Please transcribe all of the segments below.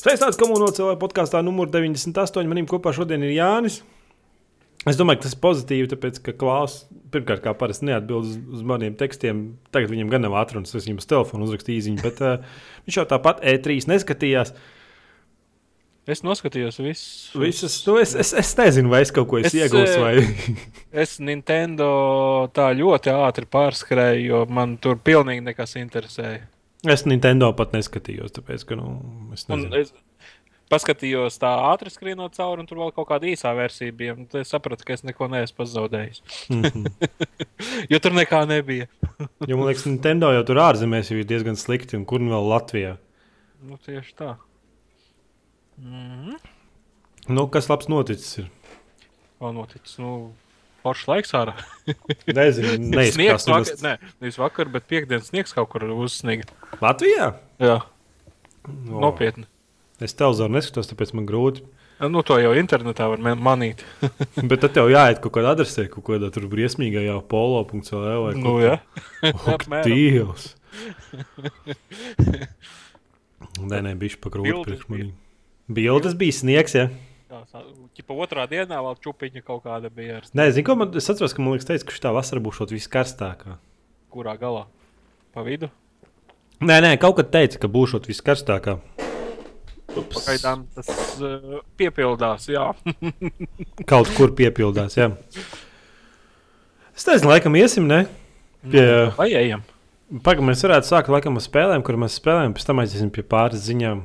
Sveicināts komunācijā podkāstā numur 98. Manim kopā šodien ir Jānis. Es domāju, ka tas ir pozitīvi, tāpēc, ka Klaus pirmkārt, kā parasti, neatbild uz, uz maniem tekstiem. Tagad viņam gan nav atrunas, es viņam uz telefona uzrakstīju īsiņu, bet uh, viņš jau tāpat E3 neskatījās. Es noskatījos visus. Visas, nu, es, es, es nezinu, vai es kaut ko esmu iegūmis. Vai... es Nintendo tā ļoti ātri pārskrēju, jo man tur pilnīgi nekas interesēja. Es Nintendo pat neskatījos, tāpēc, ka nu, es nezinu. Es, paskatījos tā ātri skrienot cauri, un tur vēl kaut kāda īsā versija bija. Tad es sapratu, ka es neko neesmu pazaudējis. Mm -hmm. jo tur nekā nebija. jo man liekas, Nintendo jau tur ārzemēs jau ir diezgan slikti, un kur nu vēl Latvijā? Nu, tieši tā. Mm nu, kas labs noticis? Ir? Vēl noticis. Nu, Poršs laiks ārā. Nezinu, neizskatās. Vakar, ne, nevis vakar, bet piekdienas sniegs kaut kur uzsniga. Latvijā? Jā. O. Nopietni. Es televizoru neskatos, tāpēc man grūti. Nu, to jau internetā var manīt. Bet tad tev jāiet kaut kādā adresē, kaut kādā tur briesmīgajā polo.cl vai nu, jā. Ak, Dievs! Nē, nē, bija pa grūti priekš manī. Bildes bija sniegs, jā. Ja? Ķipa otrā dienā vēl čupiņa kaut kāda bija. Nē, zinu, ko man, atceros, ka man liekas, teica, ka šī vasara būs viskarstākā. Kurā galā? Pa vidu? Nē, nē, kaut kad teica, ka būs viskarstākā. Pagaidām tas uh, piepildās. Kaut kur piepildās. Jā. Es nezinu, laikam iesim, ne? Pie... Vai ejam? Pagaidām mēs varētu sākt laikam ar spēlēm, kur mēs spēlējam, pēc tam aiziesim pie pāris ziņām.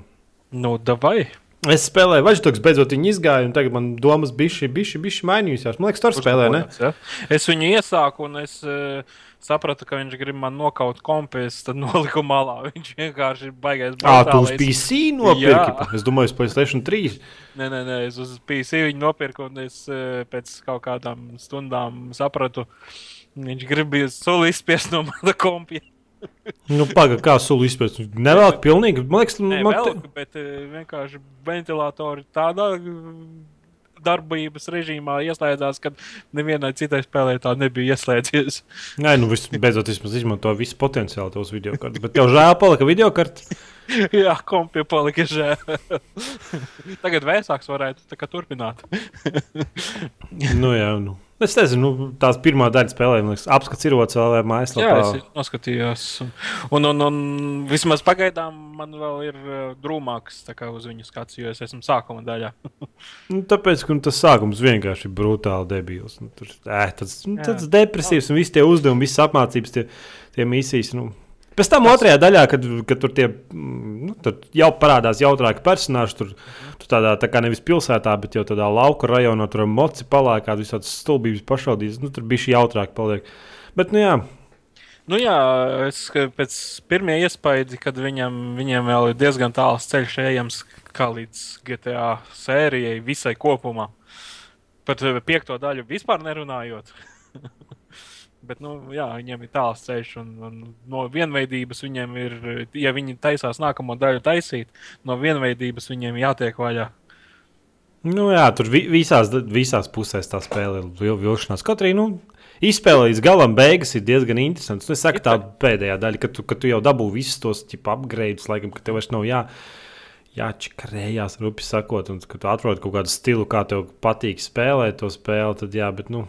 Nu, davai! Es spēlēju, Vaļģis, beidzot viņa izgāja, un tagad man domas bija bijusi, bijusi mainījusies. Man liekas, tur spēlē, ne? Ja? Es viņu iesāku, un es uh, sapratu, ka viņš grib man nokaut kompēs, tad noliku malā. Viņš vienkārši ir baigais. Ah, tu uz PC nopirki? Es domāju, uz PlayStation 3. Nē, nē, nē, es uz PC viņu nopirku, un es uh, pēc kaut kādām stundām sapratu, viņš grib soli izspiest no mana kompēta nu, Pagaidām, kā sulu izpētīt. Nevelk pilnīgi. Man liekas, Nē, man velk, te... bet uh, vienkārši ventilatori tādā darbības režīmā ieslēdzās, kad nevienai citai spēlētājai nebija ieslēdzies. Nē, nu, vis, beidzot, vismaz izmanto visu potenciālu tos video kartes. Bet tev žēl palika video kartes. Jā, kompija palika žēl. Tagad vēsāks varētu turpināt. nu, jā, nu. Es nezinu, nu, tās pirmā daļa spēlē, man liekas, apskats ir otrs vēl mājaslapā. Jā, es noskatījos. Un, un, un vismaz pagaidām man vēl ir uh, drūmāks uz viņu skats, jo es esmu sākuma daļā. nu, tāpēc, ka nu, tas sākums vienkārši ir brutāli debils. Nu, tur, ē, tas, nu, tas depresīvs un visi tie uzdevumi, visas apmācības, tie, tie misijas. Nu, Pēc tam otrajā daļā, kad, kad tur, tie, nu, tur jau parādās jautrāki personāļi, tur, tur tādā tā kā nevis pilsētā, bet jau tādā lauka rajonā, tur moci palēkā, visādas stulbības pašaudīs. Nu, tur bija šī jautrāk paliek. Bet, nu jā. Nu jā, es pēc pirmā iespēja, kad viņam, viņam vēl ir diezgan tāls ceļš ejams, kā līdz GTA sērijai visai kopumā. Par piekto daļu vispār nerunājot. Bet, nu, jā, viņiem ir tāls ceļš, un, un no vienveidības viņiem ir, ja viņi taisās nākamo daļu taisīt, no vienveidības viņiem jātiek vaļā. Nu, jā, tur vi visās, visās pusēs tā spēle ir vil vilšanās. Kaut arī nu, izspēle līdz galam beigas ir diezgan interesants. Nu, es saku, tā pēdējā daļa, kad tu, kad tu jau dabū visus tos upgrades, laikam, ka tev vairs nav jā. Jāčakarējās, rupi sakot, un kad tu atrod kaut kādu stilu, kā tev patīk spēlēt to spēli, tad jā, bet nu,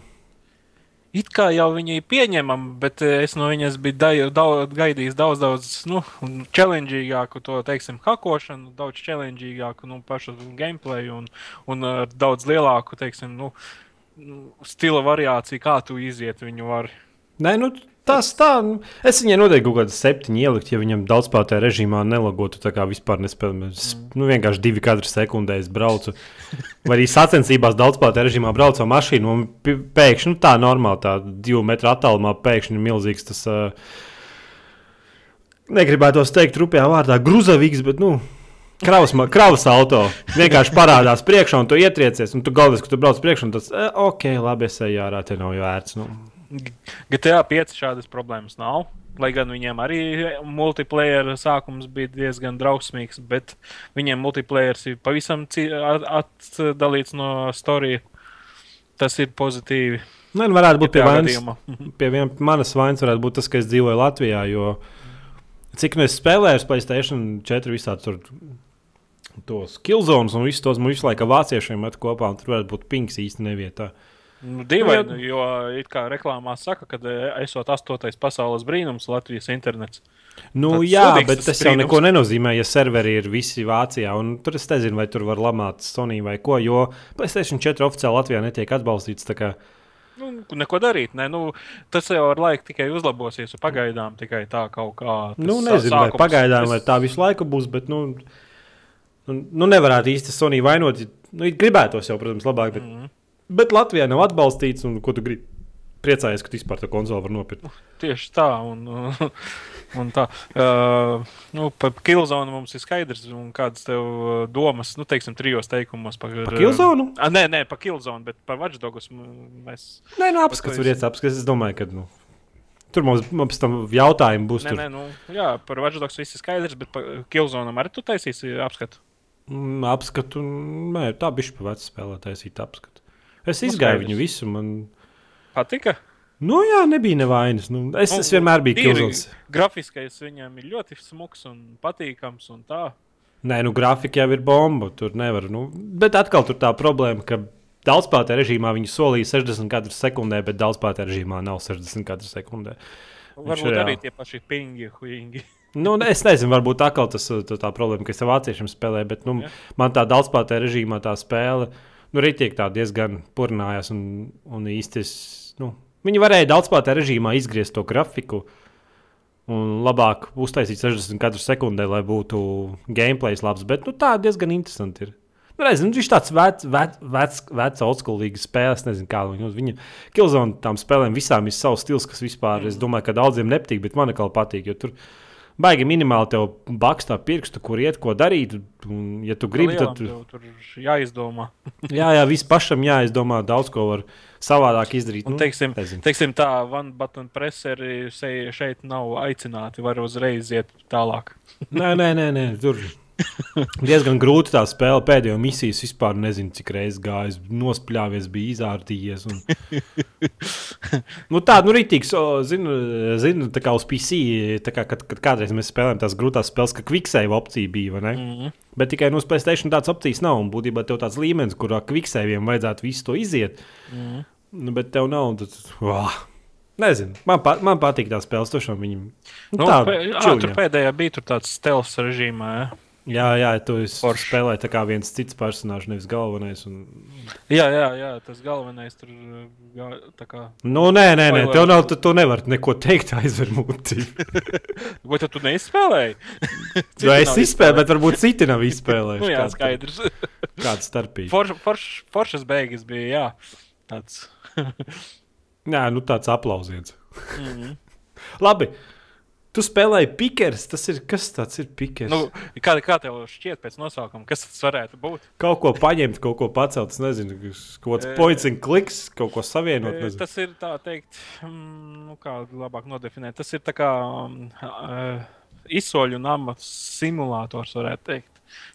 It kā jau viņi ir pieņemami, bet eh, es no viņas biju da, daudz, gaidījis daudz, daudz nu, challengīgāku, to teiksim, hakošanu, daudz challengīgāku nu, pašu gameplay un, un uh, daudz lielāku, teiksim, nu, stila variāciju, kā tu iziet viņu vari. Nē, nu, Tas tā, nu, es viņai noteikti kaut kādu septiņu ielikt, ja viņam daudzspēlētajā režīmā nelagotu. Tā kā vispār nespēlēju. Nu, vienkārši divi katru sekundē es braucu. Vai arī sacensībās daudzspēlētajā režīmā braucu ar mašīnu, un pēkšņi nu, tā normāli, tā divu metru attālumā pēkšņi ir milzīgs. Tas, uh, negribētu teikt rupjā vārdā, grūzavīgs, bet nu, Kravas, kravas auto vienkārši parādās priekšā, un tu ietriecies, un tu galvenais, ka tu brauc priekšā, un tas, eh, ok, labi, es eju ārā, te nav vērts. Nu. GTA 5 šādas problēmas nav. Lai gan viņiem arī multiplayer sākums bija diezgan drausmīgs, bet viņiem multiplayer ir pavisam atdalīts no storija. Tas ir pozitīvi. Nē, nu varētu būt pie, vainas, pie vien, manas vainas, varētu būt tas, ka es dzīvoju Latvijā. Jo cik nu es spēlēju Playstation 4 visādi tur tos killzones un visus tos laiku ar vāciešiem met kopā, un tur varētu būt pings īsti nevietā. Nu, Dīvaini, jo it kā reklāmā saka, ka eh, esot astotais pasaules brīnums Latvijas internets. Nu, Tāds jā, bet tas tas jau neko nenozīmē, ja serveri ir visi Vācijā. un Tur es nezinu, vai tur var lamāt Sony vai ko, jo Playstation 4 oficiāli Latvijā netiek atbalstīts. Nu, neko darīt. Ne? Nu, tas jau ar laiku tikai uzlabosies. un Pagaidām tikai tā kaut kā. Nu, nezinu, vai sākums- pagaidām, tas- vai tā visu laiku būs, bet nu, nu, nu nevarētu īsti Sony vainot. Nu, gribētos jau, protams, labāk, bet, Mhm. Bet Latvijā nav atbalstīts. Un, ko tu gribi? Priecājies, ka tu vispār to konsoli var nopirkt. Tieši tā. Un, un tā uh, nu, par Kilzonu mums ir skaidrs, un kādas tev uh, domas, nu, teiksim, trijos teikumos par, Par Killzone? Uh, nē, nē, par Kilzonu, bet par Watchdogus mēs. Nē, nu, apskats, var iet apskats. Es domāju, ka nu, tur mums, mums tam jautājumi būs. Nē, Tur. nē, nu, jā, par Watchdogs viss ir skaidrs, bet par Kilzonam arī tu taisīsi apskatu. Mm, Apskatu, nē, tā bija pa vecu spēlētāju, tā apskatu. Es Nu, izgāju viņu visu. Man... Patika? Nu, jā, nebija nevainas. Nu, es, Nu, es vienmēr biju Kilzons. Grafiskais viņam ir ļoti smuks un patīkams. Un tā. Nē, nu, grafika jau ir bomba. Tur nevar. Nu, bet atkal tur tā problēma, ka daudzspēlētāju režīmā viņi solīja 60 katru sekundē, bet daudzspēlētāju režīmā nav 60 katru sekundē. Varbūt jā. arī tie paši pingi, huīgi. Nu, es nezinu, varbūt atkal tas ir tā problēma, ka es vāciešiem spēlēju, bet nu, Jā. man tā daudzspēlētāju režīmā tā spēle nu, rītiek tā diezgan purinājās. Un, un es, nu, viņi varēja daudzspēlētāju režīmā izgriezt to grafiku. Un labāk uztaisīt 60 katru sekundē, lai būtu gameplay labs. Bet nu, tā diezgan interesanti ir. Nu, nezinu, viņš tāds vecs, vecs, vecs, vecs oldschoolīgs spēles. Nezinu, kā viņa. Viņa Kilzona tam spēlēm visām ir savs stils, kas vispār, es domāju, ka daudziem nepatīk, bet man atkal patīk. Jo tur baigi minimāli tev bakstā pirkstu, kur iet, ko darīt. Un, ja tu gribi, tad tev tur jāizdomā. jā, jā, viss pašam jāizdomā, daudz ko var savādāk izdarīt. Un, Nu, teiksim, nezinu. teiksim tā, Van Button preseri se- šeit nav aicināti. Var uzreiz iet tālāk. Nē, nē, nē, nē tur diezgan grūti tā spēle. Pēdējo misijas vispār nezinu, cik reizes gājis, nospļāvies, bija izārtījies. Un... nu, tā, nu, rītīgs, zinu, zinu, tā kā uz PC, kā, kad, kad kādreiz mēs spēlējām tās grūtās spēles, ka quicksave opcija bija? Mm -hmm. Bet tikai no Playstation tādas opcijas nav. Un būtībā tev tāds līmenis, kurā quicksaviem vajadzētu visu to iziet. Mm -hmm. Nu, bet tev nav. Tad, wow. Nezinu, man, pa, man patīk tā spēle. Viņam nu, Nu, tā pē, ā, tur pēdējā bija tur tāds stels režīmā. Ja? Jā, jā, tu esi Forši. spēlējis tā kā viens cits personāžs, nevis galvenais. Un... Jā, jā, jā, tas galvenais tur gā- tā kā. Nu, nē, nē, nē, tev nav, tu, tu nevari neko teikt, aizver muti. Vai tad tu neizspēlēji? Tu esi izspēlējis, bet varbūt citi nav izspēlējuši. Nu, jā, Kāds- skaidrs. Kāds starpība. Forš, forš, foršas beigas bija, jā. Tāds. Jā, nu tāds aplausiens. Mm -hmm. Labi. Tu spēlēji pikers. Tas ir kas tāds ir pikers? nu, kā, kā tev šķiet pēc nosaukuma, kas tas varētu būt? Kaut ko paņemt, kaut ko pacelt. Es nezinu, kaut kāds Eh, points and clicks, kaut ko savienot. E, nezinu. Tas ir tā teikt, mm, nu, kā labāk nodefinēt. Tas ir tā kā uh, izsoļu nama simulators, varētu teikt.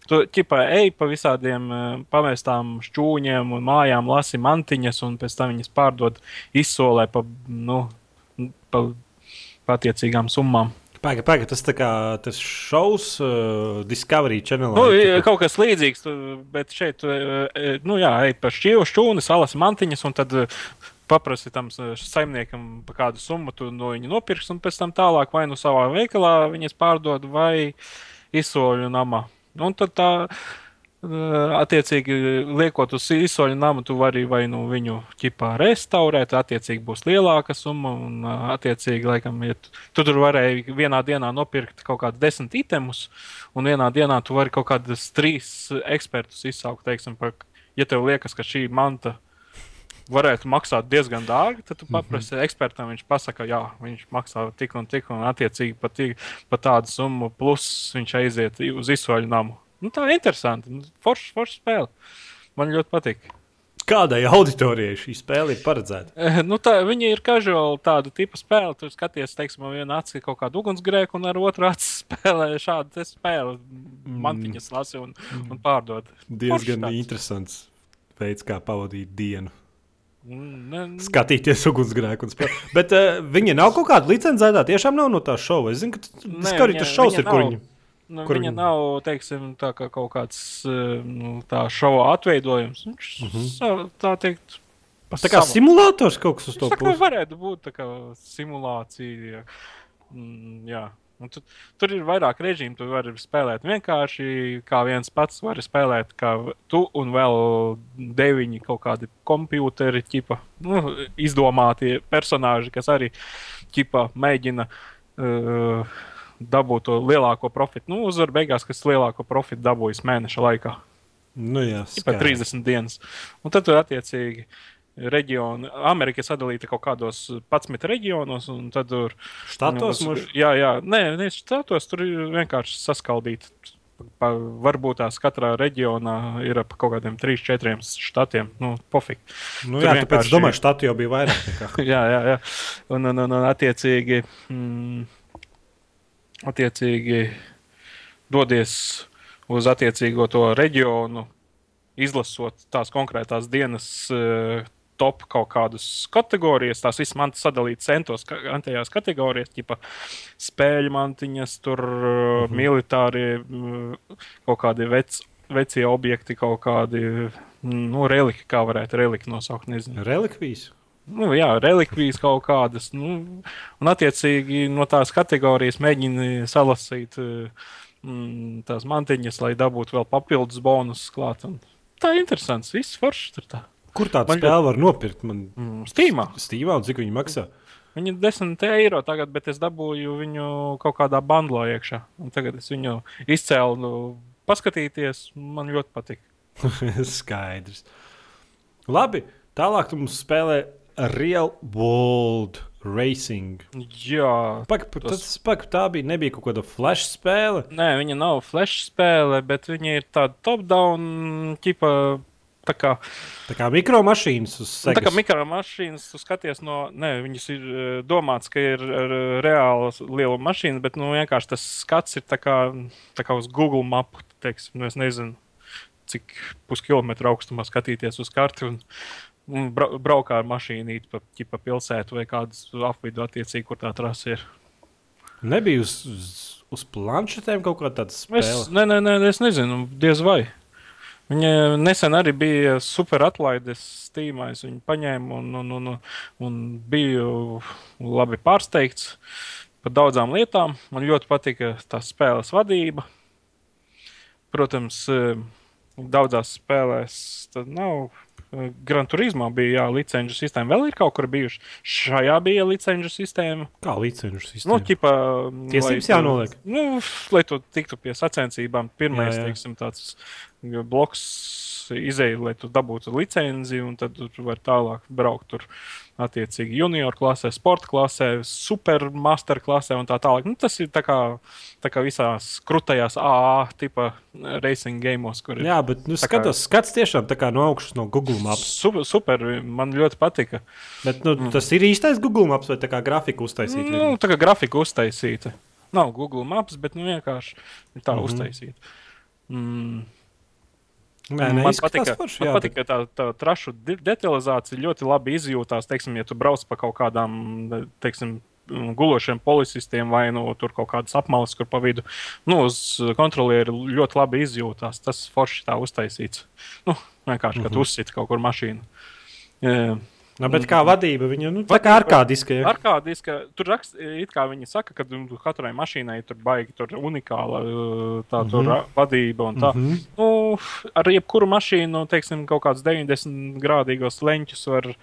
Tu ķipā ej pa visādiem pamestām šķūņiem un mājām, lasi mantiņas, un pēc tam viņas pārdod izsolē pa, nu, pa attiecīgām summām. Pagaid, pagaid, tas tā kā tas šovs uh, Discovery Channel. Nu, i- kaut kas līdzīgs, bet šeit, tu, e, nu, jā, ej pa šķīvu šķūni, salas mantiņas, un tad e, paprasti tam s- saimniekam par kādu summu tu no viņa nopirks, un pēc tam tālāk vai nu savā veikalā viņas pārdod, vai izsoļu namā. Un tad tā, e, attiecīgi, liekot uz izsoļu namu, tu vari vai nu viņu ķipā restaurēt, attiecīgi būs lielāka summa, un e, attiecīgi, laikam, ja tu, tu tur varēji vienā dienā nopirkt kaut kādus desmit itemus, un vienā dienā tu vari kaut kādus trīs ekspertus izsaukt, teiksim, par, ja tev liekas, ka šī manta varētu maksāt diezgan dārgi, tad tu paprasti mm -hmm. ekspertam, viņš pasaka, jā, viņš maksā tik un tik, un attiecīgi pat, pat tādu summu, plus viņš aiziet uz izsoļu namu. Nu, tā ir interesanti. Nu, Forša forš spēle. Man ļoti patīk. Kādai auditorijai šī spēle ir paredzēta? Eh, Nu, tā, viņa ir casual tāda tipa spēle. Tur skaties, teiksim, ar vienu aci kaut kādu ugunsgrēku, un ar otru aci spēlē šādu spēli. Mantiņas lasi un, un pārdod. Diezgan interesants veids, kā pavadīt dienu. Ne, Skatīties ugunsgrēku un spēlēt. Bet uh, viņi nav kaut kāda licencētā. Tiešām nav no tā šova. Es zinu, ka Discovery viņa- tas šovs ir, kur viņi. Nu, Kur viņa viņi- nav teiksim, tā kā kaut kāds eh, nu, tā šova atveidojums. Viņš sa- tā teikt. Tā kā savam. simulators kaut kas uz to Tas tā kā pusi. varētu būt tā kā simulācija. Mm, jā. Un tu, tur ir vairāk režīmu. Tu vari spēlēt vienkārši kā viens pats. Vari spēlēt kā tu un vēl deviņi kaut kādi kompjuteri, ķipa, nu, izdomāti personāļi, kas arī ķipa, mēģina uh, dabūt to lielāko profitu. Nu, uzvar beigās, kas lielāko profitu dabūjis mēneša laikā. Nu, jā, skaidrs. 30 dienas. Un tad tur attiecīgi reģioni, Amerika ir sadalīta kaut kādos 11 reģionos, un tad tur Štatos nu, mums. Jā, jā, nē, nē, štatos tur ir vienkārši saskaldīti. Pa, varbūt tās katrā reģionā ir ap kaut kādiem 3, 4 štatiem. Nu, pofīgi. Nu, jā, tāpēc vienkārši- es domāju, štati jau bija vairāk. jā, jā, jā. Un, un, un, un attiecīgi, mm, attiecīgi dodies uz attiecīgo to reģionu, izlasot tās konkrētās dienas uh, top kaut kādas kategorijas. Tās visas man sadalītas centos, antajās kategorijās, tipa spēļu mantiņas, tur uh, Mhm. militārie, mm, kaut kādi veci. Vecie objekti, kaut kādi mm, nu, reliki, kā varētu reliki nosaukt. Nezinu Relikvijas. Nu, jā, relikvijas kaut kādas. Nu, un, attiecīgi, no tās kategorijas mēģina salasīt eh, mm, tās mantiņas, lai dabūtu vēl papildus bonusus klāt. Un tā ir interesanti. Viss foršs tur tā. Kur tādu spēli var nopirkt? Man Mm, Steamā. Steamā un cik viņi maksā? Viņi ir 10 eiro tagad, bet es dabūju viņu kaut kādā bandlā iekšā. Un tagad es viņu izcēlu, nu, paskatīties. Man ļoti patīk. Skaidrs. Labi, tālāk tu mums spēlē Real World Racing. Jā, Pak, Tas- pak, tā bija, nebija kaut kāda flash spēle. Nē, viņa nav flash spēle, bet viņa ir tāda top-down, tipa, tā kā, Tā kā mikromašīnas uz nu, tā kā mikromašīnas. Tu skaties no, nē, viņas ir eh, domāts, ka ir eh, reāls liela mašīna, bet nu, vienkārši tas skats ir tā kā, tā kā uz Google mapu. Teiksim, nu, es nezinu, cik puskilometru augstumā skatīties uz karti. Un bra braukā ar mašīnu pa, pa pilsētu vai kādas apvidu attiecīgi, kur tā trasa ir. Nebija uz, uz, uz planšetēm kaut kāda tāda Es, spēle. nē, nē, nē, es nezinu, diez vai. Viņa nesen arī bija super atlaides Steamā. Es viņu paņēmu un, un, un, un biju labi pārsteigts par daudzām lietām. Man ļoti patika tā spēles vadība. Protams, eh, daudzās spēlēs tas nav. Eh, Gran Turismo bija jā, licenču sistēma. Vēl ir kaut kur bijuši. Šajā bija licenču sistēma. Kā licenšu Nu, sistēma? ķipa, Tiesības lai jānoliek. Nu, lai tu tiktu pie sacensībām, pirmais, Jā, jā. teiksim, tāds bloks izēja, lai tu dabūtu licenci, un tad tu vari tālāk braukt tur attiecīgi junior klasē, sporta klasē, supermaster klasē un tā tālāk. Nu, tas ir tā kā, tā kā visās krūtajās AA tipa racing gamos, kur ir Jā, bet nu, Tā kā- skatos, skats tiešām tā kā no augšas no Google Maps. super, super, man ļoti patika. Bet, nu, tas ir īstais Google Maps vai tā kā grafika uztaisīta? Nu, tā kā grafika uztaisīta. Nav Google Maps, bet nu, vienkārši tā mm -hmm. uztaisīta. Mm. Nē, nē, man patika, forši, man patika ka tā, tā trašu de detalizācija ļoti labi izjūtās. Teiksim, ja tu brauc pa kaut kādām teiksim, mm, gulošiem policistiem vai nu, tur kaut kādas apmales, kur pa vidu nu, uz kontrolieri ļoti labi izjūtās. Tas forši tā uztaisīts. Nu, vienkārši, kad Mhm. uzsita kaut kur mašīnu. Jā. Nu, bet kā vadība, viņa nu, tā kā arkādiska. Ja? Arkādiska, tur rakst, it kā viņi saka, ka nu, katrai mašīnai tur baigi tur unikāla tā tur mm -hmm. vadība un tā. Mm. -hmm. nu, ar jebkuru mašīnu, teiksim, kaut kādus 90 grādīgos leņķus var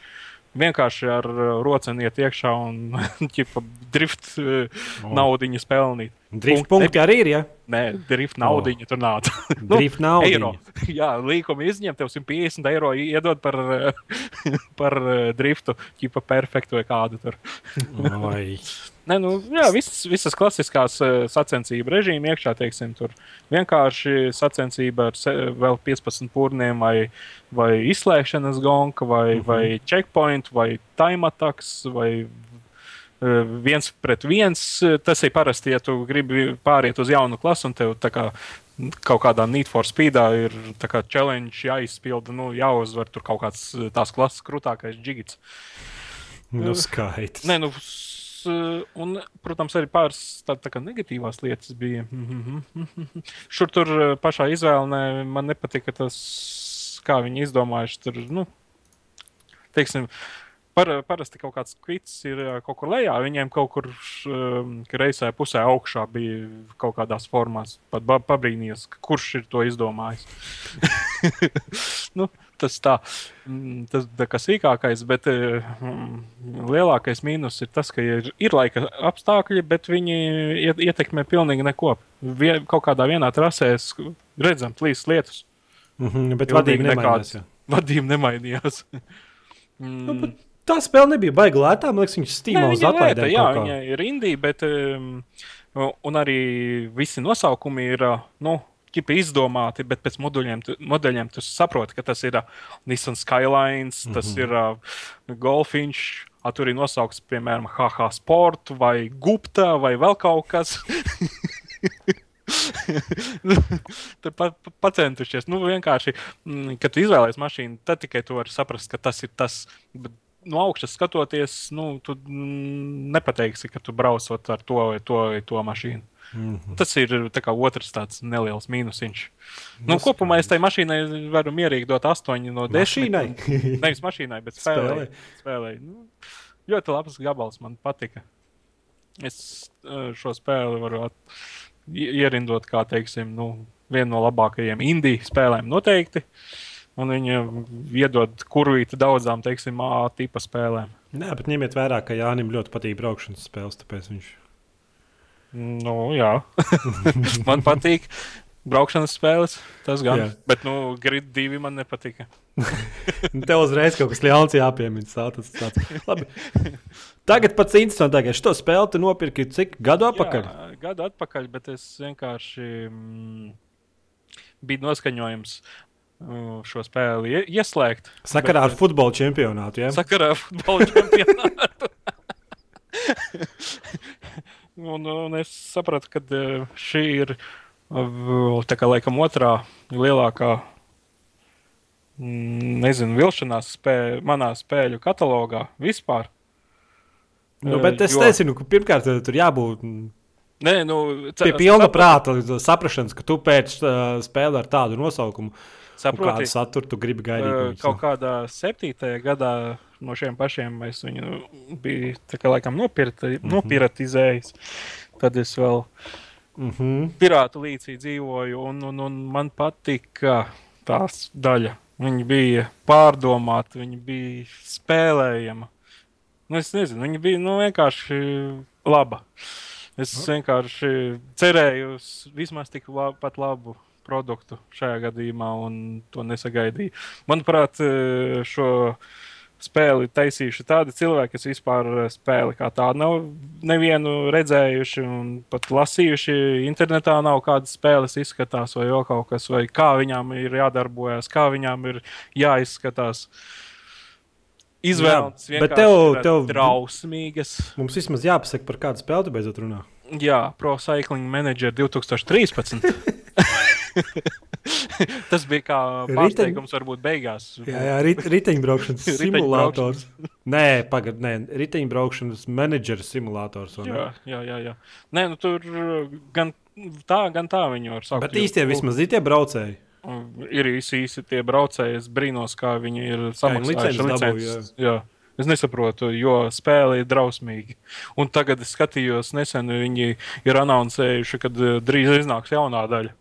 vienkārši ar uh, roceni iet iekšā un ķipa, drift uh, O. naudiņu pelnīt. Drift Punkti punkti arī ir, ja? Nē, drift naudiņu tur nāca. Drift nav. eiro. Jā, līkuma izņem, tev 150 eiro iedod par, uh, par driftu, ķipa perfektu vai kādu tur. Nē, nu, jā, visas, visas klasiskās uh, sacensību režīmi iekšā, teiksim, tur vienkārši sacensība ar se, vēl 15 pūrniem, vai, vai izslēgšanas gonka, vai, mm. -hmm. vai checkpoint, vai time attacks, vai uh, viens pret viens. Tas ir parasti, ja tu gribi pāriet uz jaunu klasu un tev kā kaut kādā Need for Speedā ir kā challenge jāizpilda, nu, jāuzvar tur kaut kāds tās klases krūtākais džigits. Nu, skaidrs. Nē, nu, un, protams, arī pāris tādas tā kā negatīvās lietas bija. Šur tur pašā izvēlē man nepatika tas, kā viņi izdomājuši. Tur, nu, teiksim, par, parasti kaut kāds kvits ir kaut kur lejā, viņiem kaut kur kreisajā pusē augšā bija kaut kādās formās. Pat pabrīnījos, kurš ir to izdomājis. nu, tas tā, mm, tas tā kā sīkākais, bet eh, mm, lielākais mīnus ir tas, ka ir, ir laika apstākļi, bet viņi iet- ietekmē pilnīgi neko. Vie, kaut kādā vienā trasē redzam plīs lietus. Mhm, bet Pilnīgi vadība nemainījās. jā. Vadība nemainījās. Nu, mm. bet tā spēle nebija baigta lētā. Man liekas, viņš stīmā uz atlaidēm. jā, viņa ir indija, bet um, un arī visi nosaukumi ir uh, nu, ķipi izdomāti, bet pēc moduļiem, tu, modeļiem tu saproti, ka tas ir uh, Nissan Skylines, mm -hmm. tas ir uh, Golfiņš. A, tur ir nosaukts, piemēram, HH Sport vai Gupta vai vēl kaut kas. Tur pat pa, pacentušies. Nu, vienkārši, mm, kad izvēlējies mašīnu, tad tikai tu vari saprast, ka tas ir tas. Bet no augšas skatoties, nu, tu mm, nepateiksi, ka tu braucot ar to vai to, vai to mašīnu. Mhm. Tas ir tā otrs tāds neliels mīnusiņš. Nu, Nu, kopumā es tai mašīnai varu mierīgi dot 8 no 10. Mašīnai? Nevis mašīnai, bet spēlē. spēlē. Nu, ļoti labs gabals man patika. Es eh, šo spēli varu ierindot kā teiksim, nu, vienu no labākajiem indiju spēlēm noteikti. Un viņa iedod kurvīti daudzām, teiksim, A tipa spēlēm. Nē, bet ņemiet vērā, ka Jānis ļoti patīk braukšanas spēles. Tāpēc viņš Nu, jā, man patīk. Braukšanas spēles, tas gan. Jā. Bet, nu, grid divi man nepatika. Tev uzreiz kaut kas ļauns jāpiemina. tā, Tas, tāds. Labi. Tagad pats interesantākais. Šo spēli tu nopirki cik gadu atpakaļ? Jā, gadu atpakaļ, bet es vienkārši mm, biju noskaņojums uh, šo spēli ie- ieslēgt. Sakarā ar Bet, futbola čempionātu. Ja? Sakarā ar futbola čempionātu. un, un es sapratu, ka eh, šī ir uh, tā kā laikam otrā lielākā. mm, Nezinu, vilšanās spēle, manā spēļu katalogā vispār. Nu, bet es Jo- nezinu, ka pirmkārt tur jābūt Nē, nu, ce- pie pilna prāta, saprašanas, ka tu pēc uh, spēli ar tādu nosaukumu, un Saproti, kādu saturu tu gribi gaidīt. Uh, no viņas, kaut kādā septītajā gadā no šiem pašiem es viņu biju kā, laikam, nopirati, Mhm. nopiratizējis. Tad es vēl Mhm. pirātu līcī dzīvoju, un, un, un man patika tās daļa. Viņa bija pārdomāta, viņa bija spēlējama. Nu, es nezinu, viņa bija nu, vienkārši laba. Es vienkārši cerēju vismaz tik lab, pat labu produktu šajā gadījumā, un to nesagaidīju. Manuprāt, eh, šo spēli taisījuši tādi cilvēki, kas vispār spēli kā tādu nav nevienu redzējuši un pat lasījuši. Internetā nav kādas spēles izskatās, vai vēl kaut kas, vai kā viņām ir jādarbojas, kā viņām ir jāizskatās. Izvēles Jā, bet vienkārši tev- tev- drausmīgas. Mums vismaz jāpasaka, par kādu spēli tu beidzot runā. Jā, Pro Cycling Manager 2013. Tas bija kā pārsteigums, varbūt beigās. Jā, jā rit, riteņbraukšanas simulators. Nē, pagaidi, nē, riteņbraukšanas menedžera simulators. jā, jā, jā, jā. Nē, nu, tur gan tā, gan tā viņu var saukt. Bet īstie vismaz ir tie braucēji. Ir īsi, īsi tie braucēji. Es brīnos, kā viņi ir samaksājuši licences. Es nesaprotu, jo spēle ir drausmīga. Un tagad es skatījos, nesen viņi ir anoncējuši, ka uh, drīz iznāks jaunā daļa.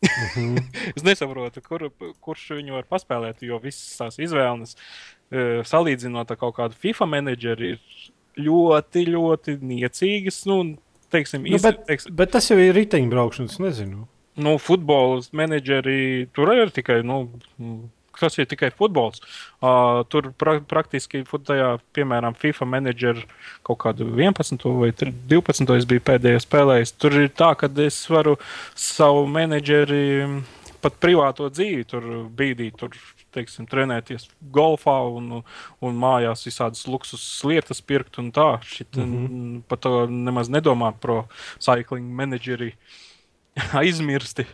Mhm. es nesaprotu, kur, kurš viņu var paspēlēt, jo visas tās izvēles, eh, salīdzinot ar kaut kādu FIFA menedžeri, ir ļoti, ļoti niecīgas. Nu, teiksim, Nu, īsti, bet, teiksim, bet tas jau ir riteņbraukšanas, nezinu. nu, futbola menedžeri tur ir tikai. Nu, mm, Tas ir tikai futbols. Uh, tur pra praktiski, tajā, piemēram, FIFA menedžera kaut kādu 11 vai 12 es biju pēdējā spēlējis. Tur ir tā, ka es varu savu menedžeri mm, pat privāto dzīvi tur bīdīt, tur, teiksim, trenēties golfā un, un mājās visādas luksus lietas pirkt un tā. Šit, mm Mhm. -hmm. Par to nemaz nedomā pro cycling menedžeri aizmirsti.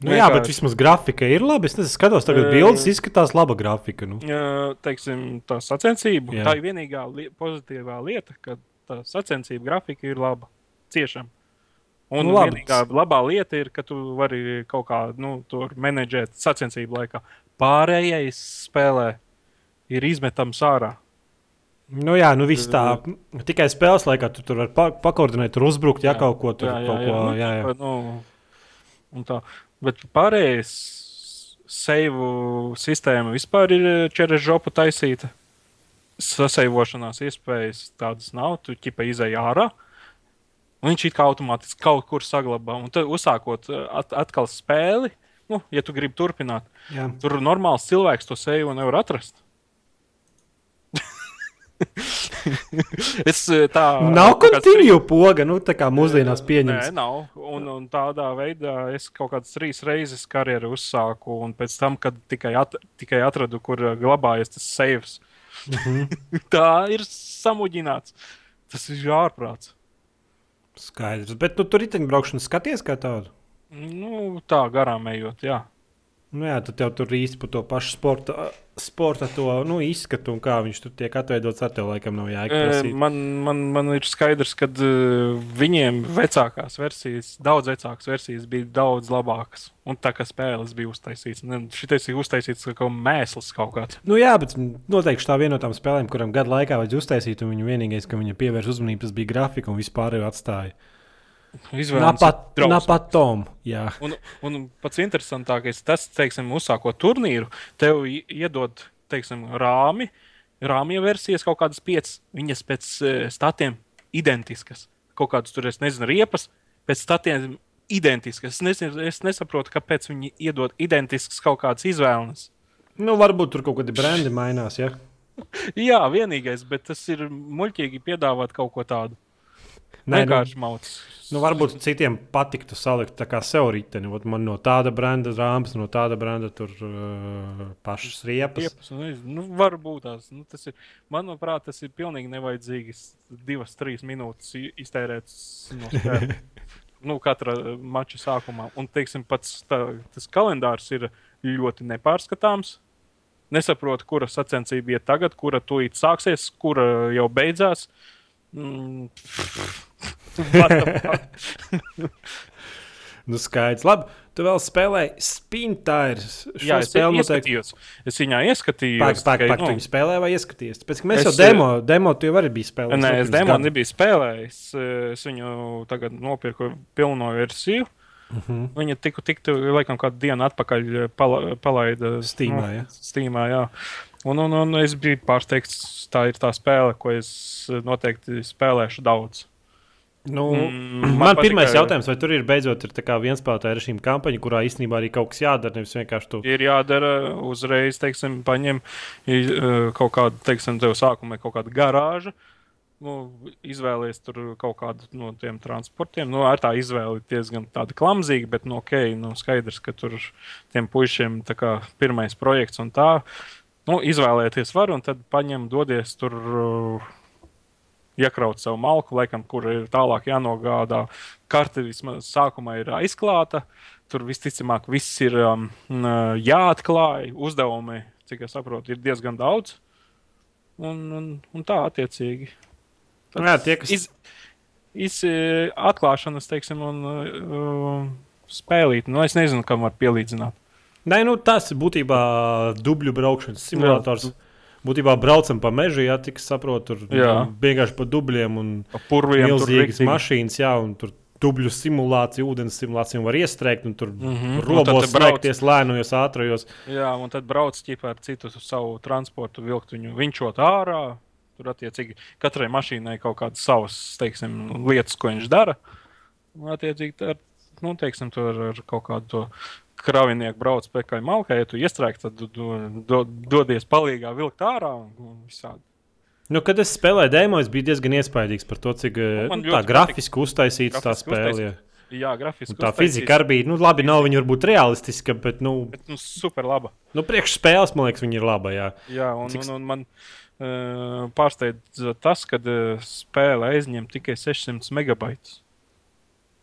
Nu, jā, bet vismaz grafika ir laba. Es nezinu, skatos, tagad Ē. bildes izskatās laba grafika. Nu. Jā, teiksim, tā sacensība. Jā. Tā ir vienīgā li pozitīvā lieta, ka tā sacensība grafika ir laba. Ciešam. Un Nu, nu, labi. vienīgā labā lieta ir, ka tu vari kaut kā nu, tur menedžēt sacensību laikā. Pārējais spēlē ir izmetams ārā. Nu, jā, nu viss tā. Tikai spēles laikā tu tur vari pa pakoordinēt, tur uzbrukt, ja kaut ko tur jā, jā, kaut jā, ko. nu, Jā, jā. Nu, un tā. Bet pārējais seivu sistēma vispār ir čeres žopu taisīta. Saseivošanās iespējas tādas nav. Tu ķipa izēj ārā. Un viņš it kā automātiski kaut kur saglabā. Un tad uzsākot eh, at atkal spēli, nu, ja tu gribi turpināt, jā. tur normāls cilvēks to seju nevar atrast. es eh, tā Nav kontinju poga, nu tā kā mūsdienās Nē, pieņemts. nav. Un, un tādā veidā es kaut kādas trīs reizes karjeru uzsāku, un pēc tam, kad tikai, at, tikai atradu, kur uh, glabājas tas seifs, Mhm. tā ir samuģināts. Tas ir ārprāts. Skaidrs. Bet nu, tur riteņbraukšana skaties kā tādu. Nu, tā garām ejot, jā. Nu, jā, tad tev tur īsti par to pašu sporta, sporta to, nu, izskatu un kā viņš tur tiek atveidots. Ar tevi laikam nav prasīt. Man, man, man ir skaidrs, ka viņiem vecākās versijas, daudz vecākas versijas bija daudz labākas. Un tā kā spēles bija uztaisītas, šis ir uztaisīts kā mēsls kaut kāds. Nu, jā, bet noteikti tā viena no tām spēlēm, kuram gadu laikā vajadzēja uztaisīt, un viņa vienīgais, ka viņa pievērš uzmanību, tas bija grafika un vispār jau atstāja. Izvēlēties. Jā. Un, un pats interesantākais tas, teiksim, uzsākot turnīru, tev iedod teiksim, rāmi, rāmja versijas kaut kādas piecas, viņas pēc uh, statiem identiskas. Kaut kādas tur, es nezinu, riepas, pēc statiem identiskas. Es, nezinu, es nesaprotu, kāpēc viņi iedod identiskas kaut kādas izvēles. Nu, varbūt tur kaut kādi brendi mainās. Ja? Jā, vienīgais, bet tas ir muļķīgi piedāvāt kaut ko tādu. Nē, nu, Vienkārši mauts. nu, varbūt citiem patiktu salikt tā kā sev riteni. Ot Man no tāda brenda rāmas, no tāda brenda tur uh, pašas riepas. Iepas, nu, nu, varbūt tās. Nu, tas ir, manuprāt, tas ir pilnīgi nevajadzīgi. Divas, trīs minūtes iztērēt no spēles. nu, katra mača sākumā. Un, teiksim, pats tā, tas kalendārs ir ļoti nepārskatāms. Nesaprotu, kura sacensība iet tagad, kura tūlīt sāksies, kura jau beidzās. Mm. Nu, skaidrs. Labi, tu vēl spēlēji spintārs. Jā, es spēli noteikti. Es viņā ieskatījos. Pāk, pāk, tikai, pāk, tu viņu spēlēji vai ieskaties? Pēc mēs Es, jau demo, demo tu jau arī biji spēlējis. Nē, es demo gada. nebiju spēlējis. Es viņu tagad nopirku pilno versiju. Mhm. Viņa tikko, tikko, laikam, kādu dienu atpakaļ pala, palaida Steamā, ja? Steamā, jā. Un, un, un es biju pārsteigts, tā ir tā spēle, ko es noteikti spēlēšu daudz. Nu, Mm, man pirmais patika- jautājums, vai tur ir beidzot ir tā kā vienspēlētāja režīma kampaņa, kurā īstenībā arī kaut kas jādara, nevis vienkārši tu. Ir jādara uzreiz, teiksim, paņem eh, kaut kādu, teiksim, tev sākumā kaut kādu garāžu. Nu, izvēlēties tur kaut kādu no tiem transportiem. Nu, ar tā izvēle ir diezgan tāda klamzīga, bet nu, ok, nu, skaidrs, ka tur tiem puišiem tā kā pirmais projekts un tā. Nu, izvēlēties var un tad paņem, dodies tur. Uh, Iekraut savu malku, laikam, kur ir tālāk jānogādā. Karte vismaz sākumā ir aizklāta. Tur visticamāk viss ir um, jāatklāj. Uzdevumi, cik es saprotu, ir diezgan daudz. Un, un, un tā attiecīgi. Nu, jā, tie, kas Iz, iz, atklāšanas, teiksim, un uh, spēlīt. Nu, es nezinu, kam var pielīdzināt. Nē, nu, tas būtībā dubļu braukšanas simulators. Būtībā braucam pa mežu, ja tik saprotu, tur Jā. nu, vienkārši pa dubļiem un Purviem milzīgas mašīnas, jā, un tur dubļu simulācija, ūdens simulācija un var iestrēgt, un tur mm. -hmm. Robos strēgties lēnojos, ātrajos. Jā, un tad brauc ķipā ar citu savu transportu, vilkt viņu viņšot ārā. Tur attiecīgi katrai mašīnai kaut kādas savas teiksim, lietas, ko viņš dara. Un, attiecīgi, tā, nu, teiksim, ar kaut kādu to kravinieku brauc pēc malkā, ja tu iestrēgsi, tad du, do, dodies palīgā vilkt ārā un, un visādi. Nu, kad es spēlēju demo, es biju diezgan iespaidīgs par to, cik Nu, nu, tā grafiski uztaisīts tā spēle. uztaisīts. jā. Grafiski. Tā fizika arī bija, nu, labi, nav viņa varbūt realistiska, bet, nu, Bet, nu, super laba. nu priekšspēles, man liekas, viņa ir laba. Jā. Jā, un, Cik un, un man uh, pārsteidz tas, ka uh, spēle aizņem tikai 600 megabaitus.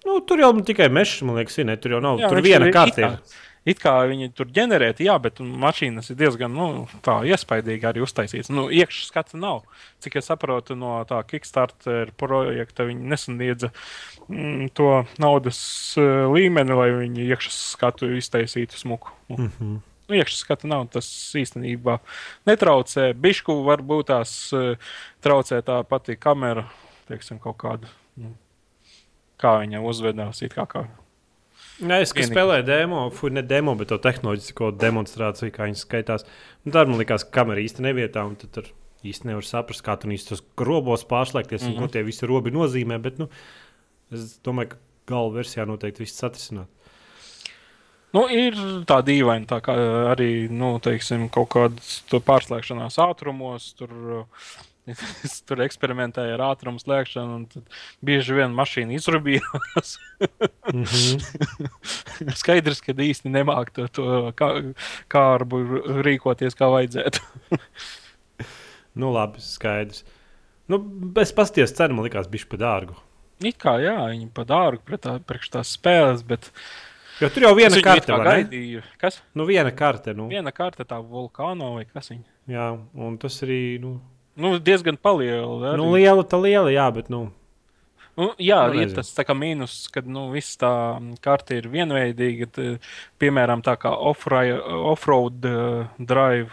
Nu, tur jau tikai mežs, man liekas, ir. Ne? Tur jau nav. Jā, tur viena kārta it It kā viņi tur ģenerēti, jā, bet mašīnas ir diezgan nu, tā iespaidīgi arī uztaisītas. Nu, iekšskata nav. Cik es saprotu no tā Kickstarter projekta, viņi nesaniedza mm, to naudas uh, līmeni, lai viņi iekšskatu iztaisītu smuku. Mm -hmm. Nu, iekšskata nav. Tas īstenībā netraucē. Bišku varbūt tās uh, traucē tā pati kamera, teiksim, kaut kāda. Nu, kā viņa uzvedās, it kā. kā. Jā, es spēlēju demo, fuck, ne demo, bet to tehnoloģisko demonstrāciju, kā viņi skaitās. Un tad man likās, ka kamera īsti nevietā, un tad tur īsti nevar saprast, kā tur īsti tos robos pārslēgties un Mhm. ko tie visi robi nozīmē. Bet, nu, es domāju, ka gala versijā noteikti viss atrisināt. Nu, ir tā dīvaina, tā kā arī nu, teiksim, kaut kādas pārslēgšanās ātrumos. Tur, Es tur eksperimentēju ar ātrumu slēgšanu, un tad bieži vien mašīna izrūpījās. Mm -hmm. Skaidrs, ka īsti nemāk to, to kā, kārbu rīkoties kā vajadzētu. nu, labi, skaidrs. Nu, es paskatījos, cena man likās bišķi par dārgu. It kā jā, viņi pa dārgu pret tā, tās spēles, bet Jo tur jau viena karte, ne? gaidīju. Kas? Nu, viena karte, nu. Viena karte tā vulkāno vai kas viņa? Jā, un tas arī, nu, Nu, diezgan paliela. nu liela, tā liela, jā, bet, nu, Nu, jā, Nu, ir tas kā mīnus, kad nu, viss tā karte ir vienveidīga. T, piemēram, tā kā off-road uh, drive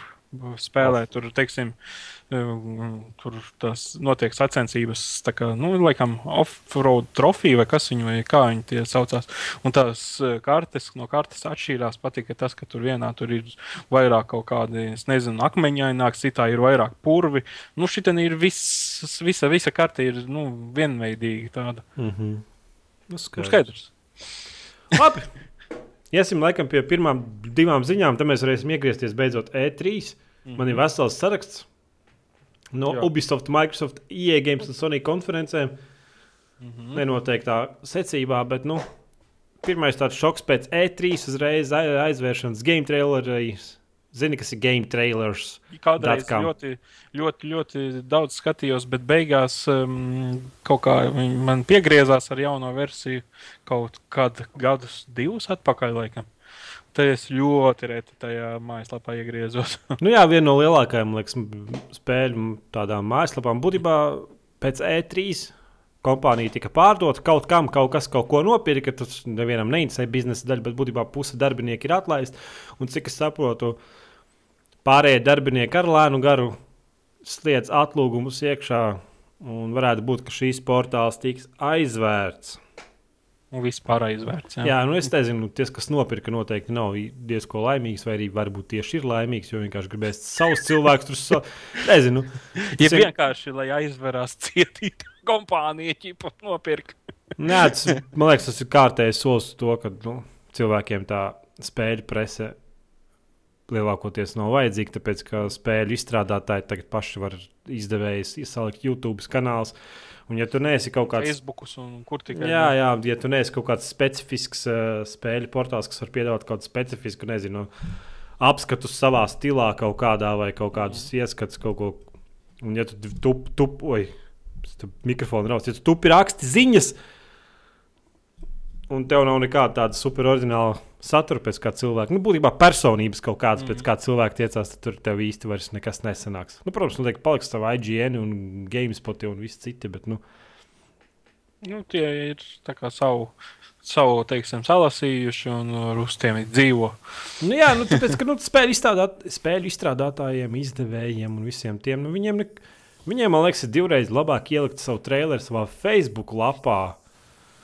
spēlē, tur, teiksim, uh, tur tas notiek sacensības, tā kā, nu, laikam, off-road trofija vai kas viņu, vai kā viņi tie saucās. Un tās uh, kartes, no kartes atšķīrās, patika tas, ka tur vienā tur ir vairāk kaut kādi, es nezinu, akmeņaināk, citā ir vairāk purvi. Nu, šitien ir viss, visa, visa karte ir, nu, vienveidīga tāda. mm -hmm. nu, Nu, skaidrs. skaidrs. Labi. Iesim laikam pie pirmām divām ziņām, tad mēs varēsim iegriezties beidzot E3. Mm. Man ir vesels saraksts no Jā. Ubisoft, Microsoft, EA Games un Sony konferencēm. Mm -hmm. Nenoteiktā secībā, bet nu, pirmais tāds šoks pēc E3 uzreiz ai- aizvēršanas game trailerī. Zini, kas ir game trailers? Kādreiz ļoti, ļoti, ļoti daudz skatījos, bet beigās um, kaut kā man piegriezās ar jauno versiju kaut kad gadus, divus atpakaļ. Laikam. Tad es ļoti reti tajā mājaslapā iegriezos. Nu, jā, viena no lielākajām liekas, spēļu tādām mājaslapām. Būtībā pēc E3 kompānija tika pārdota kaut kam, kaut kas kaut ko nopirka. Tas nevienam neinteresē biznesa daļa, bet būtībā puse darbinieku ir atlaisti. Un cik es saprotu, pārējie darbinieki ar lēnu garu sliedz atlūgumus iekšā. Un varētu būt, ka šīs portāls tiks aizvērts. Un vispār aizvērts. Jā, nu es nezinu, tie, kas nopirka, noteikti nav diezgan laimīgs, vai arī varbūt tieši ir laimīgs, jo vienkārši gribēs savus cilvēkus tur sa... Nezinu. Tas ir- vienkārši, lai aizverās cietīt kompānija, ķipa nopirkt. Nē, tas, man liekas, tas ir kārtējs solis to, ka nu, cilvēkiem tā spēļu prese lielākoties nav vajadzīga, tāpēc ka spēļu izstrādātāji tagad paši var izdevējis iesalikt YouTube kanālus. Un, ja tu neesi kaut kāds Facebookus un kur tikai. Jā, jā, ja tu neesi kaut kāds specifisks uh, spēļu portāls, kas var piedāvāt kaut kādu specifisku, nezinu, apskatu savā stilā, kaut kādā vai kaut kādus mm. ieskatus, kaut ko. Un, ja tu tup, tup, oi, tu mikrofonu rauc, ja tu tupi raksti ziņas, un tev nav nekāda tāda superordināla satura pēc kā cilvēka, nu, būtībā personības kaut kādas, mm. pēc kā cilvēka tiecās, tad tur tev īsti vairs nekas nesanāks. Nu, protams, noteikti paliks savā IGN un GameSpot un viss citi, bet, nu, Nu, tie ir tā kā savu, savu teiksim, salasījuši un uz tiem dzīvo. Nu, jā, nu, tāpēc, ka nu, spēļu, izstrādāt, spēļu izstrādātājiem, izdevējiem un visiem tiem, nu, viņiem, ne, viņiem, man liekas, ir divreiz labāk ielikt savu traileru savā Facebook lapā,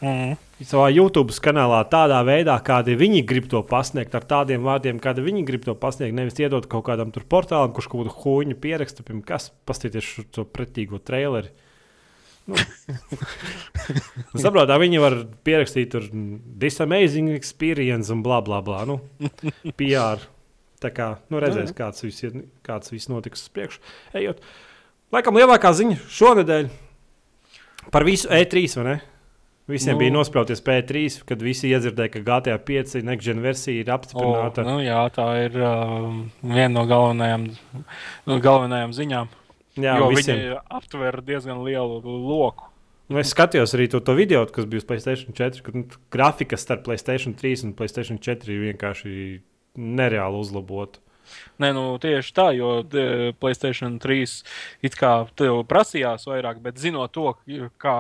Mm. savā YouTube kanālā, tādā veidā, kādi viņi grib to pasniegt, ar tādiem vārdiem, kādi viņi grib to pasniegt. Nevis iedot kaut kādam tur portālam, kurš kaut kādu huīņu pieraksta, piemēram, kas paskatieties šo pretīgo traileri. Nu. Saprotā, viņi var pierakstīt tur this amazing experience un bla bla bla. Nu, PR. Tā kā nu, redzēs, kāds viss, ir- kāds viss notiks uz priekšu. Ejot. Laikam lielākā ziņa šonadēļ par visu E3, vai ne? Visiem Nu. bija nospļauties P3, kad visi iedzirdēja, ka GTA 5 next gen versija ir O, apstiprināta. nu, jā, tā ir um, viena no galvenajām, no galvenajām ziņām. jā, jo visiem. viņi aptver diezgan lielu loku. Nu, es skatījos arī to, to video, kas bija uz Placēta 4, kur nu, grafika starp Placēta 3 un Placēta 4 ir vienkārši nereāli uzlabota. Nē, nu, tieši tā, jo e, Playstation 3 it kā tev prasījās vairāk, bet zinot to, kā,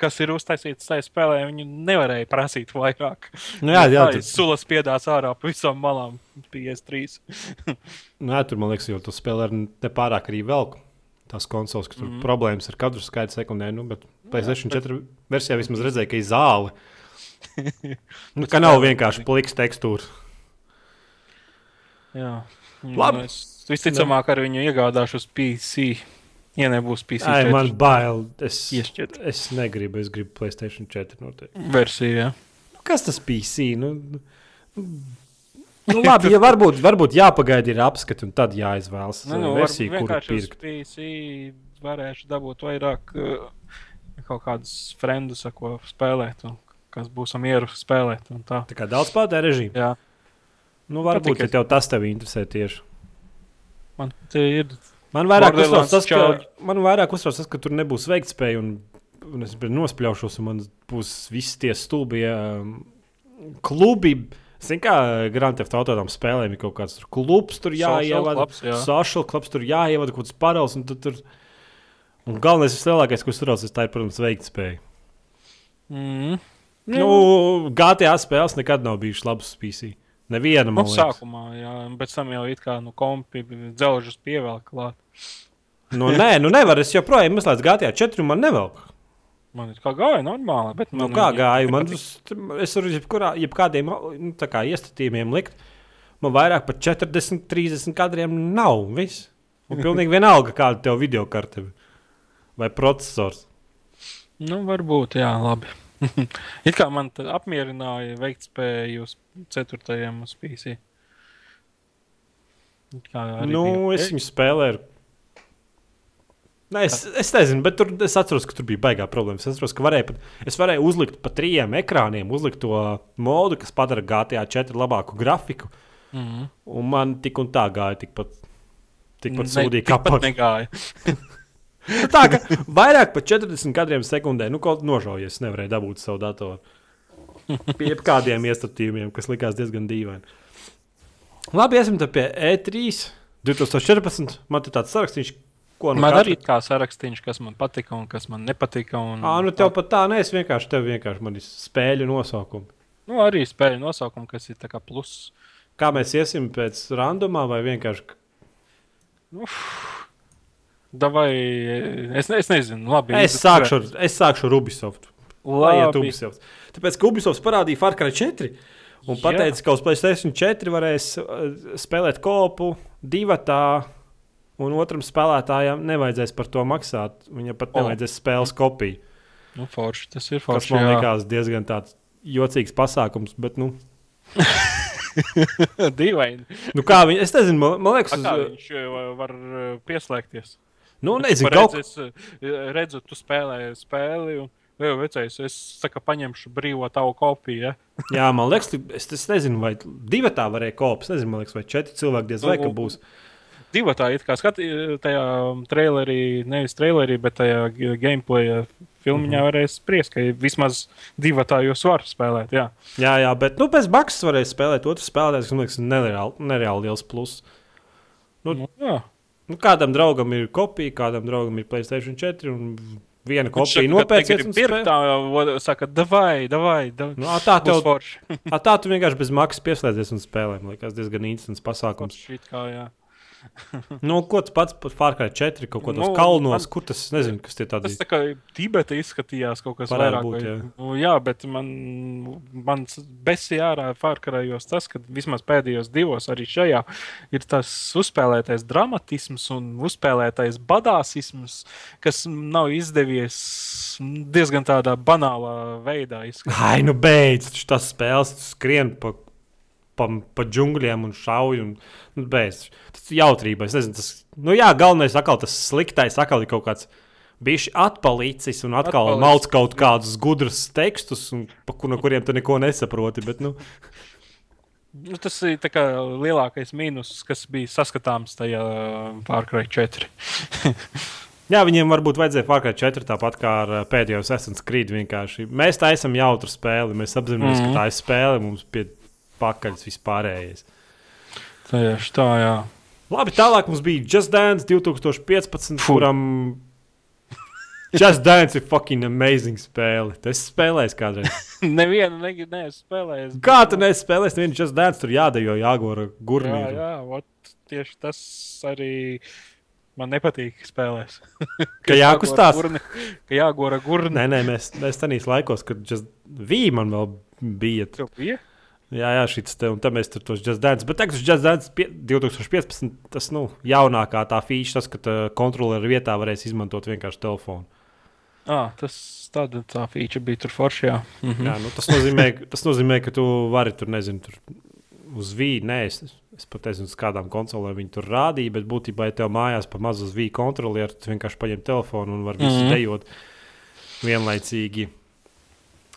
kas ir uztaisīts tajā spēlē, viņi nevarēja prasīt vairāk. Nu, jā, jā, tā ir sulas piedās ārā pa visām malām PS3. nu, jā, tur man liekas, jo tu spēlē nepārāk arī velku. Tās konsoles, ka tur mm. problēmas ar katru skaitu sekundē, nu, bet PlayStation 4 versijā vismaz redzēja, ka ir zāle. nu, ka nav vienkārši pliks tekstūra. Jā, labi. Es visticamāk ar viņu iegādāšos PC. Ja nebūs PC, tad man bail. Es, Iešķiet. es negribu, es gribu Playstation 4 noteikti. Versija. Nu, kas tas PC? Nu, nu, nu, labi, ja varbūt, varbūt jāpagaida ir apskati un tad jāizvēlas nu, nu, versija, kuru pirkt. PC varēšu dabūt vairāk uh, kaut kādus frendus, ar ko spēlēt, un kas būs mieru spēlēt. Tā. tā kā daudz spēlē režīmu. Jā. Nu, varbūt ja tev tas tev interesē tieši. Man ir. Man vairāk uztrauc tas, ka, man vairāk uztrauc tas, ka tur nebūs veiktspēja un, un es nospļaušos, un man būs visi tie stulbie um, klubi. Zini, kā Grand Theft Auto tam spēlēm ir kaut kāds tur klubs, tur jāievada, social clubs, tur jāievada kaut kāds paraugs. Un, tur... un galvenais, lielākais, ko es turēju, tā ir, protams, veiktspēja. Mm. Nu, GTA spēles nekad nav bijušas labas PC. Neviena nu, sākumā, jā, bet tam jau it kā nu, kompi dzelžus pievelk klāt. nu, nē, nu nevar. Es joprojām meklēju GTA 4, man nevelk. Man ir kā gāja normāli. Bet nu, kā gāja? Man, es varu jebkurā, jebkādiem nu, kā, iestatījumiem likt. Man vairāk par 40, 30 kadriem nav. Viss. Man pilnīgi vienalga, kāda tev video karte vai processors. Nu, varbūt, jā, labi. It kā man apmierināja veiktspēju 4. uz PC. Nu, bija. es viņu spēlēju. Nē, es, es nezinu, bet tur, es atceros, ka tur bija baigā problēma. Es atceros, ka varēja pat, es varēju uzlikt pa trijiem ekrāniem, uzlikt to modu, kas padara GTA 4 labāku grafiku. Mm -hmm. Un man tik un tā gāja tikpat, tikpat sūdīgi, kā pat negāja. Tā kā vairāk par 40 kadriem sekundē, nu, kaut nožaujies, nevarēja dabūt savu datoru. Pie kādiem iestatījumiem, kas likās diezgan dīvaini. Labi, esam pie E3 2014. Man ir tāds sarakstīns, ko nu man arī kā sarakstīns, kas man patika un kas man nepatika. Un... À, nu tev pat tā, nē, es vienkārši tev vienkārši man ir spēļu nosaukumi. Nu, arī spēļu nosaukumi, kas ir tā kā pluss. Kā mēs iesim pēc randumā vai vienkārši? Uf. Davai, es, es nezinu, labi. Es sākšu, ar, es sākšu ar Ubisoft. Labi. Ubisoft. Tāpēc, Ubisoft parādīja Far Cry 4 un pateica, ka uz PlayStation 4 varēs uh, spēlēt kopu divatā. Un otram spēlētājam nevajadzēs par to maksāt. Viņam pat nevajadzēs oh. spēles kopiju. Nu, forši, tas ir forši. Tas man likās diezgan tāds jocīgs pasākums. Bet, nu, Dīvaini. nu, kā viņi, es nezinu, man, man liekas, uz... viņš uh, var uh, pieslēgties. Nu, nezinu, kaut... es redzu, tu spēlē spēli. Un... Jā, vecais, es saku, paņemšu brīvo tavu kopiju. Ja? Jā, man liekas, es, es nezinu, vai divi tā varēja kopēt. Es nezinu, man liekas, vai četri cilvēki diez vai ka nu, būs. Divi tā, it kā skatījās tajā trailerī, nevis trailerī, bet tajā gameplay filmiņā mm -hmm. varēs spriest, ka vismaz divi tā jūs varat spēlēt. Jā, jā, jā bet nu, bez maksas varēs spēlēt. Otrs spēlētājs, man liekas, nereāli, nereāli liels pluss. Nu, nu, jā. Nu, kādam draugam ir kopija, kādam draugam ir Playstation 4. Viena kopija nopērcies. Tā jau saka, davai, davai. davai. Nu, tā, tev, tā tu vienkārši bez maksas pieslēdzies un spēlē. Man liekas, diezgan interesants pasākums. Šit kā, jā nu, ko tu pats par Fārkai 4 kaut kādos nu, kalnos, man, kur tas nezinu, kas tie tādi. Tas tā kā Tibeta izskatījās kaut kas vairāk. Būt, jā. Nu, jā, bet man, man besija ārā Fārkarajos tas, ka vismaz pēdējos divos arī šajā ir tas uzspēlētais dramatisms un uzspēlētais badāsisms, kas nav izdevies diezgan tādā banālā veidā. Izskatīt. Ai, nu beidz, tas spēles skrien pa pa, pa džungļiem un šauj. Un, nu, bez, tas ir jautrība. Nezinu, tas, nu, jā, galvenais atkal tas sliktais, atkal ir kaut kāds. Bija atpalicis un atkal Atpalicis. malc kaut kādus gudrus tekstus, un, pa, no kuriem tu neko nesaproti. Bet, nu. Nu, tas ir lielākais mīnus, kas bija saskatāms tajā Pārkrājā 4. Jā, viņiem varbūt vajadzēja Far Cry 4 tāpat kā ar uh, pēdējo Assassin's Creed. Vienkārši. Mēs taisām jautru spēli, mēs apzināmies, mm -hmm. ka tā ir spēle, mums pie pakaļas vispārējais. Tieši tā, jā. Labi, tālāk mums bija Just Dance 2015, Fuh. kuram Just Dance ir fucking amazing spēle. Tas spēlēs kādreiz. Nevienu ne, neesmu spēlējis. Kā tu neesi spēlējis? Nevienu Just Dance tur jādejo, jāgora gurnī. Jā, jā, ot, tieši tas arī man nepatīk spēlēs. ka jākustās. Ka jāgora gurni. Nē, nē, mēs, mēs tenīs laikos, kad Just V man vēl bija. Tev bija? Jā, jā, šis te un tā mēs tur tos Just Dance. Bet Just Dance 2015, tas nu, jaunākā tā feature, tas, ka kontroleru vietā varēs izmantot vienkārši telefonu. Ah, tas tāda tā feature bija tur foršajā. Mhm. Jā, nu, tas, nozīmē, tas nozīmē, ka tu vari tur, nezinu, tur uz vīnu. Nē, es, es pat nezinu, uz kādām konsolēm viņi tur rādīja, bet būtībā, ja tev mājās pa mazu uz vīnu kontrolieru, tu vienkārši paņem telefonu un var visu mm -hmm. dejot vienlaicīgi.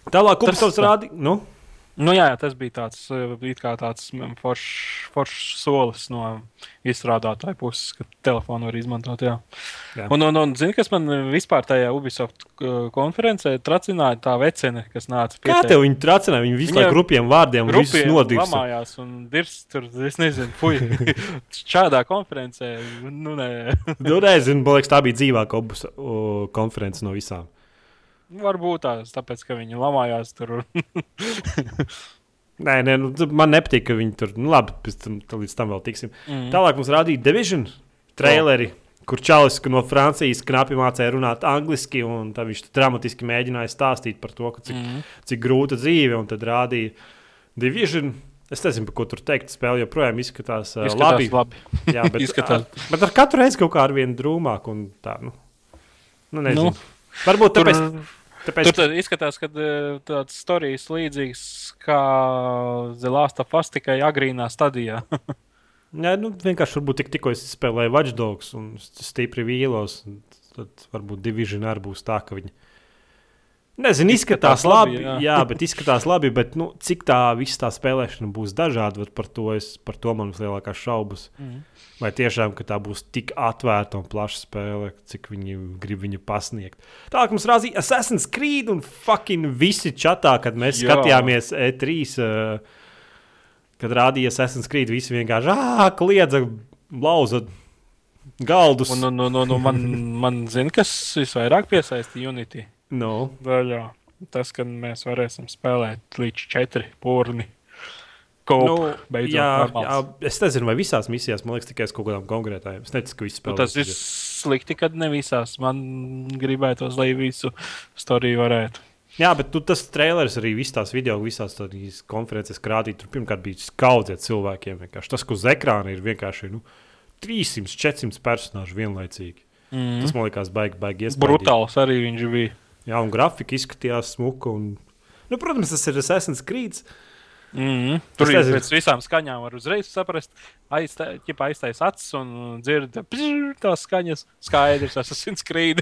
Tālāk, kurš tavs rādīja? Nu? Nu, jā, tas bija tāds, eh, tāds foršs forš solis no izstrādātāja puses, ka telefonu var izmantot. Jā. Jā. Un, un, un zini, kas man vispār tajā Ubisoft eh, konferencē tracināja tā vecene, kas nāca pie. Kā tev viņi tracināja? Viņi visu laiku grupiem vārdiem nodīvs. un dirs tur, es nezinu, fuj, šādā konferencē, nu nē. nu, nezinu, man liekas, tā bija dzīvākā konference no visām. Varbūt tās, tāpēc, ka viņi lamājās tur. nē, nē nu, man nepatīk, ka viņi tur. Nu, labi, pēc tam, līdz tam vēl tiksim. Mm. Tālāk mums rādīja Division traileri. Oh. Kur Čalis no Francijas knapi mācīja runāt angliski, un viņš dramatiski mēģināja stāstīt par to, cik, mm. cik grūta dzīve, un tad rādīja Division. Es nezinu, ko tur teikt. Spēle joprojām izskatās, uh, izskatās labi. labi. Jā, bet, izskatās. Ar, bet ar katru reizi kaut kā ar vienu drūmāk un tā. Nu, nu nezinu. Nu. Varbūt tāpēc. Tur... Tāpēc... Tur izskatās, ka eh, tāds stāstījis līdzīgs kā Zelāsta Fast tikai agrīnā stadijā. Jā, nu, vienkārši varbūt tik, tikko es spēlēju Watchdogs un stipri vīlos. Tad varbūt divižņā arī būs tā, ka viņi Nezinu, izskatās, izskatās labi, labi jā. jā, bet izskatās labi, bet nu, cik tā visa tā spēlēšana būs dažāda, par to, es, par to man ir lielākās šaubas. Mm. Vai tiešām tā būs tik atvērta un plaša spēle, cik viņi grib viņu pasniegt. Tālāk mums rādīja Assassin's Creed un fucking visi čatā, kad mēs jā. skatījāmies E3. Uh, kad rādīja Assassin's Creed, visi vienkārši kliedza, lauza galdus. Un, un, un, un, un man, man zina, kas visvairāk piesaista Unity. No. Daļā. Tas, ka mēs varēsim spēlēt līdz četri porni. Kop, nu, jā, jā, es nezinu, vai visās misijās, man liekas, tikai uz kaut kādām konkrētām. Es neticu, ka viss spēlē. Nu, tas ir slikti, kad ne visās. Man gribētos, lai visu storiju varētu. Jā, bet tu, tas trailers arī visās video, visās konferences krātīt. Tur pirmkārt bija skaudziet cilvēkiem. Vienkārši. Tas, kas uz ekrāna ir vienkārši nu, 300, 400 personāžu vienlaicīgi. Mm. Tas man liekas, baigi, baigi iespējams. Brutāls arī viņš bija. Jā, un grafika izskatījās smuka. Un... Nu, protams, tas ir Assassin's Creed. Mm -hmm. Tur jau pēc visām skaņām var uzreiz saprast, aiztaisīt aiztais acis un dzirdēt tās skaņas. Skaidrs, Assassin's Creed.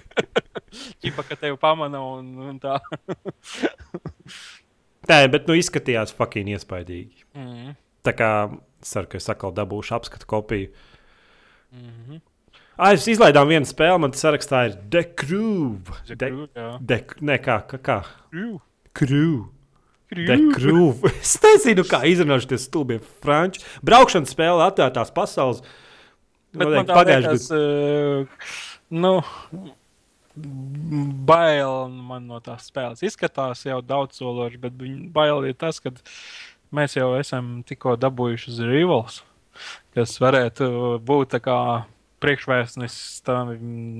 Čipa, ka tevi pamana un, un tā. Nē, bet nu izskatījās fucking iespaidīgi. Mm -hmm. Tā kā ceru, ka es atkal dabūšu apskatu kopiju. Mm -hmm. Es izlaidām vienu spēli, man sarakstā ir The Crew. The Crew, de, de, ne, kā, kā, kā? Crew. Crew. Crew. es nezinu, kā izrunāt šie stulbie franči. Braukšanas spēle atvērtās pasaules. Bet man pagājušajā gadā. Nu, bail man no tās spēles. Izskatās jau daudz sološi, bet bail ir tas, ka mēs jau esam tikko dabūjuši uz Rivals, kas varētu būt tā kā priekšvēstnesis tam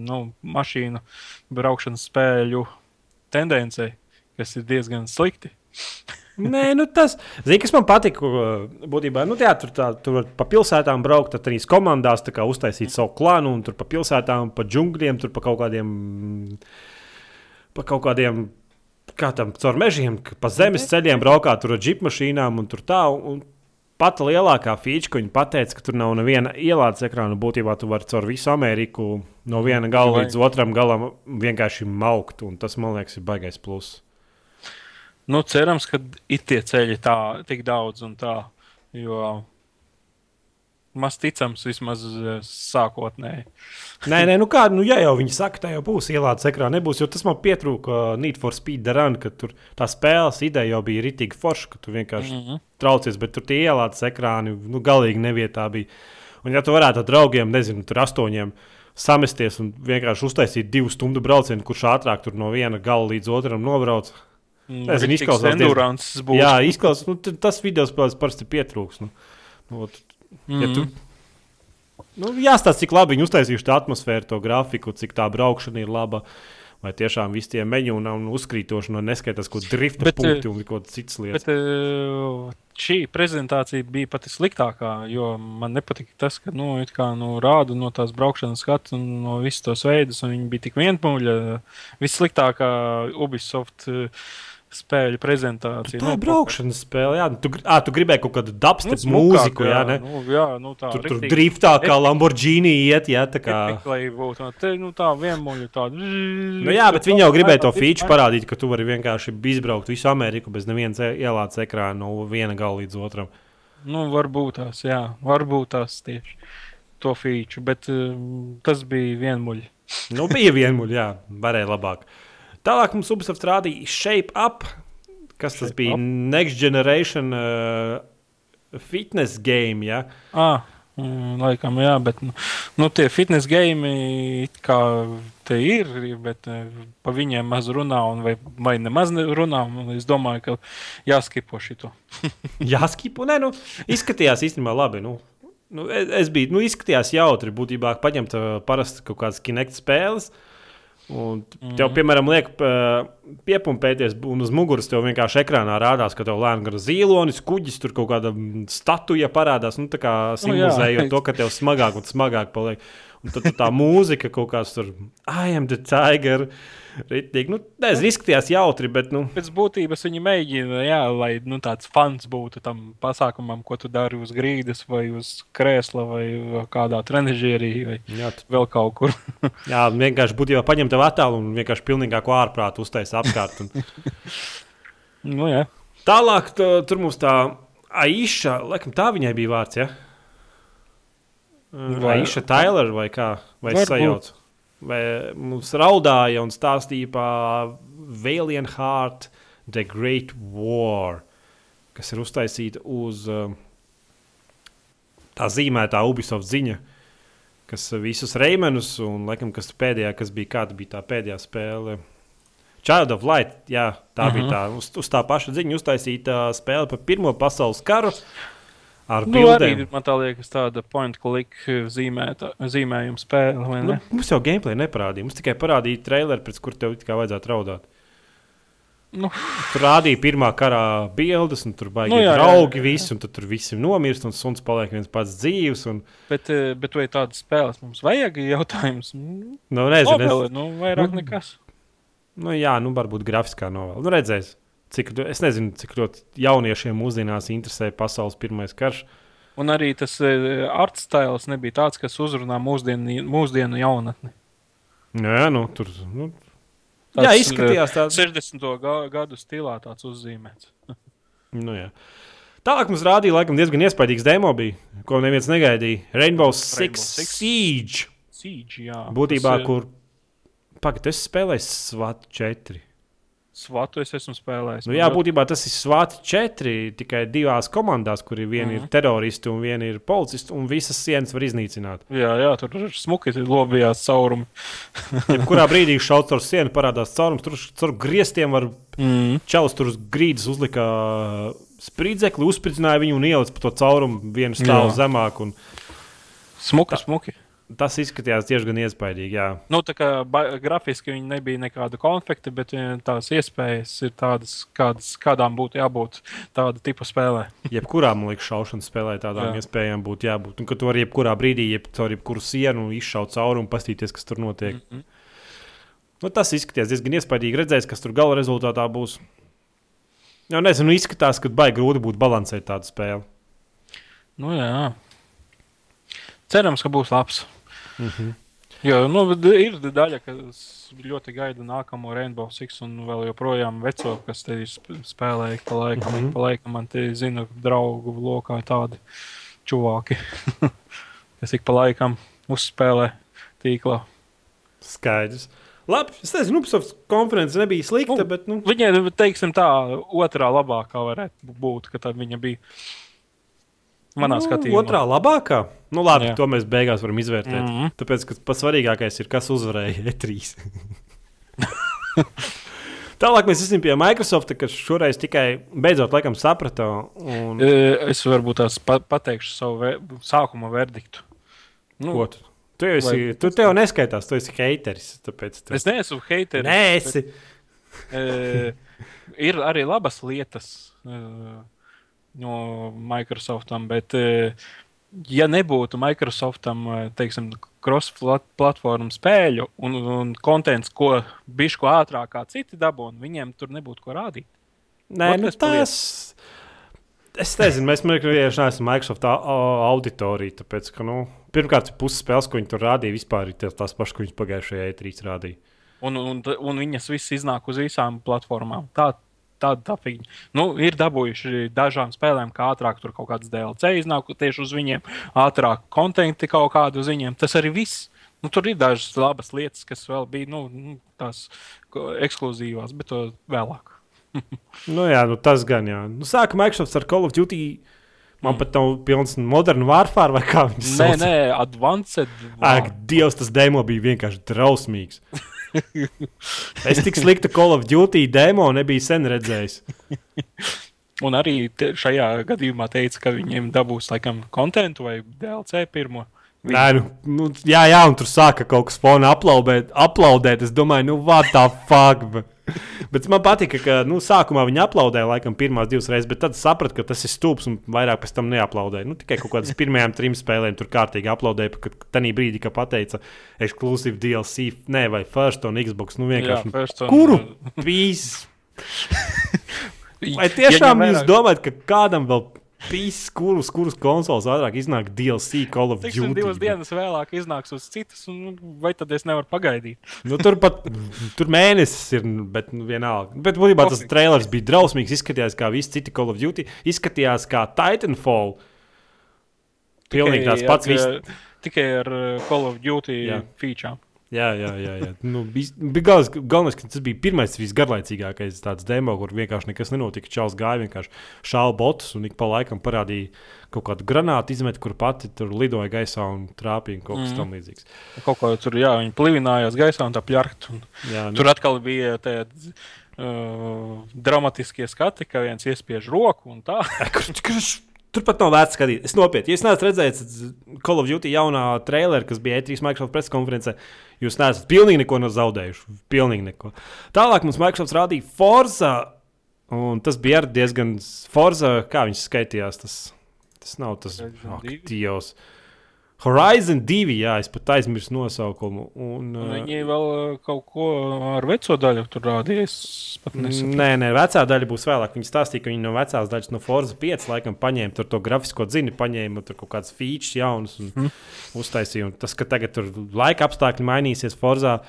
nu, mašīnu braukšanas spēļu tendencei, kas ir diezgan slikti. Nē, nu tas, zini, kas man patīk. Būtībā, nu, jā, tur, tā, tur pa pilsētām braukt, tad trīs komandās kā, uztaisīt savu klānu, un tur pa pilsētām, pa džungļiem, tur pa kaut kādiem, pa kaut kādiem, kā tam, caur mežiem, pa zemes ceļiem braukāt tur ar džipmašīnām un tur tā. Un, pati lielākā feature, ko viņi pateica, ka tur nav neviena ielādes ekrāna. Būtībā tu vari caur visu Ameriku no viena gala līdz otram galam vienkārši maukt. Tas, man liekas, ir baisais pluss. Nu, cerams, ka ir tie ceļi tā, tik daudz un tā. Jo maz ticams, vismaz eh, sākotnēji. Nē, nē, nu kā, nu, ja jau viņi saka, tā jau būs ielādes ekrānā, nebūs, jo tas man pietrūka uh, Need for Speed Run, ka tur tā spēles ideja jau bija ritīgi forša, ka tu vienkārši mm -hmm. traucies, bet tur tie ielādes ekrāni, nu, galīgi nevietā bija. Un ja tu varētu ar draugiem, nezinu, tur astoņiem samesties un vienkārši uztaisīt divu stundu braucienu, kurš ātrāk tur no viena gala līdz otram nobrauc. Mm, Nezinu, izklausās būs. Jā, izklausās, nu, tas video spēles parasti pietrūks. Nu. Nu, ot, ja tu, nu, jāstāsta, cik labi viņi uztaisījuši to atmosfēru, to grafiku, cik tā braukšana ir laba. Vai tiešām viss tie meņu un, un uzkrītošana, neskaitās, ko drifta Bet, punkti un ko citas lietas. Bet eh, šī prezentācija bija pati sliktākā, jo man nepatika tas, ka nu, kā, nu, rāda no tās braukšanas skatu un no visus tos veidus, un viņi bija tik vienpūļi. Vissliktākā Ubisoft eh, spēļu prezentācija. Tā Nu, ir braukšanas spēle. Jā, tu, gr- ā, tu gribēji kaut kādu dubstep smukāk, mūziku, jā, ne? Nu, jā, nu, tā Tur, tur driftā kā Lamborghini iet, jā, tā kā. Būtu no te, nu, tā vienmuļa tāda. Nu, jā, bet viņi jau gribēja to feature parādīt, ka tu vari vienkārši izbraukt visu Ameriku bez nevienas e- ielādes ekrāna no viena gala līdz otram. Nu, varbūt tās, jā, varbūt tās tieši to feature, bet um, tas bija vienmuļi. Nu, bija vienmuļi, jā, varēja labāk. Tālāk mums Ubisoft rādīja Shape Up, kas tas Shape bija Up. Next Generation uh, fitness game. Ja? Ah, mm, laikam, jā, bet nu, nu, tie fitness game kā te ir, bet eh, pa viņiem maz runā, un vai, vai nemaz nerunā. un Es domāju, ka jāskipo šito. Jāskipo, nē, nu, izskatījās īstenībā labi. Nu. Nu, es, es biju, nu, izskatījās jautri, būtībā paņemt uh, parasti kaut kādas kinekta spēles. Un tev, piemēram, liek piepumpēties, un uz muguras tev vienkārši ekrānā rādās, ka tev lēnām gar zilonis, kuģis, tur kaut kāda mm, statuja parādās. Nu, tā kā simbolizējot to, ka tev smagāk un smagāk paliek. Un tad tu tā mūzika kaut kāds tur, I am the tiger. Ritīgi. Nu, nezinu, izskatījās jautri, bet, nu, Pēc būtības viņi mēģina, jā, lai nu, tāds fans būtu tam pasākumam, ko tu dari uz grīdas, vai uz krēsla, vai kādā trenižierī, vai jā, tu vēl kaut kur. Jā, vienkārši būtībā paņemt tev attēlu un vienkārši pilnīgāko ārprātu uztaisīt apkārt. Un... nu, jā. Tālāk tu, tur mums tā Aisha, laikam tā viņai bija vārds. Ja? Vai- Aisha Taylor vai kā? Vai sajaucu? Vai mums raudāja un stāstīja par Valiant Heart, The Great War, kas ir uztaisīta uz um, tā zīmētā Ubisoft ziņa. Kas visus reimenus, un laikam, kas pēdējā, kas bija, kāda bija tā pēdējā spēle, Child of Light, jā, tā uh -huh. bija tā, uz, uz tā paša ziņa uztaisīta spēle par Pirmo pasaules karu ar Nu, arī bildēm. man tā liekas, tāda point click zīmēta, zīmējuma spēle. Nu, mums jau gameplay neparādīja. Mums tikai parādīja traileri, pēc kur tev kā vajadzētu raudāt. Nu. Tur rādīja pirmā karā bildes, un tur baigi Nu, jā, jā, draugi, jā, jā. visi, un tur visi nomirst, un suns paliek viens pats dzīves. Un, Bet, eh, bet vai tādas spēles mums vajag? Jautājums. Mm, nu, nezinu, es, Nobele, nu, vairāk Nu, nekas. nu, jā, nu, varbūt grafiskā novēl. Nu, redzēs, cik, es nezinu, cik ļoti jauniešiem mūsdienās interesē pasaules pirmais karš. Un arī tas uh, art stils nebija tāds, kas uzrunā mūsdienu, mūsdienu jaunatni. Nu, jā, nu, tur. Nu, Tas, jā, izskatījās tāds. 60. Ga gadu stilā tāds uzzīmēts. Nu, jā. Tālāk mums rādīja, laikam, diezgan iespaidīgs demo, bija, ko neviens negaidīja. Rainbow Six, Rainbow Six. Siege. Siege, jā. Būtībā, Tas, eh, kur. Pagaidiet, es spēlēju SWAT 4. Svatu es esmu spēlējis. Nu, jā, būtībā tas ir SWAT 4 tikai divās komandās, kur ir viena mm -hmm. ir teroristi un viena ir policisti, un visas sienas var iznīcināt. Jā, jā, tur ir smuki lobijās caurumi. Jebkurā brīdī šaut caur sienu, parādās caurums, tur caur griestiem var Mm. čaus tur uz grīdas uzlika spridzekli, uzspridzināja viņu un ielica pa to caurumu vienu stāvu Jā. zemāk. Un Smuki, smuki. Tas izskatījās diezgan iespaidīgi. Jā. Nu, tā kā grafiski viņi nebija nekāda konflikta, bet eh, tās iespējas ir tādas, kādas, kādām būtu jābūt tāda tipa spēlē. Jebkurā liekas, šaušanas spēlē tādām Jā. iespējām būtu jābūt. Un ka tu vari jebkurā brīdī, jeb caur jebkuru sienu izšaut caurumu un paskatīties, kas tur notiek. Mm -hmm. Nu, tas izskatījās diezgan iespaidīgi. Redzēs, kas tur gala rezultātā būs. Jā, nezinu, izskatās, ka baigi grūti būtu balansēt tādu spēli. Nu, jā. Cerams, ka būs labs. Mm -hmm. Jo nu, ir daļa, kas ļoti gaida nākamo Rainbow Six un vēl joprojām veco, kas te ir sp- spēlēja ik pa laikam. Mm Mhm. -hmm. pa laikam man te zina draugu lokā tādi. čuvāki, kas ik pa laikam uzspēlē tīklā. Skaidrs. Labi, es nezinu, Ubisoft konference nebija slikta, Nu, bet. Nu, Viņai, teiksim, tā otrā labākā varētu būt, ka tā viņa bija. Manā nu, skatījumā. Otrā labākā. Nu, labi, Jā. To mēs beigās varam izvērtēt. Mm. -hmm. Tāpēc, ka pats svarīgākais ir, kas uzvarēja E3. Tālāk mēs esam pie Microsoft, kas šoreiz tikai beidzot laikam saprata. Un... E, Es varbūt tās pa pateikšu savu ve sākuma verdiktu. Nu, Ko tu? Tu jau, esi, Vai- tu, jau neskaitās, tu esi haiteris. Tāpēc tu... es neesmu heiteris. Nē, esi. E, ir arī labas lietas e, no Microsoftam, bet, e, ja nebūtu Microsoftam, e, teiksim, cross-platformu spēļu un, un kontents, ko bišku ātrāk kā citi dabūna, viņiem tur nebūtu ko rādīt. Nē, nu, tas. Es nezinu, mēs vienkārši neesam Microsoft au- au- auditorija. Tāpēc, ka, nu, pirmkārt, puses spēles, ko viņi tur rādīja, vispār ir tās pašas, ko viņi pagājušajā E3 rādīja. Un, un, un viņas visas iznāk uz visām platformām. Tā, tāda tā figūra. Nu, ir dabūjuši dažām spēlēm, kā ātrāk tur kaut kādas DLC iznāk tieši uz viņiem, ātrāk konteksti kaut kādu uz viņiem. Tas arī viss. Nu, tur ir dažas labas lietas, kas vēl bija nu, nu, tās ekskluzīvās, bet to vēlāk. Nu, jā, nu, tas gan, jā. Nu, sāka Microsoft ar Call of Duty. Man mm. pat nav pilns modernu warfare vai kā viņš Nē, sauc. nē, advanced. Ak, Dievs, tas demo bija vienkārši drausmīgs. es tik sliktu Call of Duty demo nebiju sen redzējis. Un arī te, šajā gadījumā teica, ka viņiem dabūs laikam kontentu vai DLC pirmo. Nē, nu, nu, jā, jā, un tur sāka kaut kas fonā aplaudēt. aplaudēt. Es domāju, nu, what the fuck. Bet, man patika, ka nu, sākumā viņi aplaudēja laikam pirmās divas reizes, bet tad sapratu, ka tas ir stulbs un vairāk pēc tam neaplaudēja. Nu, tikai kaut kādas pirmajām trim spēlēm tur kārtīgi aplaudēja, kad tajā brīdī, kad pateica, ekskluzīvi DLC, nē, vai First on Xbox. Nu, vienkārši. Jā, on- Kuru? Pīs. Vai tiešām Ieņem jūs domājat, ka kādam vēl pīs, kurus, kurus konsoles ātrāk iznāk DLC Call of Tiksim, Duty? divas dienas vēlāk iznāks uz citas, un nu, vai tad es nevaru pagaidīt? Nu, tur pat tur mēnesis ir, bet nu, vienalga. Bet būtībā tas trailers bija drausmīgs. Izskatījās kā visi citi Call of Duty. Izskatījās kā Titanfall. Pilnīgi tāds pats. Tikai ar, tikai ar uh, Call of Duty feature. Jā, jā, jā. jā. Nu, bija, bija galvenais, galvenais, ka tas bija pirmais, visgarlaicīgākais tāds demo, kur vienkārši nekas nenotika. Čāls gāja vienkārši šāva botus un ik pa laikam parādīja kaut kādu granātu izmetu, kur pati tur lidoja gaisā un trāpīja kaut kas mm. tam līdzīgs. Kaut kā tur, jā, viņi plivinājās gaisā un tā pļarkt. Un Jā, nu, tur atkal bija tādi uh, dramatiskie skati, ka viens iespiež roku un tā. Kur, kur, tur pat nav vērts skatīties. Es nopietni, ja es neesmu redzējis Call of Duty jaunā traileru, kas bija E3 Microsoft preses konferencē. Jūs neesat pilnīgi neko no zaudējuši. Pilnīgi neko. Tālāk mums Microsoft rādīja Forza. Un tas bija arī diezgan Forza, kā viņš skaitījās. Tas, tas nav tas Horizon ak, 2? Dievs. Horizon 2, jā, es pat aizmirsu nosaukumu. Un, uh, viņi vēl uh, kaut ko ar veco daļu tur rādīja. Nē, nē, vecā daļa būs vēlāk. Viņi stāstīja, ka viņi no vecās daļas, no Forza 5, laikam, paņēma tur to grafisko dzini, paņēma tur kaut kādas features jaunas un mm. uztaisīja. Un tas, ka tagad tur laika apstākļi mainīsies Forza.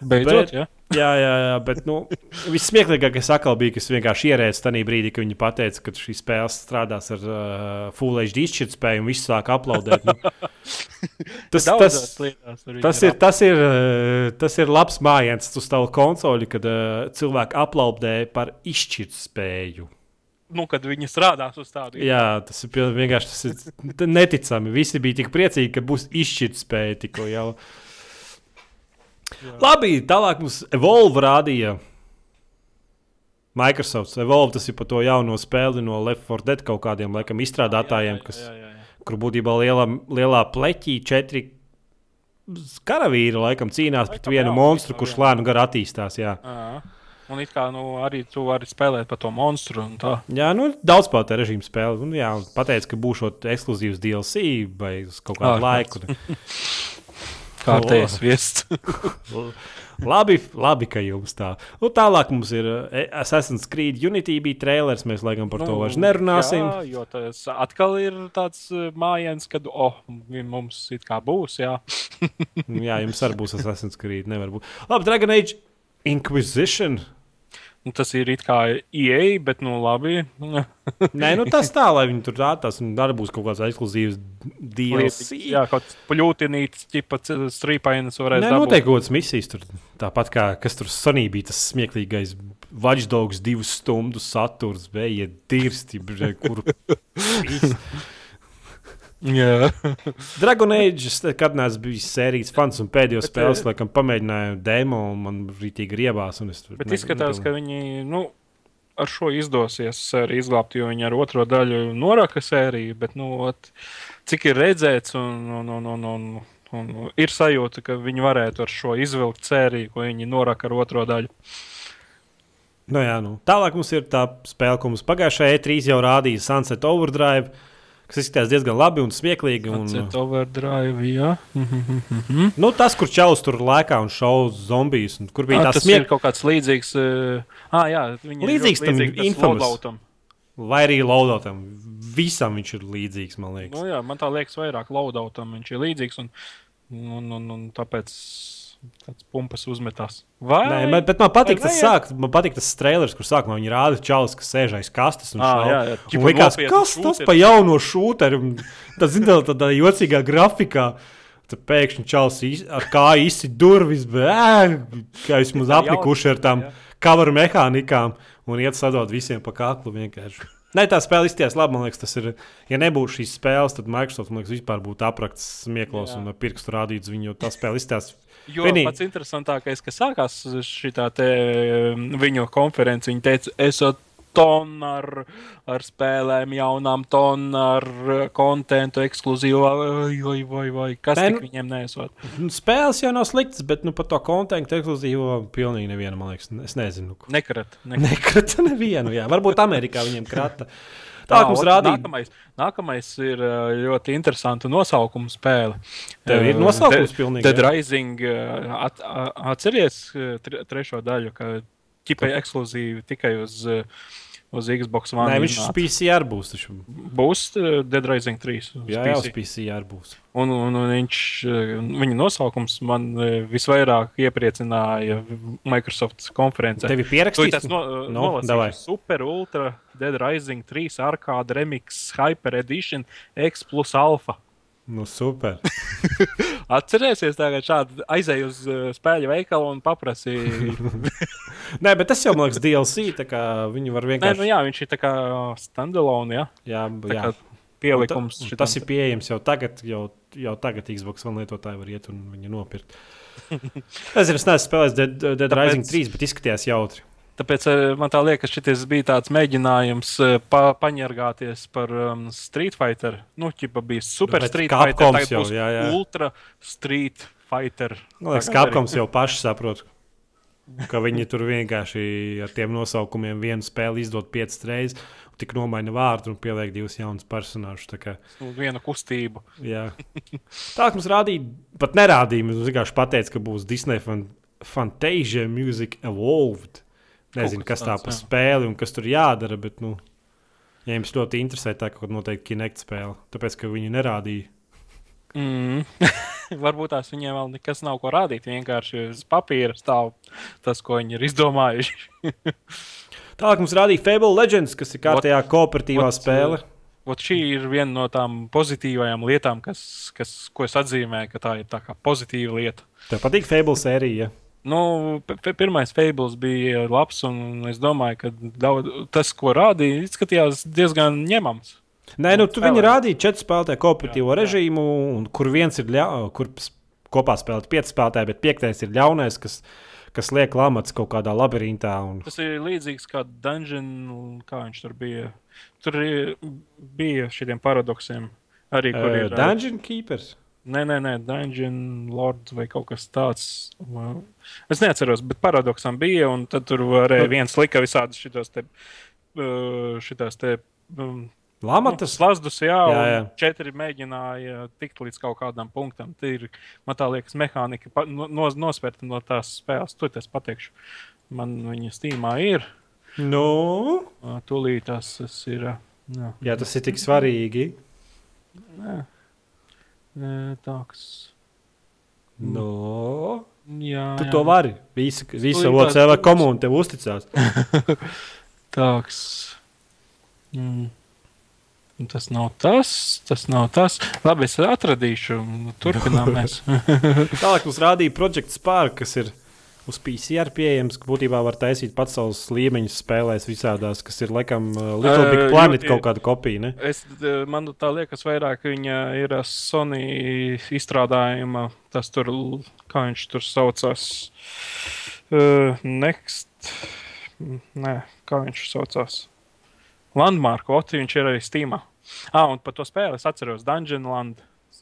Beidzot, Bet- jā. Jā, jā, jā bet nu, vissmieklīgākais atkal bija, kas vienkārši ierēdz tajā brīdī, kad viņi teica, ka šī spēle strādās ar uh, Full HD izšķirtspēju un viss sāk aplaudēt. Nu. Tas, tas, viņi Tas ir, tas, ir, eh, tas ir labs mājiņš uz tavu konsoli, kad uh, cilvēki aplaudē par izšķirtspēju. Nu, kad viņi strādās uz tādu Jā, tas ir vienkārši tas ir neticami. Visi bija tik priecīgi, ka būs izšķirtspēja tikko jau. Jā. Labi, tālāk mums Evolve rādīja. Microsoft Evolve tas ir par to jauno spēli no Left 4 Dead kaut kādiem laikam izstrādātājiem, kas, Jā, jā, jā. kur būtībā lielā, lielā pleķī četri karavīri laikam cīnās pret vienu jā, monstru, laikam kurš jā. lēnu gar attīstās. Jā. Jā. Un it kā nu, arī tu vari spēlēt par to monstru. Jā, nu, daudz spēlētāju režīmu spēle. Un, jā, un pateica, ka būs ekskluzīvs DLC vai uz kaut kādu Ārprāts. laiku. Kārtējs viests. labi, labi, ka jums tā. Un tālāk mums ir eh, Assassin's Creed Unity bija trailers. Mēs laikam par to vairs nerunāsim. Nu, Jā, jo tas atkal ir tāds uh, mājiņš, kad oh, mums it kā būs. Jā, jā, jums arī būs Assassin's Creed. Nevar būt. Labi, Dragon Age Inquisition. Nu, tas ir it kā ieeja, bet nu labi. Nē, nu tas tā, lai viņi tur rādās, un arī būs kaut kāds ekskluzīvs DLC. Jā, kaut kāds pļūtinīts, tipa strīpainas varēs Nē, noteikti kaut kādas misijas tur. Tāpat kā kas tur Sonī bija tas smieklīgais Watchdogs divu stundu saturs, bija dirsti, kur. Jā, Dragon Age, kad nāc bija sērijas fans un pēdējo spēles, laikam, pamēģināju demo, un man rītīgi riebās. un es tur bet ne- izskatās, ka viņi nu, ar šo izdosies arī izglābt, jo viņi ar otro daļu noraka sēriju. Bet, nu, ot, cik ir redzēts, un, un, un, un, un, un ir sajūta, ka viņi varētu ar šo izvilkt sēriju, ko viņi noraka ar otro daļu. Nu, jā, nu. Tālāk mums ir tā spēle, ko mums pagājušajā E3 jau rādīja Sunset Overdrive, kas izskatās diezgan labi un smieklīgi. Un, overdrive, jā. nu, tas, kur čaus tur lēkā un šauj zombijus, un kur bija Ah, tā tas smieklīga. ir kaut kāds līdzīgs. Uh, ah, jā, Līdzīgs tam. Loadoutam. Vai arī laudotam. Visam viņš ir līdzīgs, man liekas. Nu, jā, man tā liekas, vairāk loadoutam viņš ir līdzīgs. Un, un, un, un tāpēc tāds pumpas uzmetās. Vai? Nē, man, bet man patīk tas, sāk, man patīk tas trailers, kur sākumā viņi rāda čalis, kas sēž aiz kastes un šauj. jā, jā, Un likās, kas tas šūteri. pa jauno šūteri? Un Tas ir tādā jocīgā grafikā. Tad pēkšņi čels ar kāju izsit durvis, ē, kā jūs mums aplikuši ar tām cover mehānikām un iet sadot visiem pa kaklu vienkārši. Nē, tā spēle izties labi. Man liekas, tas ir. Ja nebūtu šīs spēles, tad Microsoft liekas, vispār būtu aprakts smieklos Jā. un pirkstu rādīts viņu, tā spēle izties. Jo Vienī- pats interesantākais, ka sākās šī viņu konference, viņi teica, esot tonu ar, ar spēlēm, jaunām tonu ar kontentu, ekskluzīvu, vai, vai, vai, kas Nē, tik nu- viņiem nesot. Nu, Spēles jau nav sliktas, bet nu, par to kontekstu ekskluzīvo pilnīgi neviena, man liekas, es nezinu. ko- Nekrat. nekrat. Nekrata nevienu, jā. Varbūt Amerikā viņiem krata. Tā mums rādīja. Nākamais, nākamais ir ā, ļoti interesants nosaukums spēle. Tev ir Ā, nosaukums pilnīgi, jā? Rising. ā, At, atceries trešo daļu, ka ķipai ekskluzīvi tikai uz, ā, uz Xbox One. Nē, viņš uz iznāca. PCR būs. Taču. būs ā, Dead Rising 3. uz Jā, jau uz PC. PCR būs. Un, un, un viņš, ā, viņa nosaukums man ā, visvairāk iepriecināja Microsoft konferencē. Tev ir pierakstīts? tas no, Nu, nolasīšu. davai. Super Ultra Dead Rising 3 Arcade Remix Hyper Edition X plus Alpha. Nu, super. Atcerieties, tagad šādi aizēju uz spēļu veikalu un paprasīju. Nē, bet tas jau, man liekas, DLC. Viņi var Nē, vienkārši. nu jā, viņš ir tā kā standalone, jā. jā, Tā jā. pielikums. Ta-. Tas ir pieejams jau tagad. Jau, jau tagad Xbox One lietotāji var iet un viņu nopirkt. Es zinu, es neesmu spēlējis Dead, Dead Tāpēc- Rising 3, bet izskatījās jautri. Tāpēc uh, man tā liekas, ka šis bija tāds mēģinājums uh, pa, paņērgāties par um, Street Fighter. Nu, ķipa bija Super Bet Street Fighter, jau, jā, jā. Ultra Street Fighter. Man liekas, Capcoms jau paši saprot, ka viņi tur vienkārši ar tiem nosaukumiem vienu spēli izdod piecas reizes, tik nomaina vārdu un pieliek divus jaunus personāžus. kā, Nu, Vienu kustību. jā. Tā mums rādīja, pat nerādīja, mums vienkārši pateica, ka būs Disney fan, Fantasia Music Evolved. Nezinu, kas tā tāds, pa jā. spēli un kas tur jādara, bet, nu, ja jums ļoti interesē, tā kaut kāda noteikti kinect spēle, tāpēc, ka viņi nerādīja. Mm. Varbūt tās viņiem vēl nekas nav ko rādīt. Vienkārši uz papīra stāv tas, ko viņi ir izdomājuši. Tālāk mums rādīja Fable Legends, kas ir kārtējā kooperatīvā Ot, spēle. Ot šī ir viena no tām pozitīvajām lietām, kas, kas, ko es atzīmēju, ka tā ir tā kā pozitīva lieta. Tev patīk Fable sērija? Ja? Nu, pirmais Fables bija labs, un es domāju, ka daudz, tas, ko rādīja, izskatījās diezgan ņemams. Nē, nu, tu viņi rādīja četru spēlētāju kooperatīvo Jā, jā. režīmu, un kur viens ir ļa... kur kopā spēlēt pieci spēlētāji, bet piektais ir ļaunais, kas, kas liek lamats kaut kādā labirintā. Un... Tas ir līdzīgs kā Dungeon, kā viņš tur bija. Tur bija šiem paradoksiem. Arī Uh, ir Dungeon Keepers. Nē, nē, nē, Dungeon Lords vai kaut kas tāds. Es neatceros, bet paradoksam bija, un tad tur varēja Nu. viens lika visādus šitos te, šitos te um, Lamatas. nu, slazdus, jā, Jā, jā, jā. jā. četri mēģināja tikt līdz kaut kādam punktam. Ir, man tā liekas, mehānika no, no, nosvērta no tās spēles. To es pateikšu. Man viņa stīmā ir. Nu, Tūlīt tas ir. Jā, ja tas ir tik svarīgi. Nē, tāks. Nu, Jā, tu jā. to vari. Visa, visa domas. komūna tev uzticās. Tāks. Mm. Un Tas nav tas, tas nav tas. Labi, es atradīšu. Turpinām mēs. Tālāk mums rādīja Project Spark, kas ir uz PCR pieejams. ka Būtībā var taisīt pats savus līmeņus spēlēs visādās, kas ir laikam uh, Little Big Ē, Planet kaut kāda kopija. Ne? Es, man tā liekas, vairāk viņa ir Sony izstrādājuma. Tas tur, kā viņš tur saucās. Uh, next. Nē, kā viņš saucās. Landmark, Oti, viņš ir arī Steamā. Ah, un par to spēli es atceros Dungeon Land,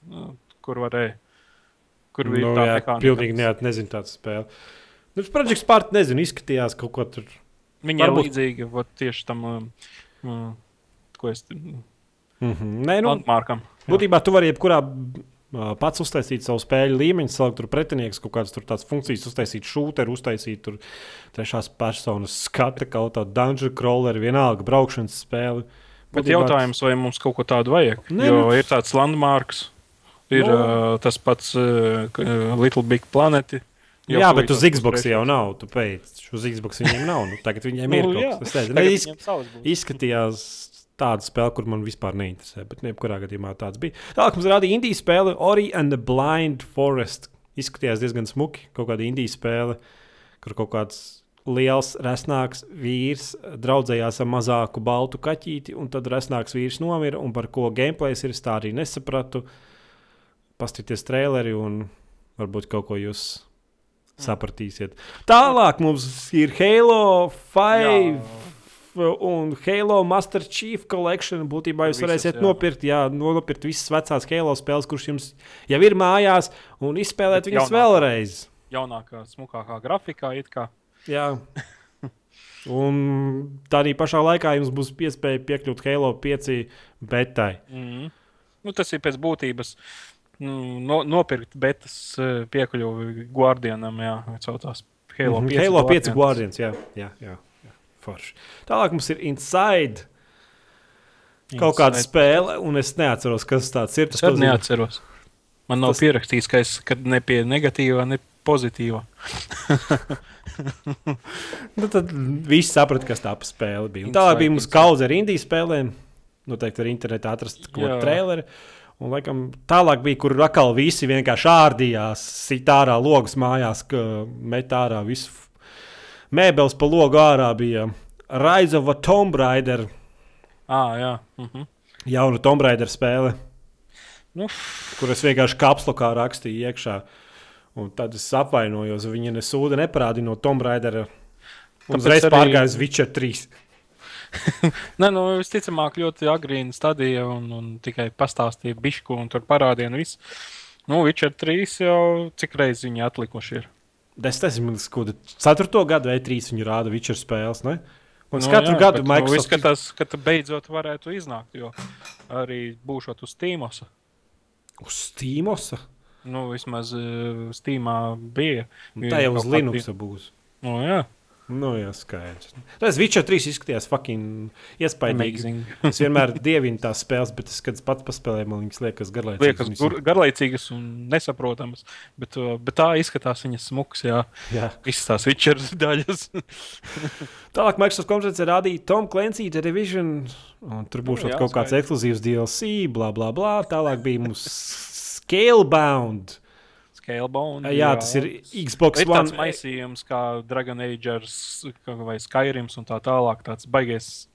nu, kur varēja. Kur bija Nu, tā jā, mehānika. pilnīgi neat, nezinu tādu spēli. Nu, Project Spark, nezinu, izskatījās kaut ko tur. Viņa ir Varbūt- līdzīga vot, tieši tam, um, um, ko es Mm -hmm. Nē, nu, Landmarkam. Jā. Būtībā tu vari jebkurā ā, pats uztaisīt savu spēļu līmeņu, salikt tur pretinieks, kaut kādas tādas funkcijas, uztaisīt šūteru, uztaisīt tur trešās personas skata, kaut kādu dungeon crawleri, vienalga braukšanas spēli. Bet jautājums, vai mums kaut ko tādu vajag? Nē, jo nu- ir tāds landmarks, ir Nu. uh, tas pats uh, uh, Little Big Planet. Jau Jā, bet uz Xbox jau nav. Tu pēc, uz Xbox viņiem nav. Nu, tagad viņiem ir Nu, kaut jā. kas tāds. Tagad Iz, viņiem savs būs. izskatījās tāda spēle, kur man vispār neinteresē. Bet, nu, jebkurā gadījumā tāds bija. Tālāk mums rādīja Indijas spēle Ori and the Blind Forest. Izskatījās diezgan smuki. Kaut kāda Indijas spēle, kur kaut kāds liels, resnāks vīrs draudzējās ar mazāku baltu kaķīti, un tad resnāks vīrs nomira. Un par ko gameplays ir, tā arī nesapratu. Paskatīties traileri un varbūt kaut ko jūs sapratīsiet. Tālāk mums ir Halo 5. Un Halo Master Chief Collection būtībā jūs Visas, varēsiet jā. nopirkt, jā, nopirkt visas vecās Halo spēles, kuras jums jau ir mājās, un izspēlēt Bet viņas jaunākā. vēlreiz. Jaunākā, smukākā grafikā. it kā. Jā. Un tādā pašā laikā jums būs iespēja piekļūt Halo 5 betai. Mm. Nu, tas ir pēc būtības. Nu, no, nopirkt betas uh, piekļuvi Guardianam, jā, vai cautās Halo 5. Mhm, Halo 5 Guardians. Jā, jā, jā, jā. Forši. Tālāk mums ir Inside. Kaut kāda spēle, un es neatceros, kas tas ir. Es Tas nozīmē- neatceros. Man nav Tas- pierakstīts, ka es kad ne pie negatīvā, ne pozitīvā. Nu, tad viss saprata, kas tā spēle bija. Un Tālāk bija mums kaudze ar indijas spēlēm. Noteikti var internetā atrast kaut kādu Jā. traileri. Un, laikam, tālāk bija, kur atkal visi vienkārši ārdījās, sit ārā logus mājās, met ārā visu mēbeles pa logu ārā. Bija Rise of a Tomb Raider, Ah, jā. Mhm. jauna Tomb Raider spēle, Nu, kur es vienkārši kapslokā rakstīju iekšā. Un tad es apvainojos, viņa nesūda neparādīja no Tomb Raidera. Uzreiz arī- pārgāju uz Witcher 3. Nē, nu, visticamāk, ļoti agrīna stadija un, un tikai pastāstīja bišku un tur parādīja un viss. Nu, Witcher 3 jau cik reizes viņi atlikuši ir. Es nezinu, kāda ceturto gadu vai trīs viņi rāda Witcher spēles. Ne? Un Nu, nu, katru jā, gadu bet, Nu, Microsoft izskatās, ka tu beidzot varētu iznākt, jo arī būšot uz Steamos. uz Steamosa. Nu, vismaz uh, Steamā bija. Tā jau uz Kaut kā Linux būs. Nu, jā, Nu, jā, skaidrs. Tas Witcher 3 izskatījās fucking iespaidīgi. Es vienmēr dievinu tās spēles, bet es, kad es pats paspēlēju, man viņas liekas garlaicīgas. Liekas, un gur- garlaicīgas un nesaprotamas. Bet, bet tā izskatās viņas smuks, jā. Jā. Visas tās Witcher daļas. Tālāk Microsoft konferencē rādīja Tom Clancy The Division. Un tur būs Nu, jā, kaut kāds skaidrs. ekskluzīvs DLC, bla, bla, bla. Tālāk bija mums Scalebound. Scalebound. Jā, tas ir Xbox Ir One. maisījums kā Dragon Age vai Skyrims un tā tālāk. Tāds baigies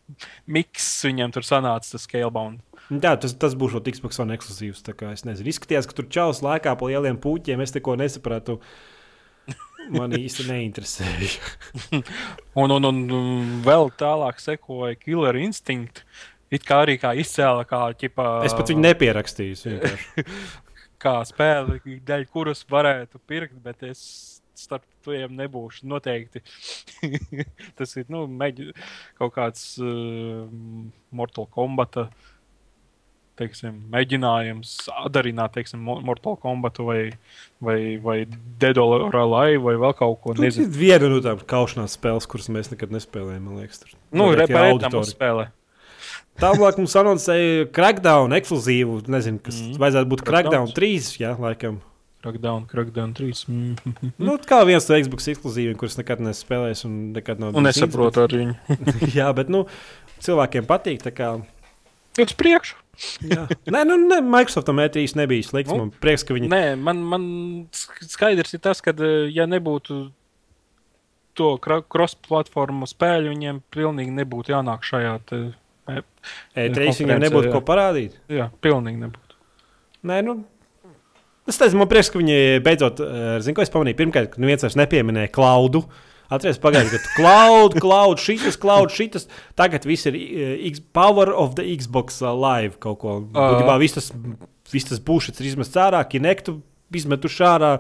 miks viņam tur sanāca tas Scalebound. Jā, tas, tas būs šeit Xbox One ekskluzīvs. Es nezinu, izskatījās, ka tur čaus laikā pa lieliem puķiem. Es neko nesapratu. Man īsti neinteresēja. Un, un, un, un vēl tālāk sekoja Killer Instinct. It kā arī kā izcēla, kā, ķipa, Es pat viņu nepierakstīju. kā spēle, dēļ kuras varētu pirkt, bet es starp tiem nebūšu noteikti. Tas ir nu, meģi, kaut kāds uh, Mortal Kombat. Teiksim, mēģinājums atdarināt teiksim, Mo- Mortal Kombat vai, vai, vai Dead or Alive vai vēl kaut ko Tas tādu. ir viena no tām kaušanās spēlēm, kuras mēs nekad nespēlējām. man Liekas, tur Nu, ir repētam auditorija. Tālāk mums anoncēja Crackdown ekskluzīvu. Nezinu, kas mm. Vajadzētu būt. Crackdown 3. Jā, laikam. Crackdown, Crackdown 3. Mm. Nu, kā viens no Xbox ekskluzīviem, kurus nekad nespēlēs un nekad nav. Un nesaprotu ar viņu. Jā, bet nu, cilvēkiem patīk. tā Kā, Iet uz priekšu. Nē, nu, ne, Microsoftam E3 nebija slikts. Nu, Man prieks, ka viņi. Nē, man, man sk- skaidrs ir tas, ka, eh, ja nebūtu to cross-platformu spēļu, viņiem pilnīgi nebūtu jānāk šajā. Te, e- E3 viņiem konferencē, nebūtu jā. ko parādīt. jā, pilnīgi nebūtu. Nē, nu. Es teicu, man prieks, ka viņi beidzot, zinu, ko es pamanīju. Pirmkārt, ka neviens vairs nepieminēja klaudu. Atcerieties, pagājušajā gadā cloud, cloud, šitas, cloud, šitas. Tagad viss ir X- Power of the Xbox uh, Live kaut ko. Būtībā viss tas, viss tas būšs ir izmests ārā, Kinectu izmetuši ārā.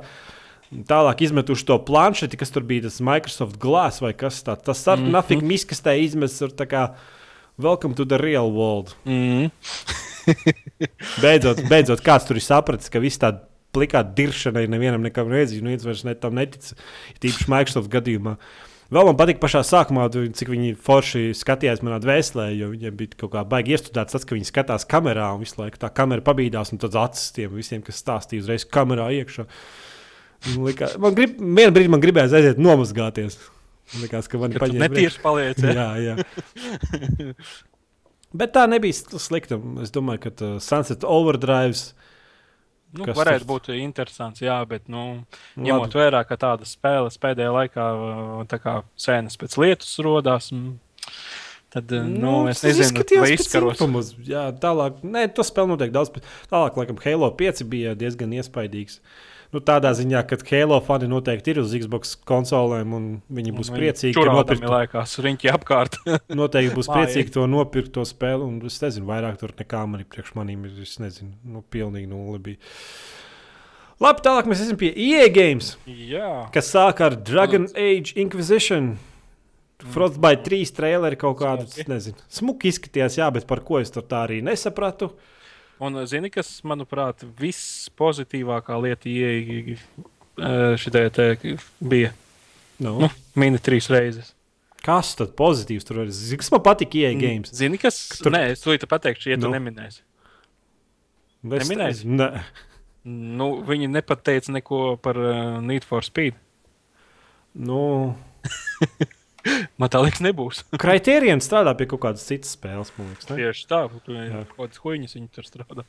Tālāk izmetuši to planšeti, kas tur bija tas Microsoft Glass vai kas tāds. Tas ar mm. -hmm. nafik miskastē izmests ar tā kā Welcome to the real world. Mm. Beidzot, beidzot kāds tur ir sapratis, ka viss tāda plikā diršana ir nevienam nekam redzīga. Nu, viens vairs ne, tam netic. Tīpaši Microsoft gadījumā. Vēl man patīk pašā sākumā, cik viņi forši skatījās manā dvēselē, jo viņiem bija kaut kā baigi iestudēts tas, ka viņi skatās kamerā un visu laiku tā kamera pabīdās un tad acis tiem visiem, kas stāstīja uzreiz kamerā iekšā. Man, likā, man grib, vienā brīdī man gribējās aiziet nomazgāties. Man liekas, ka man tu paņēma netīrs paliec. Ja? Jā, jā. Bet tā nebija sl- slikta. Es domāju, ka uh, Sunset Overdrive. Nu, Kas varētu tur- būt interesants, jā, bet nu, Nu, ņemot labi. vērā, ka tādas spēles pēdējā laikā uh, tā kā sēnes pēc lietus rodās. mm, Tad, uh, nu, es tas nezinu, pēc izskaros. infumus. Jā, tālāk, nē, to spēle noteikti daudz. pēc- Tālāk, laikam, Halo 5 bija diezgan iespaidīgs. Nu, tādā ziņā, ka Halo fani noteikti ir uz Xbox konsolēm, un viņi būs priecīgi, ka Tur nopirkt, laikās riņķi apkārt. noteikti būs priecīgi to nopirkt, to spēli. Un es nezinu, vairāk tur nekā man ir priekš manīm. Es nezinu, nu, pilnīgi nulle bija. Labi, tālāk mēs esam pie EA Games. jā, kas sāk ar Dragon Age Inquisition. Frostbite 3 traileri kaut kādu, nezinu, smuki izskatījās, jā, bet par ko es tur tā arī nesapratu. Un uh, zini, kas, manuprāt, viss pozitīvākā lieta ieeja šitai te bija. Nu, Nu, mini trīs reizes. kas tad pozitīvs tur ir? Zini, Kas man patīk EA Games? Zini, kas? Tur-. Nē, es to pateikšu, ja tu Nu. neminēsi. Es neminēsi? nezinu, Ne. Nu, viņi nepateica neko par uh, Need for Speed. Nu, Man tā liekas, nebūs. Kriterijans strādā pie kaut kādas citas spēles, man liekas. Ne? Tieši tā, tur kaut kādas huīņas, viņi tur strādā.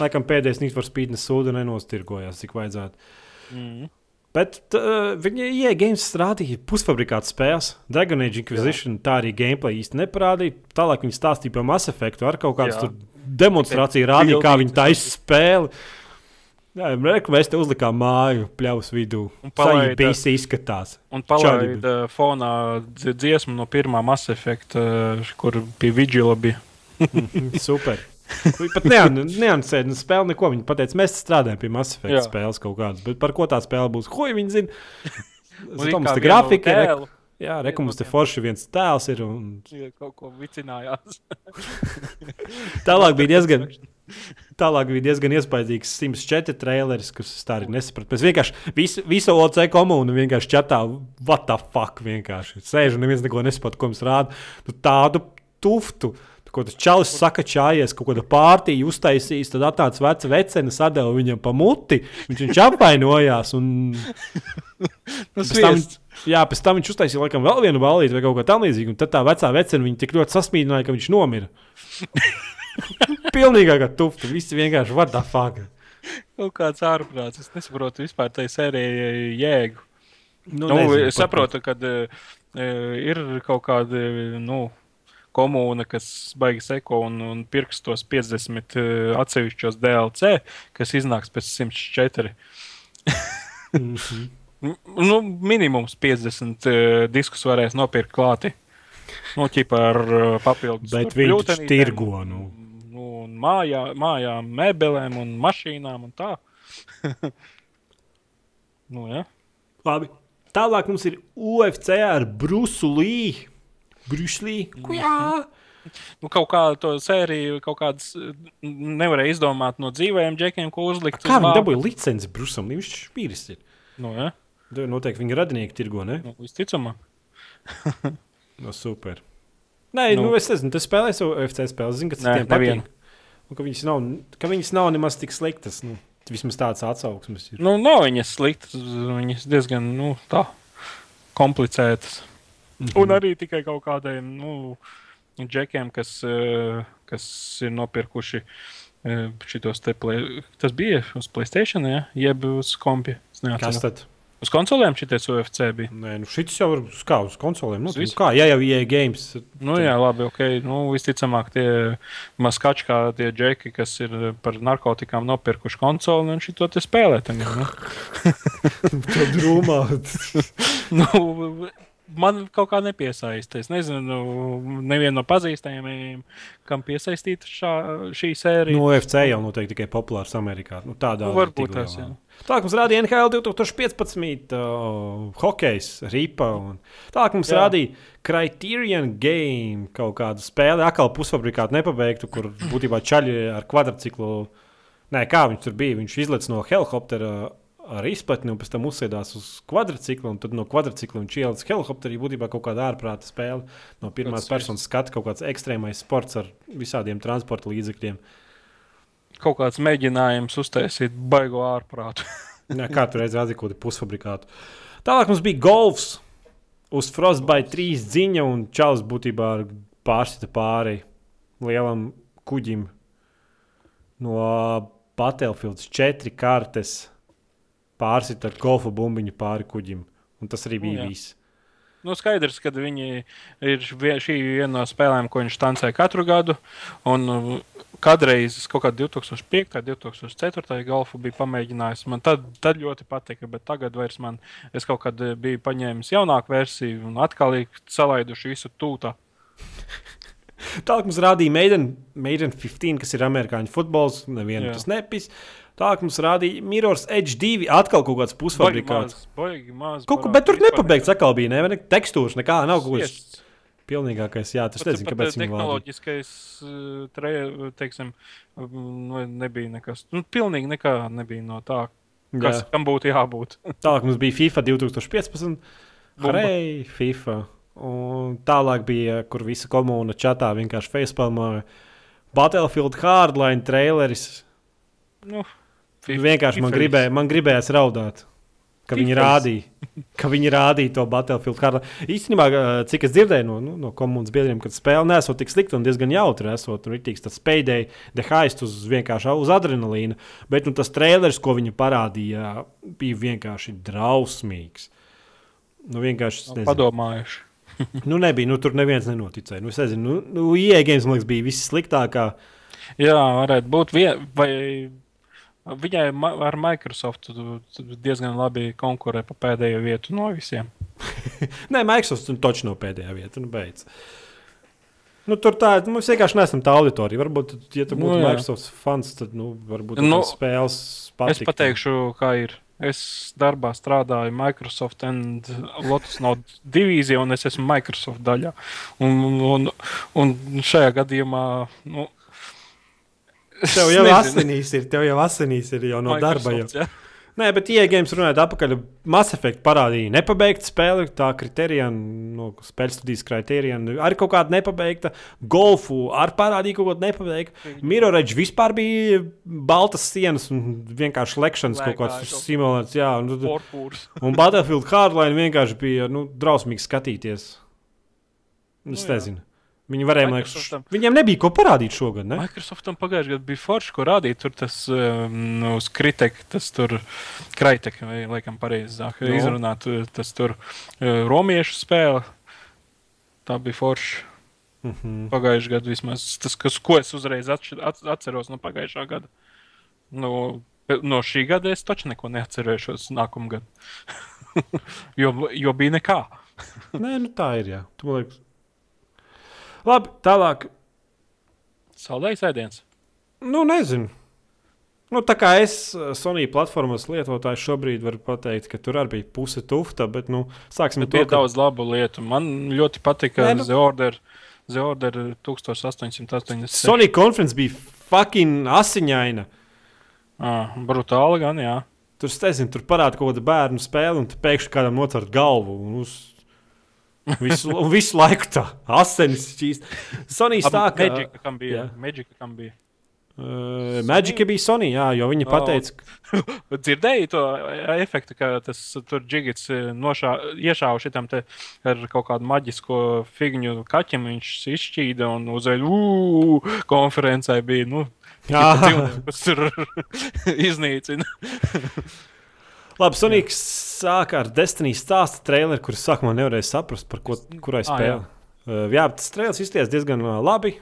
Laikam pēdējais Need for Speed nesūda nenostirgojās, cik vajadzētu. Mm. Bet uh, viņi EA Games strādāja pusfabrikāta spēles. Dragon Age Inquisition Jā. tā arī gameplay īsti neparādīja. Tālāk viņi stāstīja par Mass Effect ar kaut kādu demonstrāciju, rādīja, kā viņi taisa spēli. Jā, reku, mēs te uzlikām māju pļaus vidū. Un Tā jau izskatās. Un palaida fonā dzi- dziesmu no pirmā Mass Effect, uh, kur pie Vigila bija. Super. Viņi pat neansēja, nu, spēle neko. Viņi teica, mēs strādājam pie Mass Effect Jā. spēles kaut kādas. Bet par ko tā spēle būs? Ko viņi zina? Te vienu grafika ir. tēlu, Jā, reku mums te forši viens tēls ir. Un ja Kaut ko vicinājās. Tālāk bija diezgan, tālāk bija diezgan iespaidīgs 104 traileris, kurus es tā arī nesapratu. Mēs vienkārši visu, visu OC komunu vienkārši čatā, what the fuck, vienkārši sēž un neviens neko nesaprot, ko mums rāda. Nu, tādu tuftu. Ko tas čalis saka, čājies, kaut kāda pārtīja uztaisījis, tad atnāca veca vecene, sadeva viņam pa muti. Viņš viņš apvainojās. Un... Nu, Pēc tam, jā, pēc tam viņš uztaisīja laikam vēl vienu balīti vai kaut ko tamlīdzīgu. Un tad tā vecā vecene viņu tik ļoti sasmīdināja, ka viņš nomira. Pilnīgākā tufta. Visi vienkārši the fuck. Kaut kāds ārprāts. Es nesaprotu vispār tai sērijai jēgu. Nu, Nu, nezinu, es saprotu, ka uh, ir kaut kāda nu, komūna, kas baigi seko un, un pirks tos 50 uh, atsevišķos DLC, kas iznāks pēc 104. Mhm. M- Nu, minimums 50 uh, diskus varēs nopirkt klāti. Nu, ķipā ar uh, papildus. Bet viņi taču tirgo, nu. Nu, un mājā, mājām, mēbelēm un mašīnām un tā. nu, ja. Labi. Tālāk mums ir UFC ar Brusu Līju. Bruslī. Jā. Nu, kaut kā to sēriju, kaut kādas nevarēja izdomāt no dzīvajiem džekiem, ko uzlikt. Kā viņi dabūja licenci Brusam? Viņš špīris ir. Nu, ja? Da- Noteikti viņa radinieki tirgo, ne? nu, visticamāk. No super. Nē, nu, Nu. nu es nezinu, tas spēlēs UFC spēles. Zinu, ka citiem patīk. Un ka viņas nav, ka viņas nav nemaz tik sliktas. Nu, Vismaz tāds atsauksmes ir. Nu, nav viņas sliktas, viņas diezgan nu, tā, komplicētas. Mm -hmm. Un arī tikai kaut kādiem nu, džekiem, kas, eh, kas ir nopirkuši eh, šitos te play... Tas bija uz Playstation, ja? jeb uz kompija. Kas tad? Uz konsolēm šitais UFC bija. Nē, nu šis jau ir uz kā uz konsolēm. Nu, nu kā, ja jau ir games. Nu, jā, labi, ok. Nu, visticamāk, tie maskači, kā tie džeki, kas ir par narkotikām nopirkuši konsoli, un šito te spēlē. Tagad, nu. Tā drūmā. nu, man kaut kā nepiesaista. Es nezinu, nevienu no pazīstamajiem, kam piesaistīta šā, šī sērija. No UFC jau noteikti tikai populārs Amerikā. Nu, tādā nu, varbūt tas ir. Tālāk mums rādīja NHL 2015, uh, hokejs, ripa. Un... Tālāk mums Jā. rādīja Criterion Game, kaut kādu spēli, atkal pusfabrikātu nepabeigtu, kur būtībā čaļi ar kvadrciklu. Nē, kā viņš tur bija? Viņš izlaiž no helikoptera ar izplatni un pēc tam uzsēdās uz kvadrcikla. Tad no kvadrcikla viņš ielika helikopterī. Būtībā kaut kāda ārprāta spēle no pirmās Pēc personas skata, kaut kāds ekstrēmais sports ar visādiem transporta līdzekļiem. Kaut kāds mēģinājums uztaisīt baigo ārprātu. Nē, kā tur reizē redzēja, kaut kādu pusfabrikātu. Tālāk mums bija golfs uz Frostbite 3 ziņa, un Čāls būtībā pārsita pāri lielam kuģim no Battlefield 4 kartes pārsita golfa bumbiņu pāri kuģim. Un tas arī bija nu, viss. Nu, skaidrs, ka viņi ir šī viena no spēlēm, ko viņš tancē katru gadu. Un uh, kādreiz, kaut kādā 2005. un 2004. golfu bija pamēģinājis. Man tad, tad ļoti patika, bet tagad vairs man, es kaut kad biju paņēmis jaunāku versiju un atkal salaiduši visu tūtā. Tālāk mums rādīja Maiden, Maiden 15, kas ir amerikāņu futbols. Nevienam tas nepis. Tālāk mums rādīja Mirrors Edge 2, atkal kaut kāds pusfabrikāts. Kaut ko, bet tur nepabeigts atkal bija, ne, ne tekstūras, nekā nav kaut kas. Pilnīgākais, jā, tas nezinu, kāpēc viņa tehnoloģiskais, uh, tre, teiksim, nu, nebija nekas. Nu, pilnīgi nekā nebija no tā, kas jā. tam būtu jābūt. tālāk mums bija FIFA 2015, Hei, FIFA. Un tālāk bija, kur visa komūna čatā vienkārši facepalmoja Battlefield Hardline traileris. Nu, Vienkārši man, gribēja, man gribējās raudāt. Ka viņi, rādīja, ka viņi rādīja to Battlefield kārtu. Īstenībā, cik es dzirdēju no, nu, no komandas biedriem, ka spēle nesot tik slikta un diezgan jautra. Esot rītīgs tas spēļdēji, dehaist uz vienkārši uz adrenalīna. Bet nu, tas trailers, ko viņi parādīja, bija vienkārši drausmīgs. Nu, vienkārši padomājuši. nu, nebija, nu, tur neviens nenoticēja. Nu, es nezinu, nu, nu ieejas, man liekas, bija viss sliktākā. Jā, varētu būt. Vien, vai Viņai ar Microsoft diezgan labi konkurē pa pēdējo vietu no visiem. Nē, Microsoft taču no pēdējā vieta. Nu, beidz. Nu, tur tā, nu, mēs vienkārši neesam tā auditorija. Varbūt, ja tu būtu nu, Microsoft fans, tad nu, varbūt nu, spēles patīk. Es pateikšu, kā ir. Es darbā strādāju Microsoft and Lotus Note divīzijā, un es esmu Microsoft daļā. Un, un, un šajā gadījumā nu, Tev jau asinīs ir, tev jau asinīs ir jau no Microsoft, darba. Jau. Ja? Nē, bet iegājums runājot atpakaļ. Mass Effect parādīja nepabeigta spēle, tā kriterija, no spēles studijas kriterija, arī kaut kāda nepabeigta. Golfu arī parādīja kaut ko nepabeigtu. Mirror Edge vispār bija baltas sienas un vienkārši lekšanas Lēkā, kaut kāds simulēts. Jā, un, un Battlefield Hardline vienkārši bija nu, drausmīgi skatīties. Es nu, nezinu. Viņi varēja, liekas, viņiem nebija ko parādīt šogad. Ne? Microsoftam pagājušajā gadā bija forši, ko rādīt. Tur tas um, uz Kritek, tas tur Kraitek, vai laikam pareizāk no. izrunāt, tas tur uh, romiešu spēle. Tā bija forša. Mm -hmm. Pagājušajā gadā vismaz tas, kas, ko es uzreiz atceros no pagājušā gada. No, no šī gada es taču neko neatcerēšos nākamā gada. jo, jo bija nekā. Nē, nu tā ir. Jā. Tu, man liekas, Labi, tālāk. Saldējs ēdiens. Nu, nezinu. Nu, tā kā es eh, Sony platformas lietotājs šobrīd varu pateikt, ka tur arī bija puse tufta, bet nu, sāksim ar to. Bija ka... daudz labu lietu. Man ļoti patika Nē, nu... The Order. The Order 1880. Sony konferences bija fucking asiņaina. Ah, brutāli gan, jā. Tur, nezinu, tur parādīja kaut kādu bērnu spēli, un pēkšņi kādam nocērt galvu. Un uz Visu, visu laiku tā asinis šķīst. Sonijas tā kā. Magica, kam bija? Jā. Magica, kam bija? Uh, Magic bija Sony, jā, jo viņi Oh. pateica, ka Dzirdēji to efektu, ka tas tur džigits nošā, iešāva šitam te ar kaut kādu maģisko figņu kaķim. Viņš izšķīda un uzveļ, konferencē bija. Nu, Jā. kas tur iznīcina. Labi, Sonics sāka ar Destiny stāstu traileru, kurus sākumā nevarēja saprast, par ko, kurai Ah, spēlē. Uh, jā, tas trailers izties diezgan uh, labi.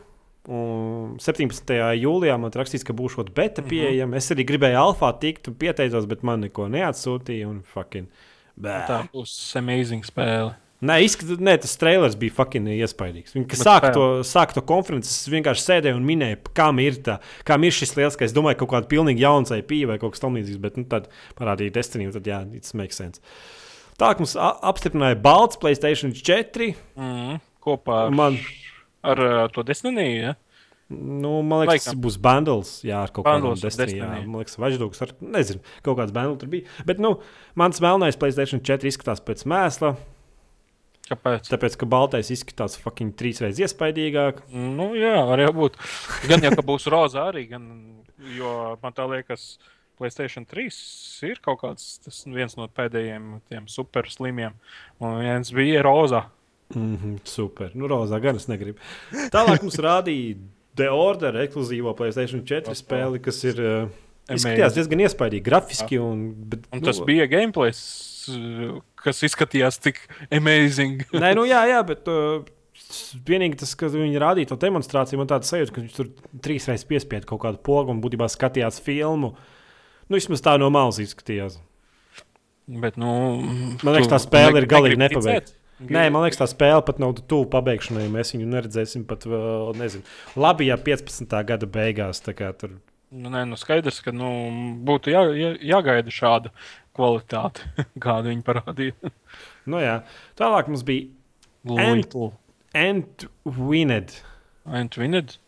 Un 17. jūlijā man rakstīts, ka šāda beta pieejama. Es arī gribēju alfā tikt pieteicos, bet man neko neatsūtīja. Un fucking, bē. Tā būs amazing spēle. Nē, izskat, nē, tas trailers bija fucking iespaidīgs. Bet sāka to, sāka to konferenci, es vienkārši sēdēju un minēju, kam ir, tā, kam ir šis liels, ka es domāju, ka kaut kāda pilnīgi jauna IP vai kaut kas tamlīdzīgs, bet nu, tad parādīja Destiny, tad jā, tas makes sense. Tālāk mums a- apstiprināja balts Playstation 4. Mm, kopā ar, Man, ar uh, to Destiny. Ja? nu, man liekas, Laikam. būs bundles, jā, ar kaut. Jā, Destiny. man liekas, važdogs ar, nezinu, kaut kāds bundles tur bija. Bet, nu, mans melnais Playstation 4 izskatās pēc mēsla, Kāpēc? tāpēc, ka baltais izskatās fucking trīs reizes iespaidīgāk. Nu, jā, var jau būt. Gan jau, ka būs roza arī, gan, jo man tā liekas, Playstation 3 ir kaut kāds, tas viens no pēdējiem tiem super slimiem. Un viens bija roza. Mm -hmm, super. Nu, rozā gan es negribu. Tālāk mums rādīja The Order ekskluzīvo Playstation 4 spēli, kas ir uh, izskatījās diezgan iespaidīgi, grafiski. Un, bet, Un tas nu, bija gameplay, kas izskatījās tik amazing. Nē, nu jā, jā bet. Uh, Vienīgi tas, ka viņi rādīja to demonstrāciju, man tāds sajūta, ka viņš tur trīs reizes piespieda kaut kādu pogu un būtībā skatījās filmu. Nu, vismaz tā no malas izskatījās. Bet, nu, Man liekas, tā spēle ne- ir galīgi nepabeigta. Nē, man liekas, tā spēle pat nav tuvu pabeigšanai. Mēs viņu neredzēsim pat, vēl, nezinu, labi, ja 15. gada beigās. Tur Nu, nē, nu skaidrs, ka nu, būtu jā, jā, jāgaida šāda kvalitāte, kādu viņi parādīja. Nu, jā. Tālāk mums bija Antwined. Antwined.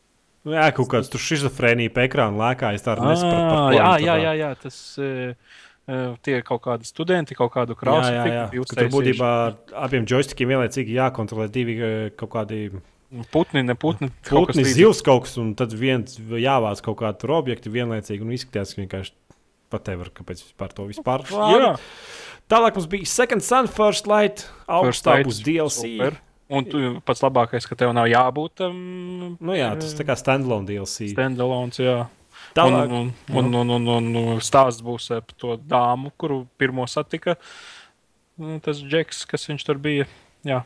Jā, kaut kāds tur šizofrēnija pie ekrāna lēkā. Es tādu nesapratu. par Ah, jā, jā, jā, jā, tas uh, tie ir kaut kādi studenti, kaut kādu krāsu. Ka Tur būtībā ar abiem joystikiem vienlaicīgi jākontrolē divi eh, kaut kādi Putni, ne putni. putni, zivs kaut kas, un tad viens jāvāc kaut kādu tur objektu vienlaicīgi, un izskatās, ka vienkārši pat te var, kāpēc vispār to vispār Jā, rāda. Tālāk mums bija Second Sun, First Light, augstā Light, būs DLC. super. Un tu, pats labākais, ka tev nav jābūt tam Nu jā, tas tā kā standalone DLC. standalone. Jā. Tālāk, Un, un, un, un, un, un stāsts būs par to dāmu, kuru pirmo satika. Nu, Tas džeks, kas viņš tur bija. Jā,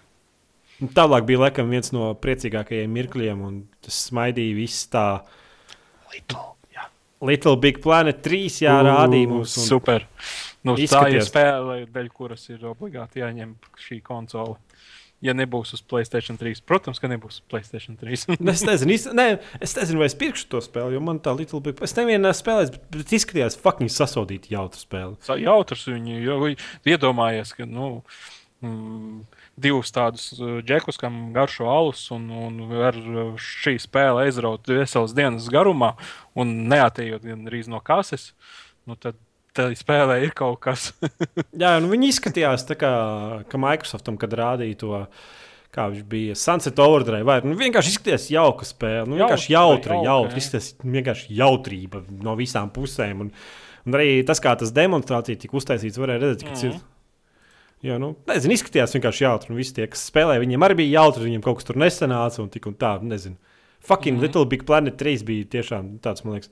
tālāk bija laikam viens no priecīgākajiem mirkļiem, un tas smaidīja viss tā. Little Big Planet 3 jā, rādīja mums. Un, Super. Nu, tā ir Izskaties. spēle, dēļ kuras ir obligāti jāņem šī konsole. Ja nebūs uz Playstation 3, protams, ka nebūs Playstation 3. Nu, Es nezinu, īsti- ne, es nezinu, vai es pirkšu to spēli, jo man tā Little Big. Es nevienu neesmu spēlējis, bet, bet izskatījās fucking sasodīta jautra spēle. Jautrs viņu, jo iedomājies, ka nu, mm, divus tādus uh, džekus, kam garšo alus, un, un var uh, šī spēle aizraut veselas dienas garumā, un neatejot gandrīz no kases, nu, tad tā spēlē ir kaut kas. Jā, nu viņi izskatījās tā kā, ka Microsoftam, kad rādīja to. Kā viņš bija Sunset Overdrive, vai nu, vienkārši izskatījās jauka spēle. Nu, vienkārši Jautra, jautra, jautra. vienkārši jautrība no visām pusēm. Un, un arī tas, kā tas demonstrācija tika uztaisīts, varēja redzēt, ka tas ir. Jā, nu, nezinu, izskatījās vienkārši jautri. Un visi tie, kas spēlēja, viņiem arī bija jautri. Viņiem kaut kas tur nesanāca un tik un tā. Nezinu. Fucking mm -hmm. Little Big Planet 3 bija tiešām tāds, man liekas.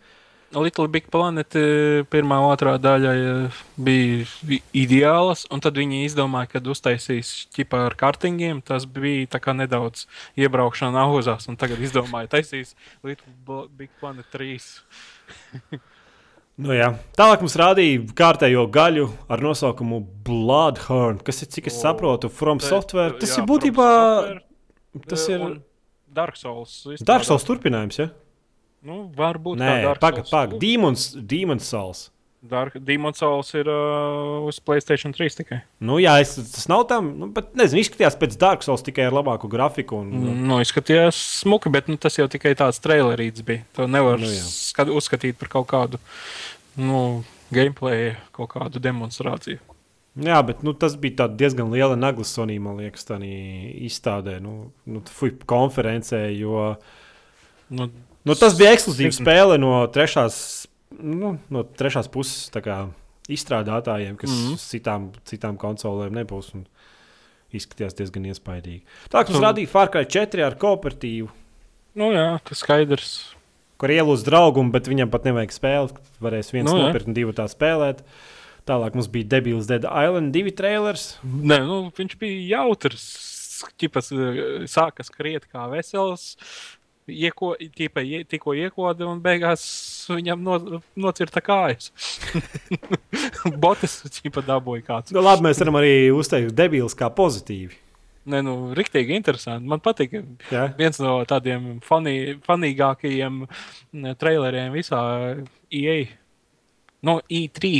Little Big Planet eh, pirmā, otrā daļa eh, bija ideālas, un tad viņi izdomāja, ka uztaisīs ķipā ar kartingiem. Tas bija nedaudz iebraukšana auzās, un tagad izdomāja taisīs Little Big Planet 3. Nu, jā. Tālāk mums rādīja kārtējo gaļu ar nosaukumu Bloodhorn, kas ir, cik es saprotu, From Tā- Software. Tas jā, ir būtībā tas eh, ir un Dark Souls. Dark Souls turpinājums. Ja? Nu, varbūt Nē, pagaidi, pagaidi. Demons, Demons Souls. Dark Demon Souls ir uh, uz Playstation 3 tikai. Nu, jā, es, tas nav tam, nu, bet nezinu, izskatījās pēc Dark Souls tikai ar labāku grafiku. Un, Mm. Nu, izskatījās smuki, bet nu, tas jau tikai tāds trailerīts bija. To nevar Nu, nu, skat, uzskatīt par kaut kādu nu, gameplay, kaut kādu demonstrāciju. Jā, bet nu, tas bija diezgan liela nagla Sonī, man liekas, tā izstādē, nu, nu fuj, konferencē. Jo, Nu, Nu, tas bija ekskluzīvs spēle no trešās, nu, no trešās puses kā, izstrādātājiem, kas mm. -hmm. citām, citām konsolēm nebūs. un Izskatījās diezgan iespaidīgi. Tā kā mums rādīja Far Cry 4 ar kooperatīvu, Nu, jā, tas skaidrs. kur ielūdz draugu, bet viņam pat nevajag spēlēt. Varēs viens Nu, nopirkt un divu tā spēlēt. Tālāk mums bija Debils Dead Island, divi trailers. Nē, nu, viņš bija jautrs. Čipas eh, sāka skriet kā vesels. Ieko, ķipa, ie, tikko iekoda un beigās viņam no, nocirta kājas. Botas ķipa dabūja kāds. Nu, labi, mēs varam arī uzteikt debils kā pozitīvi. Nē, nu, riktīgi interesanti. Man patīk. Ja? Viens no tādiem funny, funīgākajiem mm, traileriem visā EA. No E3.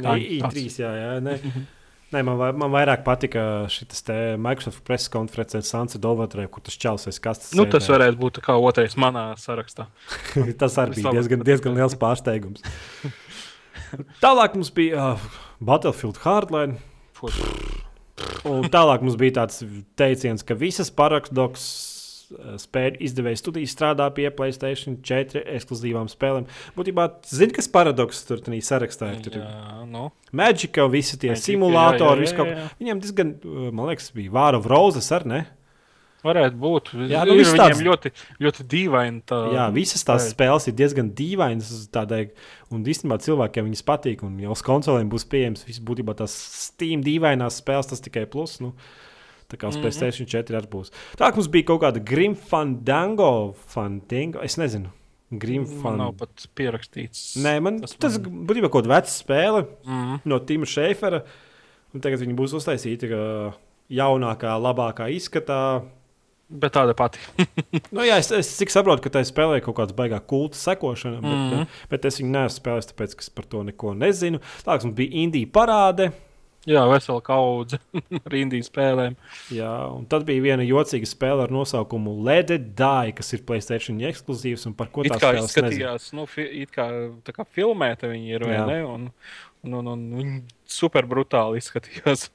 Nē, Tā- I3, jā, jā. Nē. Man, vai- man vairāk patika šis Microsoft preses konferences Sansa Dolvatrē, kur tas čels aiz kastes. Nu, tas varētu būt kā otrais manā sarakstā. tas arī bija diezgan, diezgan liels pārsteigums. Tālāk mums bija uh, Battlefield Hardline. Un tālāk mums bija tāds teiciens, ka visas parakstdoks spēļu izdevēja studijas strādā pie Playstation 4 ekskluzīvām spēlēm. Būtībā, zini, kas paradoks tur tādā sarakstā ir? Tur ir Jā, nu. Magica, visi tie Magic, simulātori, jā, jā, kaut jā, jā. Viņiem diezgan, uh, man liekas, bija Vāra Roses ar ne? Varētu būt. Jā, Ir nu, viss viņiem tāds- ļoti, ļoti dīvaini. Tā, Jā, visas tās spēļu. spēles ir diezgan dīvainas. Tādai, un īstenībā cilvēkiem viņas patīk. Un jau uz konsolēm būs pieejams visas būtībā tās Steam dīvainās spēles, tas tikai plus. Nu, tā kā uz Mhm. Playstation 4 arī būs. Tā mums bija kaut kāda Grim Fandango, Fandango, es nezinu. Grim Man Fan... nav pat pierakstīts. Nē, man tas tas, man- būtībā kaut kāda veca spēle Mm. no Tima Šefera. Un tagad viņi būs uztaisīti kā jaunākā, labākā izskatā. Bet tāda pati. Nu, jā, es, es saprotu, ka tā spēlē kaut kāda baigā kulta sekošana, bet, mm. -hmm. bet es viņu neesmu spēlējis, tāpēc es par to neko nezinu. Tālāk mums bija Indija parāde. Jā, vesela kaudze ar Indijas spēlēm. Jā, un tad bija viena jocīga spēle ar nosaukumu Die, kas ir Playstation ekskluzīvs un par ko tā spēle nezinu. izskatījās, nu, fi, it kā, tā kā filmēta viņi ir, vai Jā. ne? Un, un, un, un viņi super brutāli izskatījās.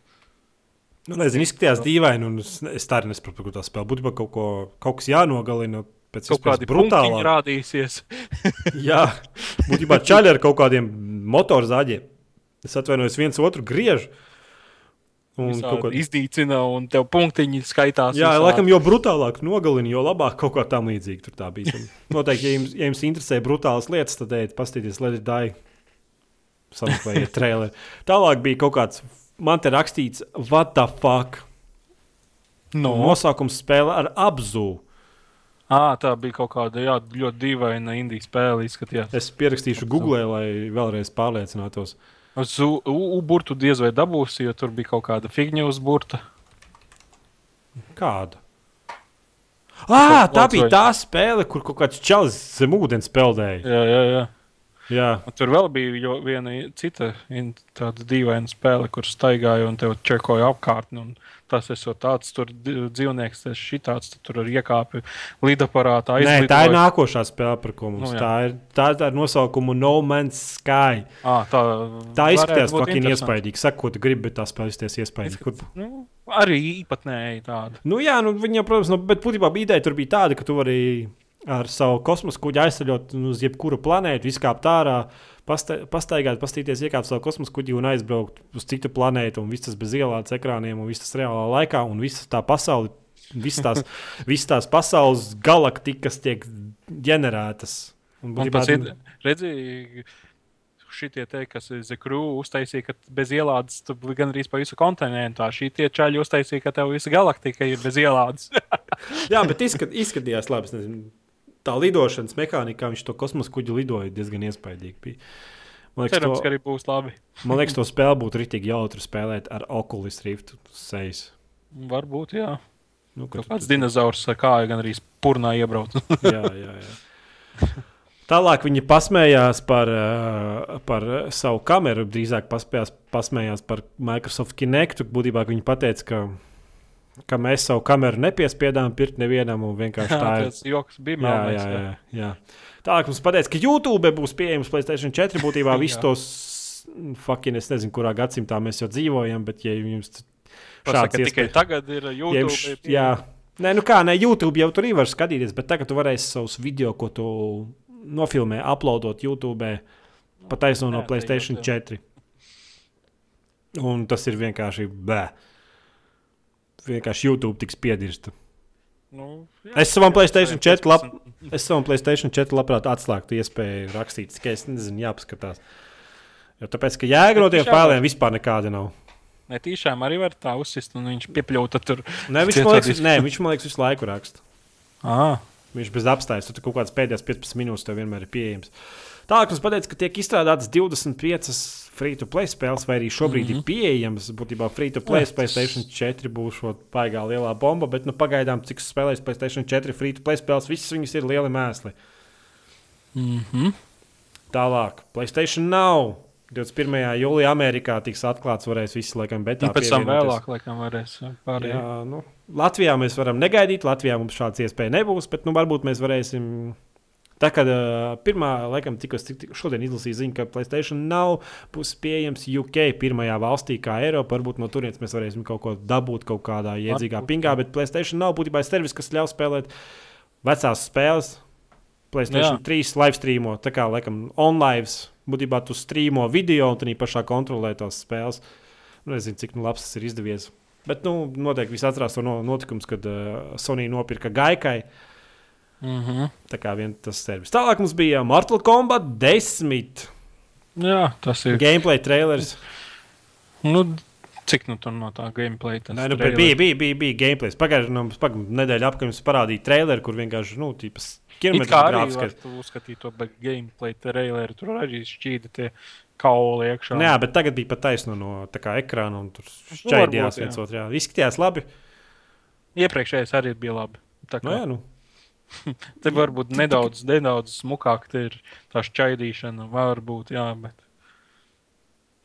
Nu, nezinu, izskatījās dīvaini, un es, tā arī nesaprotu, par ko tā spēle. Būtībā kaut, ko, kaut kas jānogalina pēc Kaut iespējas brutālāk. Jā, būtībā čaļi ar kaut kādiem motorzāģiem. Es atvainojos, viens otru griež. Un kaut ko Izdīcina un tev punktiņi skaitās. Jā, visādi. laikam, jo brutālāk nogalina, jo labāk kaut kā tam līdzīga tur tā bija. Noteikti, ja jums, ja jums interesē brutālas lietas, tad ejiet, paskatieties, it die. Sameklējiet traileri. Tālāk bija kaut kāds, man te rakstīts, what the fuck. no. Nosaukums spēle ar apzū. À, tā bija kaut kāda jā, ļoti dīvaina indijas spēle. Izskatījās. Es pierakstīšu Google, lai vēlreiz pārliecinātos. Uz U-burtu diez vai dabūsi, jo tur bija kaut kāda figņa uz burta. Kāda? Ah, tā bija tā spēle, kur kaut kāds čalis zem ūdens peldēja. Jā, jā, jā. Tur vēl bija viena cita tāda dīvaina spēle, kur staigāja un tev čekoja apkārtni. un Tas esot tāds tur dzīvnieks, tas šitāds, tad tur ar iekāpi lidaparātā. Nē, tā ir aizlidoja. nākošā spēle, par ko mums Nu, jā. tā ir. Tā, ir nosaukumu No Man's Sky. À, tā Tā izskatās fucking iespaidīgi. Saka, ko tu gribi, bet tā spēle izskatās iespaidīgi. Kur... Nu, arī īpatnēji tāda. Nu, jā, nu, viņa, protams, nu, bet būtībā ideja tur bija tāda, ka tu vari ar savu kosmosa kuģi aizceļot uz jebkuru planētu, izkāpt ārā, pasta pastaigāt, pastīties, iekāpt savu kosmosa kuģi un aizbraukt uz citu planētu. Un viss tas bez ielādes ekrāniem, un viss tas reālā laikā, un visa tā pasaule. Visas tās, visas tās pasaules galaktikas tiek ģenerētas. Un, Un pēc tam redzēju, šitie te, kas ir Zekrū, uztaisīja, ka bez ielādes tu gan arī pa visu kontinentu. Šī tie čaļi uztaisīja, ka tev visa galaktika ir bez ielādes. Jā, bet izskat, izskatījās labi. es nezinu, Tā lidošanas mehānika, kā viņš to kosmosa kuģi lidoja, diezgan iespaidīgi. Bija. Man liekas, Cerams, to, ka arī būs labi. man liekas, to spēli būtu rītīgi jautri spēlēt ar Oculus Rift sejas. Varbūt, jā. Nu, Kaut kāds dinozaurs ar kāju gan arī spurnā iebrauc. jā, jā, jā. Tālāk viņi pasmējās par, uh, par savu kameru, drīzāk paspējās, pasmējās par Microsoft Kinect. Būtībā viņi teica, ka, ka mēs savu kameru nepiespiedām pirkt nevienam un vienkārši tā ir. Tas joks bija Jā, melnais. jā, jā, jā. Tālāk mums pateica, ka YouTube būs pieejams Playstation 4. Būtībā visus Jā. tos, fucking, es nezinu, kurā gadsimtā mēs jau dzīvojam, bet ja jums šāds tikai iespējas, tagad ir ja YouTube. jums, jā, Nē, nu kā, ne YouTube jau tur var skatīties, bet tagad tu varēsi savus video, ko tu nofilmē, uploadot YouTube, pat aizno no Jā, YouTube. 4. Un tas ir vienkārši bē. Vienkārši YouTube tiks piedirsta. Nu, jā, Es savam Playstation 4 lab, 15. es savam Playstation 4 labprāt atslēgtu iespēju rakstīt, tikai es nezinu, jāpaskatās. Jo tāpēc, ka jēga no tiem failiem vispār nekāda nav. Ne tiešām arī var tā uzsist, un viņš piepļauta tur. Nē, viņš, man liekas, nē, viņš man liekas visu laiku raksta. Ah, Viņš bez apstājas, tur kaut kādas pēdējās 15 minūtes tev vienmēr ir pieejams. Tālāk mums pateica, ka tiek izstrādātas 25 free-to-play spēles, vai arī šobrīd mm -hmm. ir pieejamas. Būtībā free-to-play Playstation 4 būs šo paigā lielā bomba, bet nu, pagaidām, cik spēlēs Playstation 4 free-to-play spēles, visas viņas ir lieli mēsli. mm -hmm. Tālāk, Playstation nav. 21. jūlijā Amerikā tiks atklāts, varēs visi laikam betā. pēc tam vēlāk, laikam, varēs pārējie. Jā, nu, Latvijā mēs varam negaidīt, Latvijā mums šāds iespēja nebūs, bet nu, varbūt mēs varēsim. Tā kā uh, pirmā, laikam, tikko šodien izlasīju ziņu, ka Playstation nav pieejams UK pirmajā valstī, kā Eiropa. Varbūt no turienes mēs varēsim kaut ko dabūt kaut kādā iedzīgā pingā, bet Playstation nav būtībā servis, kas ļauj spēlēt vecās spēles. Playstation Jā. 3 live streamo, tā kā laikam online. Būtībā tu strīmo video un tā pašā kontrolē tās spēles. Nu, Nezinu, cik nu, labs tas ir izdevies. Bet, nu, noteikti visi atcerās to no, notikumu, kad uh, Sony nopirka Gaikai. Mm -hmm. Tā kā viens tas servis. Tālāk mums bija Mortal Kombat 10 Jā, tas ir. gameplay trailers. Nu, cik nu tur no tā gameplay tas Nē, nu, trailer? bija, bija, bija, bija gameplay. Pagājušajā nu, pag nedēļā apkārt jums parādīja traileri, kur vienkārši, nu, tīpas tu uzskatīt to, bet gameplay traileri tur arī šķīda tie kauli iekšā. Nu Jā, bet tagad bija pat taisno no kā ekrāna un tur Nu, šķaidījās varbūt, jā. viens otru. jā. Izskatījās labi. Iepriekšējais arī bija labi. Tā Nu, kā jā, nu. te varbūt nedaudz, nedaudz smukāk te ir tā šķaidīšana, varbūt, jā, bet.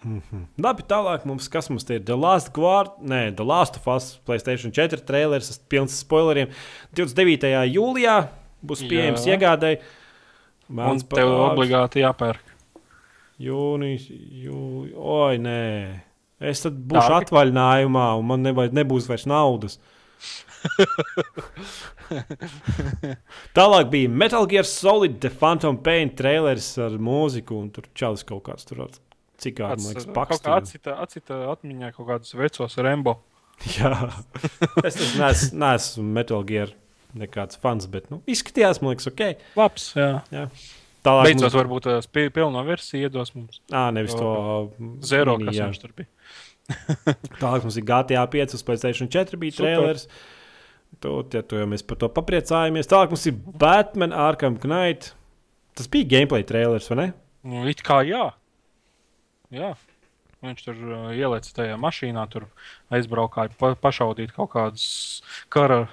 Mhm. Labi, tālāk mums, kas mums ir? The Last Guard, nē, The Last of Us, Playstation 4 trailers, tas pilns ar spoileriem. 29. jūlijā būs Jā. pieejams iegādēji. Un Mans tev pāris- obligāti jāpērk. Jūnijas, jū... oi, nē. Es tad būšu Dārgi? atvaļinājumā, un man nevajag, nebūs vairs naudas. Tālāk bija Metal Gear Solid The Phantom Pain trailers ar mūziku, un tur čalis kaut kāds tur ar cikāru, man liekas, pakstīja. atcita, atcita atmiņā kaut kādus vecos Rembo. Jā, es tas neesmu, neesmu Metal Gear nekāds fans, bet nu, izskatījās, man liekas, ok. Labs, jā. Tālāk Beidzot, mums- varbūt tās pi- pilno versiju iedos mums. Ā, nevis to Zero, mini, kas jā. viņš tur bija. Tālāk mums ir GTA 5, uz Playstation 4 bija Super. trailers. To, tie, to jau mēs par to papriecājamies. Tālāk mums ir Batman Arkham Knight. Tas bija gameplay trailers, vai ne? Nu, it kā jā. Jā. Viņš tur uh, ielicis tajā mašīnā, tur aizbraukāja pa, pašaudīt kaut kādus kara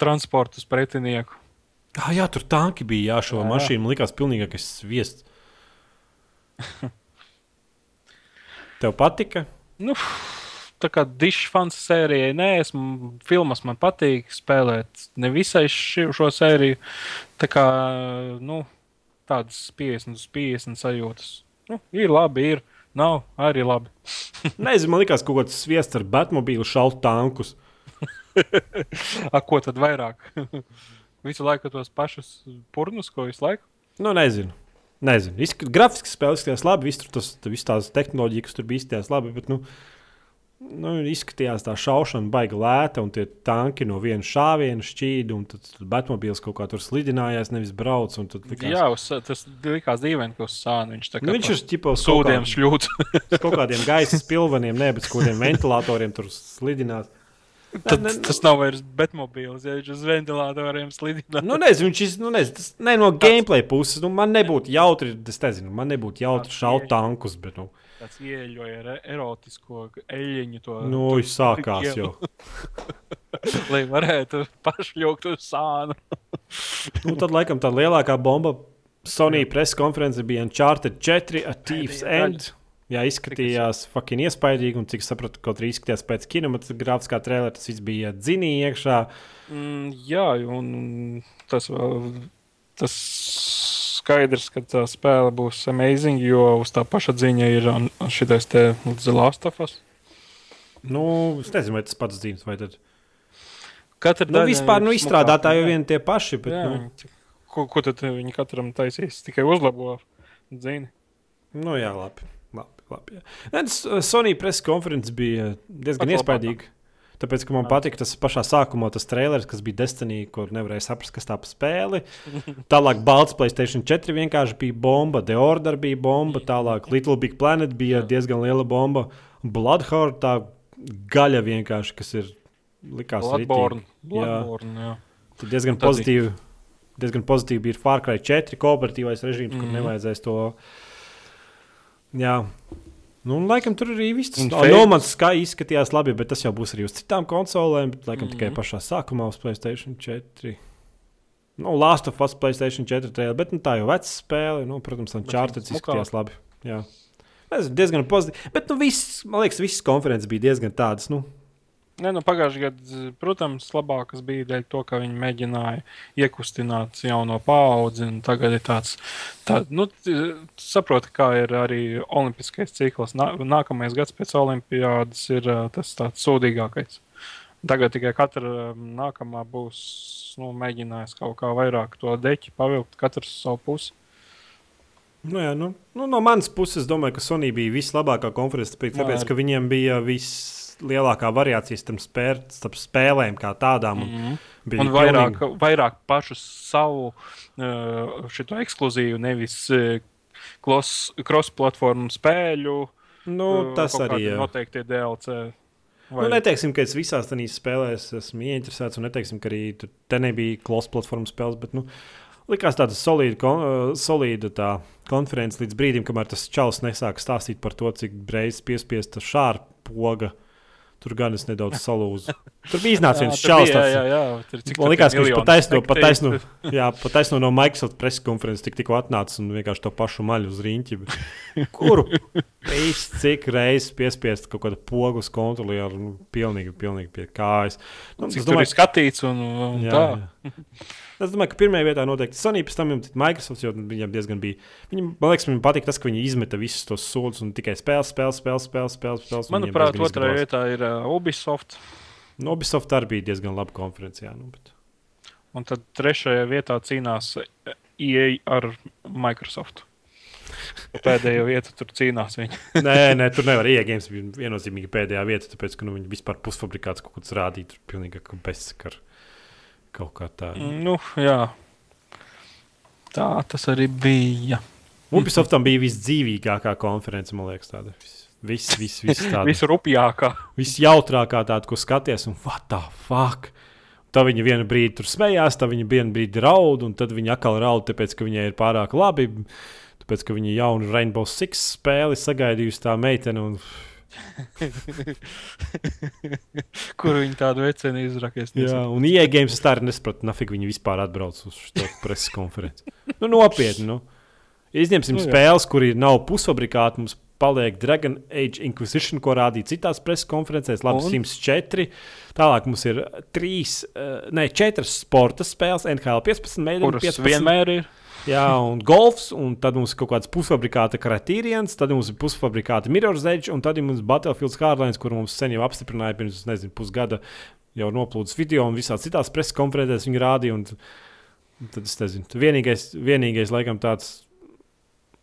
transportus pretinieku. Ah, jā, tur tanki bija. Jā, šo Jā, mašīnu likās pilnīgākais sviests. Tev patika? Nu, tā kā dišu fans sērijai, nē, esmu filmas man patīk spēlēt. Ne visai ši, šo sēriju. Tā kā nu, tādas 50 uz 50 sajūtas. Nu, ir labi, ir. Nav arī labi. Nezinu, man likās kaut kāds sviests ar Batmobīlu šautu tankus. A, ko tad vairāk? Visu laiku tos pašus purnus, ko visu laiku. Nu, nezinu. Nezinu. Izsk grafiski spēlē izskatījās labi. Viss tur tas, viss tās tehnoloģijas, kas tur bija, izskatījās labi. Bet, nu, nu, izskatījās tā šaušana baigi lēta, un tie tanki no viena šāviena šķīda, un tad Batmobīls kaut kā tur slidinājās, nevis brauc. un tad likās- Jā, uz, tas likās dīvaini, ka uz sāna viņš tā kā Nu, viņš ir ķipa uz sūdiem šļūts. uz kaut kādiem gaisa pilveniem, ne, bet uz kādiem ventilatoriem tur slidinās. Tad Ne, ne, tas nav vairs betmobīls, ja viņš uz ventilatoriem slidina. Nu, nezinu, viņš iz, nu, nezinu, tas ne no gameplay puses. Nu, man nebūtu jautri, es nezinu, man nebūtu jautri šaut tankus, bet, nu, tāds ieeļoja ar erotisko eļļiņu. To, nu viņš sākās jau. Lai varētu pašļaukt uz sānu. Nu, tad, laikam, tā lielākā bomba Sony preses konference bija Uncharted 4 A Thief's Pēdējā End. Jā, izskatījās fucking iespaidīgi, un cik sapratu, kaut arī izskatījās pēc kinematogrāfiskā trēlera, tas viss bija dzinīgi iekšā. Mm, jā, un tas vēl. Tas skaidrs, ka tā spēle būs amazing, jo uz tā paša ziņa ir šis te The Last of Us. Nu, es nezinu, vai tas pats dzīves vai tad. Katra Nu, vispār nu, izstrādātāji jau vien tie paši. Bet, jā, nu, ko, ko tad viņi katram taisīs? Tikai uzlabo zini. nu, jā, labi. labi, labi jā. Nē, uh, Sony preses konferences bija diezgan iespaidīga. Tāpēc, ka man Jā. patika tas pašā sākumā, tas trailers, kas bija Destiny, kur nevarēja saprast, kas tā pa spēli. Tālāk, Balts Playstation 4 vienkārši bija bomba, The Order bija bomba, tālāk Little Big Planet bija diezgan liela bomba. Bloodhound tā gaļa vienkārši, kas ir likās Bloodborne. ritīgi. Jā. Bloodborne, jā. Tad diezgan tad pozitīvi. Diezgan pozitīvi bija Far Cry 4 kooperatīvais režīms, kur Mhm. nevajadzēs to. Jā, nu, un laikam tur arī viss tas Un no, manis skaisti izskatījās labi, bet tas jau būs arī uz citām konsolēm. Bet, laikam, tikai Mhm. pašā sākumā uz Playstation 4. Nu, Last of Us Playstation 4 trailer, bet nu, tā jau veca spēle. Nu, protams, tam čārtas izskatījās labi. Jā. Es diezgan pozitīvi. Bet, nu, viss, man liekas, visas konferences bija diezgan tādas. Nu, Nē, nu, pagājušajā gadā, protams, labākas bija dēļ to, ka viņi mēģināja iekustināt jauno paudzi. Tagad ir tāds, tā, nu, saproti, kā ir arī olimpiskais cikls. Nā, nākamais gads pēc olimpiādas ir tas tāds sūdīgākais. Tagad tikai katra nākamā būs nu, mēģinājis kaut kā vairāk to deķi pavilkt, katrs savu pusi. Nu, jā, nu, nu, no manas puses, es domāju, ka Sony bija vislabākā konference, tāpēc, Jā, tāpēc ka viņiem bija vislielākā variācija starp, spēlēm, kā tādām. Un, Mm. bija Un vairāk, pilnīgi- vairāk pašu savu uh, ekskluzīvu, nevis uh, cross-platformu spēļu. nu, uh, tas arī ir. Noteikti DLC. Nu, neteiksim, ka es visās tādās spēlēs esmu ieinteresēts, un neteiksim, ka arī tur nebija klausa platformas spēles. Bet, nu, likās tāda solīda, uh, solīda tā konference līdz brīdim, kamēr tas čels nesāka stāstīt par to, cik reizes piespiesta šāra poga. Tur gan es nedaudz salūzu. Tur bija iznācis viens tāds- Jā, jā, jā. Man liekas, ka viņš pataisno, pataisno, jā, pataisno no Microsoft preses konferences tik, tikko atnācis un vienkārši to pašu maļu uz rīņķi. Kuru pēc cik reizes piespiest kaut kādu pogu uz kontrolieru, nu, pilnīgi, pilnīgi pie kājas. Nu, Cik es tur ir domāju, skatīts un, un jā, tā. jā. Es domāju, ka pirmajā vietā noteikti Sony, pēc tam Microsoft, jo viņam diezgan bija. Viņam, man liekas, viņam patīk tas, ka viņi izmeta visus tos soļus un tikai spēles, spēles, spēles, spēles. spēles, spēles Manuprāt, otrajā vietā ir uh, Ubisoft. Nu, Ubisoft arī bija diezgan laba konferences. Jā, nu, bet... Un tad trešajā vietā cīnās EA ar Microsoft. Pēdējo vietu tur cīnās viņi. nē, nē, tur nevar iegūt. Bija viennozīmīgi pēdējā vieta, tāpēc, ka nu, viņi vispār pusfabrikāts kaut kāds rādīja. Tur pilnīgi bezsakar kaut kā tā. Nu, jā. Tā tas arī bija. Ubisoftam bija visdzīvīgākā konference, man liekas, tāda. Viss, viss, viss tāda. Visrupjākā. Visjautrākā tāda, ko skaties, un what the fuck? Tā viņa vienu brīdi tur smējās, tā viņa vienu brīdi raud, un tad viņa atkal raud, tāpēc, ka viņai ir pārāk labi. Tāpēc, ka viņa jaunu Rainbow Six spēli sagaidījusi tā meitene. Un... Kur viņi tādu veceni izrakties? Jā, un IE games es tā arī nesapratu, nafig viņi vispār atbrauc uz šo preses konferenci. Nu, nopietni, nu. Izņemsim Nu, jā. spēles, kur ir nav pusfabrikāti, mums paliek Dragon Age Inquisition, ko rādīja citās preses konferencēs, labi, Un? 104. Tālāk mums ir trīs, uh, ne, četras sporta spēles, NHL 15, Maiden Kuras 15. vienmēr ir? Jā, un golfs, un tad mums ir kaut kāds pusfabrikāta kritīrijans, tad mums ir pusfabrikāta Mirror's Edge, un tad ir mums Battlefield Hardlines, kur mums sen jau apstiprināja pirms, nezinu, pusgada jau noplūdes video, un visās citās preses konferencēs viņi rādīja. Un, tad es nezinu, vienīgais, vienīgais laikam tāds.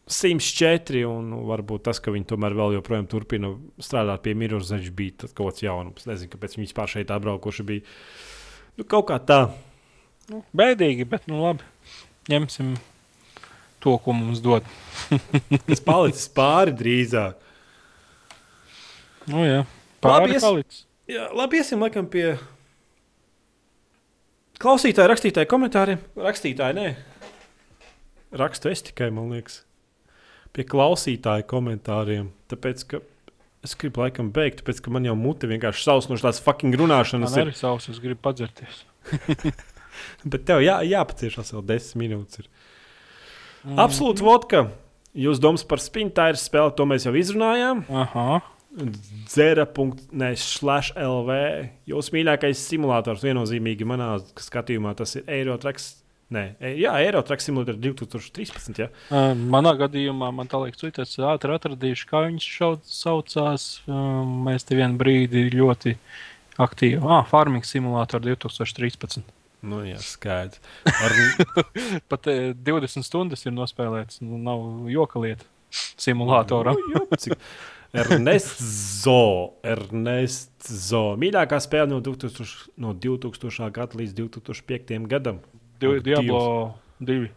Sims 4, un nu, varbūt tas, ka viņi tomēr vēl joprojām turpina strādāt pie Mirror's Edge, bija kaut kāds jaunums. Nezinu, kāpēc viņi vispār šeit atbraukuši bija. Nu, kaut kā tā. Nu, bēdīgi, bet nu labi. Ņemsim to, ko mums dod. Tas palicis pāri drīzāk. Nu, jā, Labi, pāri es- palicis. Jā, labi, iesim laikam pie klausītāju, rakstītāju komentāriem. Rakstītāji, nē, rakstu es tikai, man liekas, pie klausītāju komentāriem. Tāpēc, ka es gribu laikam beigt, tāpēc, ka man jau mute vienkārši savs no šādas fucking Man runāšanas ir. arī savs, es gribu padzerties. Bet tev jā, jāpaciešās vēl desmit minūtes. Ir. Mm. Absolūti, vodka. Jūs domas par spintāru spēli, to mēs jau izrunājām. Aha. LV. Jūsu mīļākais simulators viennozīmīgi manā skatījumā tas ir Eirotraks. Nē, e- jā, Eirotraks simulators 2013. Ja? Uh, Manā gadījumā man tā liekas, ka es ātri atradīšu, kā viņš šaut, saucās. Um, Mēs te vienu brīdi ļoti aktīvi. Ah, Farming simulātor 2013. Nu, jā, skaidrs. Ar... Pat e, 20 stundas ir nospēlēts. Nu, nav joka lieta simulātoram. Nu. Ernests Zo. Ernests Zo. Mīļākā spēle no 2000, no 2000. gada līdz 2005. gadam. Di Diablo 2.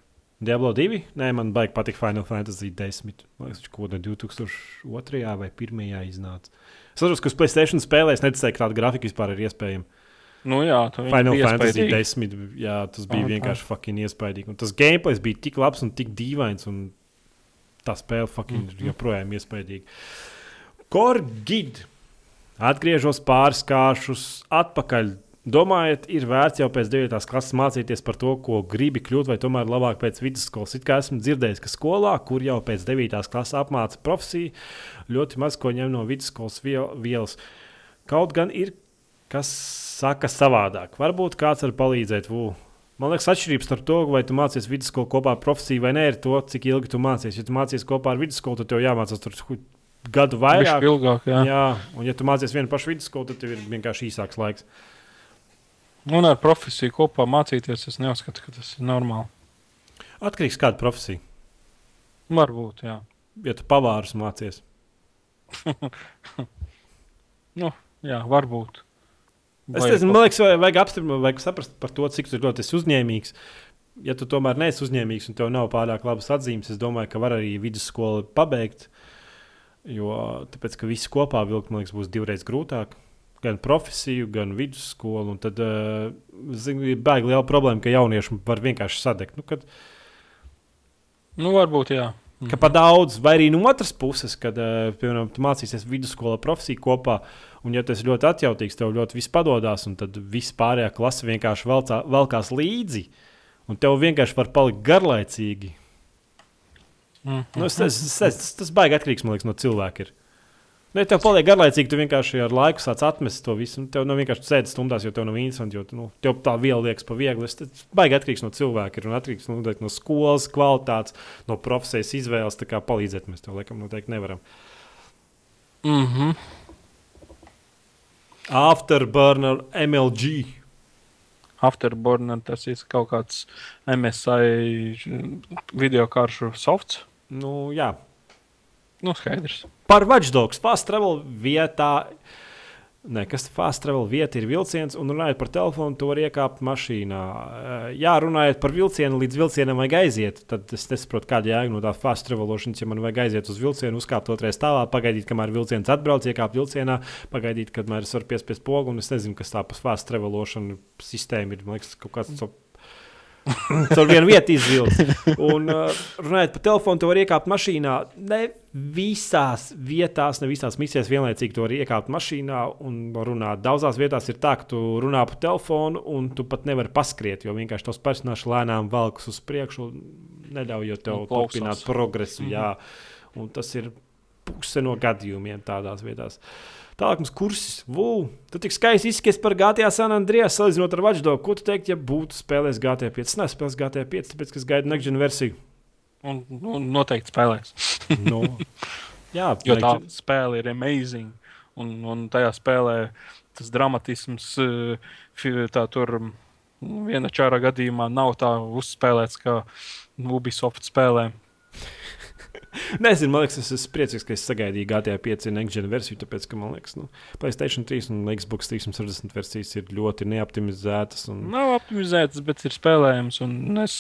Diablo 2? Nē, man baigi patīk Final Fantasy 10. Man liekas, ko no 2002. vai 2001. iznāca. Es saprotu, ka uz Playstation spēlēs neticēju, ka tāda grafika vispār ir iespējama. Nu, jā, Final Fantasy iespaidīga. 10. Jā, tas bija tā. vienkārši fucking iespaidīgi. Un tas gameplays bija tik labs un tik dīvains. Un tā spēle fucking mm. joprojām iespaidīga. Korgid. Atgriežos pāris kāršus atpakaļ. Domājat, ir vērts jau pēc 9. klases mācīties par to, ko gribi kļūt, vai tomēr labāk pēc vidusskolas. It kā esmu dzirdējis, ka skolā, kur jau pēc 9. klases apmāca profesiju, ļoti maz ko ņem no vidusskolas viel- vielas. Kaut gan ir, kas saka savādāk. Varbūt kāds var palīdzēt. Vū. Man liekas, atšķirības starp to, vai tu mācies vidusskolā kopā ar profesiju vai nē, ir to, cik ilgi tu mācies. Ja tu mācies kopā ar vidusskolu, tad tev jāmācās tur gadu Vairāk, ilgāk, jā. jā. Un ja tu mācies vienu pašu vidusskolu, tad tev ir vienkārši īsāks laiks. Un ar profesiju kopā mācīties, es neuzskatu, ka tas ir normāli. Atkarīgs no kāda profesija. Varbūt, jā. Ja tu pavārus mācies, Jā, varbūt. Es nezinu, man liekas, vajag apstiprināt, vajag saprast par to, cik ļoti esi uzņēmīgs. Ja tu tomēr neesi uzņēmīgs un tev nav pārāk labas atzīmes, es domāju, ka var arī vidusskolu pabeigt. Jo tāpēc, ka visi kopā vilkt, man liekas, būs divreiz grūtāk. Gan profesiju, gan vidusskolu. Un tad uh, ir baigi liela problēma, ka jaunieši var vienkārši sadegt. Nu, kad, Nu, varbūt, jā. ka pa daudz, vai arī no otras puses, kad, uh, piemēram, tu mācīsies vidusskolā profesiju kopā, un ja tas ļoti atjautīgs, tev ļoti viss padodas, un tad viss pārējā klase vienkārši velcā, velkās līdzi, un tev vienkārši var palikt garlaicīgi. Mm. Nu, es, es, es, es, tas baigi atkarīgs liekas, no cilvēka. Ir. Nu, ja tev paliek garlaicīgi, tu vienkārši ar laiku sāc atmest to visu. Tev nu, vienkārši sēdi stundās, jo tev nav interesanti, jo nu, tev tā viela liekas pa viegli. Tas baigi atkarīgs no cilvēka. Ir un atkarīgs nu, no skolas kvalitātes, no profesijas izvēles. Tā kā palīdzēt mēs tev laikam noteikti nevaram. Mm -hmm. Afterburner MLG. Afterburner tas ir kaut kāds MSI video karšu softs. Nu, jā. Nu, skaidrs. Par Watchdogs fast travel vietā. Nē, kas fast travel vieta, ir vilciens, un runājot par telefonu, to var iekāpt mašīnā. Eh, Jā, runājot par vilcienu, līdz vilcienam vajag aiziet. Tad es nesaprotu, kāda jēga no tā fast travelošanas, ja man vajag aiziet uz vilcienu, uzkāpt otrajā stāvā, pagaidīt, kamēr vilciens atbrauc, iekāpt vilcienā, pagaidīt, kamēr es varu piespiest pogu, un es nezinu, kas tā pa fast travelošana sistēma ir. Man liekas, kaut kāds. So Tur vienu vietu izvilkt. Un, uh, runājot par telefonu, tu vari iekāpt mašīnā. Ne visās vietās, ne visās misijās vienlaicīgi tu vari iekāpt mašīnā un runāt. Daudzās vietās ir tā, ka tu runā pa telefonu un tu pat nevari paskriet, jo vienkārši tos personāžus lēnām velkas uz priekšu, neļaujot tev turpināt progresu. Mhm. Jā. Un tas ir puse no gadījumiem tādās vietās. Tālāk mums kursis. Vū, tu tik skaisti izskaties par GTA San Andreas, salīdzinot ar Watchdog. Ko tu teiktu, ja būtu spēlējis GTA 5? Es neesmu spēlējis GTA 5, tāpēc, es gaidu next gen versiju. Un, un noteikti spēlēs. Nu, jā, Jo tā spēle ir amazing. Un, un tajā spēlē tas dramatisms, eh, tā tur mm, viena čāra gadījumā nav tā uzspēlēts kā Ubisoft spēlē. Nezinu, man liekas, es esmu priecīgs, ka es sagaidīju GTA 5 next gen versiju, tāpēc, ka man liekas, nu, PlayStation 3 un Xbox 360 versijas ir ļoti neoptimizētas. Un... Nav optimizēts, bet ir spēlējams. Un es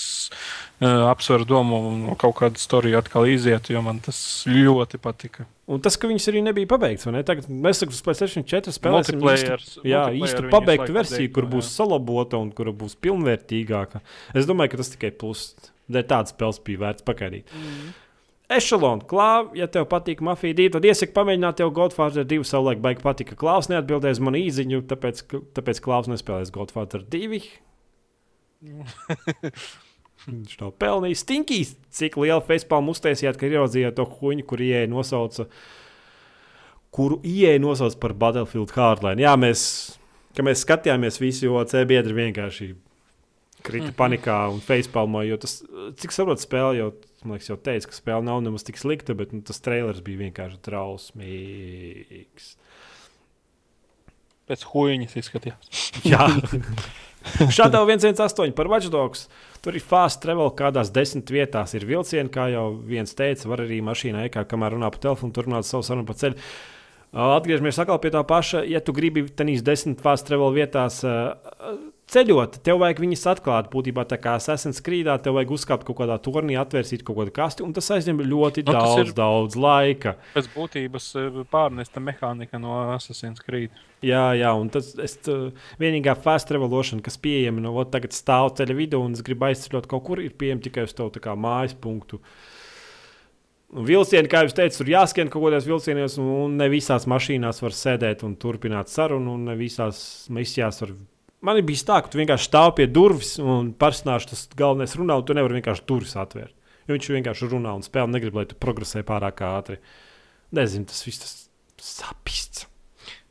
uh, apsveru domu no kaut kāda storija atkal iziet, jo man tas ļoti patika. Un tas, ka viņas arī nebija pabeigts, vai ne? Tagad mēs sakām, uz PlayStation 4 spēlēsim īstu, jā, multiplayer īstu pabeigtu versiju, degno, kur būs jā. salabota un kura būs pilnvērtīgāka. Es domāju, ka tas tikai plus. Dēļ tādas spēles bija vērts pagaidīt. Mm. Ešalon, Klāv, ja tev patīk mafija divi, tad iesaka pamēģināt tev Godfather 2. Savulaik baigi patika. Klaus neatbildēs man īziņu, tāpēc, tāpēc Klaus nespēlēs Godfather 2. Viņš to pelnījis. Stinkīs, cik lielu facepalmu uztaisījāt, ka ieraudzījāt to huņu, kur ieeja nosauca, kuru ieeja nosauca par Battlefield Hardline. Jā, mēs, ka mēs skatījāmies visi, jo C biedri vienkārši krita panikā un facepalmā, jo tas, cik saprotu, spēle jau, man liekas, jau teica, ka spēle nav nemaz tik slikta, bet nu, tas trailers bija vienkārši trausmīgs. Pēc huīņas izskatījās. Jā. Šādā 118 par Watchdogs. Tur ir fast travel, kādās desmit vietās ir vilcieni, kā jau viens teica. Var arī mašīnā iekāpt, kamēr runā pa telefonu, turpināt savu sarunu pa ceļu. Atgriežamies atkal pie tā paša. Ja tu gribi tenīs desmit fast travel vietās ceļot, tev vajag viņas atklāt. Būtībā tā kā Assassin's Creed, tev vajag uzkāpt kaut kādā turnī, atvērsīt kaut kādu kasti, un tas aizņem ļoti Nu, tas daudz, ir- daudz laika. Pēc būtības eh, pārnesta mehānika no Assassin's Creed. Jā, jā, un tas tu- vienīgā fast revolution, kas pieejama no ot, tagad stāv ceļa vidū un es gribu aizceļot kaut kur, ir pieejama tikai uz tavu kā mājas punktu. Un Vilcieni, kā jau teicu, tur jāskan kaut kādos vilcienos, un ne visās mašīnās var sēdēt un turpināt sarunu, un ne visās misijās var. Man ir bijis tā, ka tu vienkārši stāv pie durvis un personāžs tas galvenais runā, un tu nevari vienkārši durvis atvērt. Jo viņš vienkārši runā un spēlē, negrib, lai tu progresē pārāk ātri. Nezinu, tas viss tas sapists.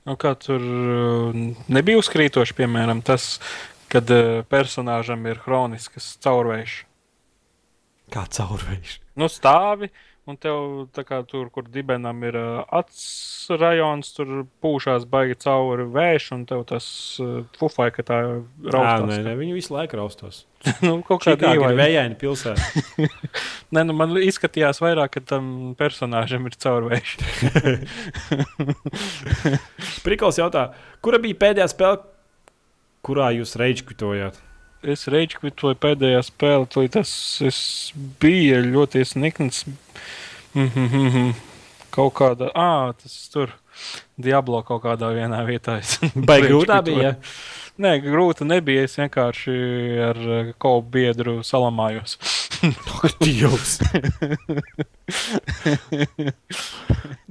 Nu, kā tur eh, nebija uzkrītoši, piemēram, tas, kad eh, personāžam ir hronisks caurvējš. Kā caurvējš. Nu, stāvi, un tev kā tur, kur dibenam ir acs rajons, tur pūšās baigi cauri vējš, un tev tas uh, fufai, ka tā raustās. nē, nē, viņi visu laiku raustos. nu, kaut Kā kā tā ir vējaini pilsēta. Nē, nu, man izskatījās vairāk, ka tam personāžam ir caurvējš. Prikals jautā, kura bija pēdējā spēle, kurā jūs reģistrējāt? es kvitoju pēdējā spēlē, to tas es bija ļoti snikns. Mm -hmm. Kaut kāda, ah, tas tur Diablo kaut kādā vienā vietā. es Vai grūtā bija? Nē, grūti nebija. Es vienkārši ar eh, kopu biedru salamājos. Dievs!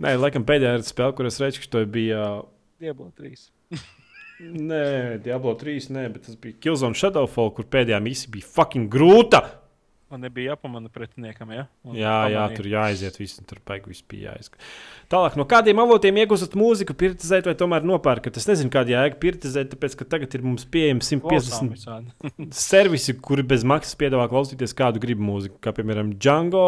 Nē, laikam pēdējā spēle, kuras reģistrēju, bija. Diablo 3. Nē, Diablo 3, nē, bet tas bija Killzone Shadowfall, kur pēdējā misija bija fucking grūta. Man nebija jāpamana pretiniekam, ja? Un Jā, jā, pamanīja. tur jāaiziet, viss, un tur paiet, viss bija jāizsaka. Tālāk, no kādiem avotiem iegūstat mūziku, pirtizēt vai tomēr nopērkat? Es nezinu, kāda jēga pirtizēt, tāpēc, ka tagad ir mums pieejami 150 Klausām visādi. servisi, kuri bez maksas piedāvā klausīties kādu gribu mūziku, kā piemēram Django,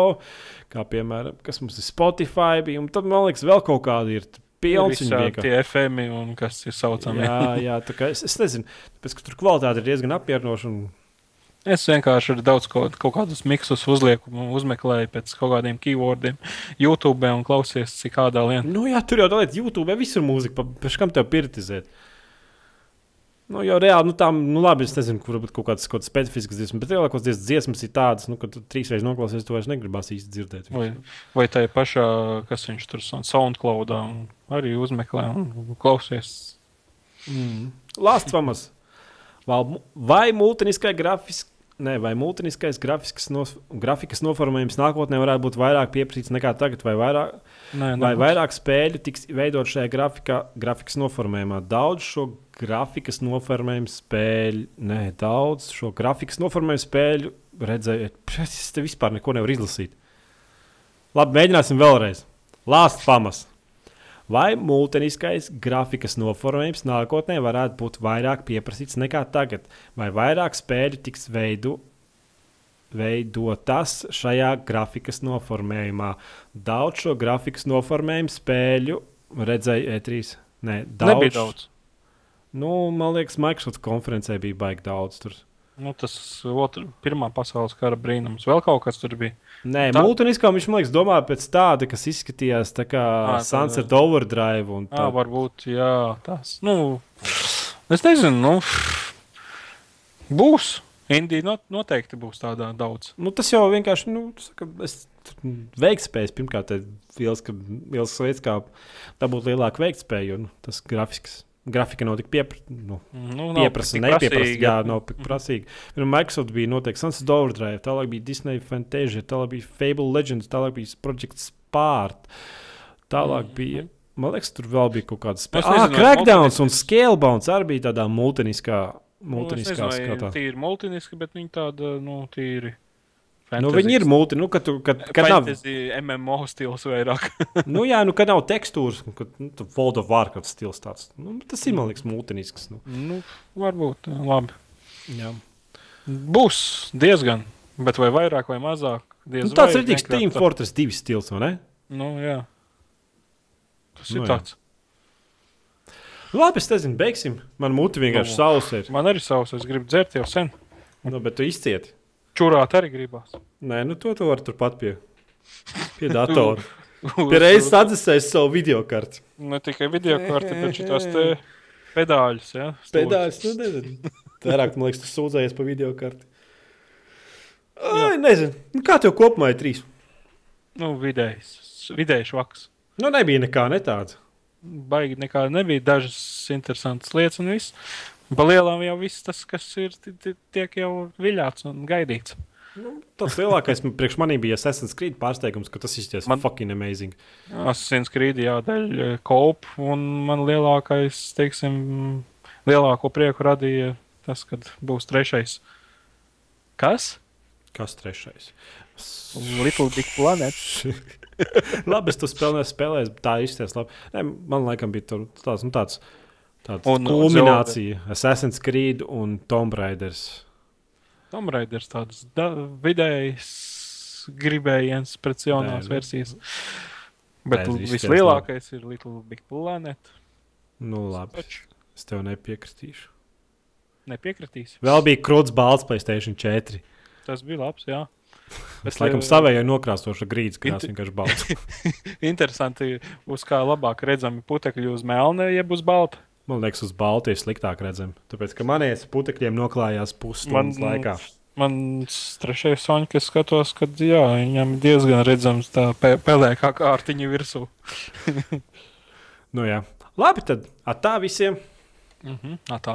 kā piemēram, kas mums ir Spotify, bija, un tad man liekas, vēl kaut kāda ir pilns. Vienkārši- Tie FM un kas ir saucami. Jā, jā, tā kā es, es nezinu, tāpēc, ka tur kvalitāte ir diezgan apmierinoša. Un... Es vienkārši daudz ko, kaut kādus miksus uzlieku, uzmeklēju pēc kaut kādiem keywordiem YouTube un klausies, cik kādā lietā. Nu, jā, tur jau tādā veidā, YouTube visur mūzika, pēc kam tev pirtizēt. Nu, jau reāli, nu, tā, nu, labi, es nezinu, kur varbūt kaut kādas, kaut specifiskas dziesmas, bet lielākos dzies- dziesmas ir tādas, nu, ka tu trīs reizes noklausies, to vairs negribās īsti dzirdēt. Vai, vai tā ir pašā, kas viņš tur SoundCloudā un arī uzmeklē un klausies. Mm. Lāsts mu- vai multiniskai grafiskai. Ne, vai grafiskas nos, grafikas noformējums nākotnē varētu būt vairāk pieprasīts nekā tagad, vai vairāk, Nē, vai vairāk spēļu tiks veidot šajā grafikā, grafikas noformējumā? Daudz šo grafikas noformējumu spēļu, nē, daudz šo grafikas noformējumu spēļu redzēju. Es te vispār neko nevaru izlasīt. Labi, mēģināsim vēlreiz. Lāsts pamas. Vai multiniskais grafikas noformējums nākotnē varētu būt vairāk pieprasīts nekā tagad, vai vairāk spēļu tiks veidu, veidotas šajā grafikas noformējumā? Daudz šo grafikas noformējumu spēļu redzēja E3. Nē, daudz. nebija daudz. Nu, man liekas, Microsoft konferencē bija baigi daudz. Tur. Nu, tas otrs, pirmā pasaules kara brīnums. Vēl kaut kas tur bija. Nē, Tā- multiniskā viņš man liekas, domā pēc tāda, kas izskatījās tā kā tā- Sunset Overdrive. un Jā, Tā, varbūt, jā, tas. Nu, es nezinu, nu, būs. Indija not, noteikti būs tādā daudz. Nu, tas jau vienkārši nu, saka, es, veiktspējas pirmkārt ir liels, ka, liels veids, kā dabūt lielāku veiktspēju. Nu, tas grafisks, grafika nav tik piepra, nu, Nu, nav pieprasa, tik nepieprasa. prasīga. Jā, nav tik prasīga. Pirmā Microsoft bija noteikti Sunset Overdrive, tālāk bija Disney Fantasia, tālāk bija Fable Legends, tālāk bija Project Spārt. Tālāk Mhm. bija. Man liekas, tur vēl bija kaut kādas Es spēles. Ah, Crackdowns un Scalebounds arī bija tādā multiniskā, Nu, multiniskā vai skatā. Tīri multiniski, bet viņi tāda, nu, tīri. Nu, viņi ir multi, nu, kad, tu, kad, kad nav, Fantasy MMO stils vairāk. nu, jā, nu, kad nav tekstūras, kad nu, World of Warcraft stils tāds. Nu, tas ir, man liekas, multinisks. Nu. nu, varbūt, labi. Jā. Būs diezgan, bet vai vairāk vai mazāk? Nu, tāds ir vienkārši Team Fortress 2 stils, vai ne? Nu, jā. Tas Nu, ir jā. tāds. Labi, es nezinu, beigsim. Man muti vienkārši Nu. sausa ir. Man arī savs, es gribu dzert jau sen. Nu, bet tu izcieti. Čurāt arī gribās. Nē, nu to tu vari turpat pie, pie datora. Reizes atdzesēs savu video karti. Ne tikai video karti, bet šitās te pedāļus. Ja? Pēdējais, nu nezinu. Vairāk, man liekas, tu sūdzējies pa video karti. Ai, nezinu. Nu, kā tev kopumā ir trīs? Nu, vidējs. Vidējs vaks. Nu, nebija nekā ne tāda. Baigi nekā nebija. Dažas interesantas lietas un viss. Pa lielām jau viss tas, kas ir, ti- ti- tiek jau viļāts un gaidīts. Tas lielākais priekš manī bija Assassin's Creed pārsteigums, ka tas izties man... Fucking amazing. Asins krīdi jādēļ kopu, un man lielākais, teiksim, lielāko prieku radīja tas, kad būs trešais. Kas? Kas trešais? Little Big Planet. labi, es to spēlēju, spēlēju, tā izties labi. Nē, man laikam bija tāds, nu, tāds, tāds Un kulminācija. Assassin's Creed un Tomb Raiders. Tomb Raiders tāds vidējs gribējiens pēc jaunās Nē, versijas. Bet Nē, vislielākais ir Little Big Planet. Nu, labi. Taču Es tev nepiekritīšu. Nepiekritīs. Vēl bija krūts balts Playstation 4. Tas bija labs, jā. Es laikam eh, savēju nokrāsošu grīdas, kas Inter- vienkārši balts. Interesanti, uz kā labāk redzami putekļi uz melna, jeb uz balta. Man liekas, uz balta ir sliktāk redzami. Tāpēc, ka manējais putekļiem noklājās pusstundas Man- laikā. Man trešais soņš, kas skatos, ka jā, viņam diezgan redzams tā pe pelēkā kārtiņa virsū. Nu, jā. Labi, tad ar tā visiem. Mhm, tā.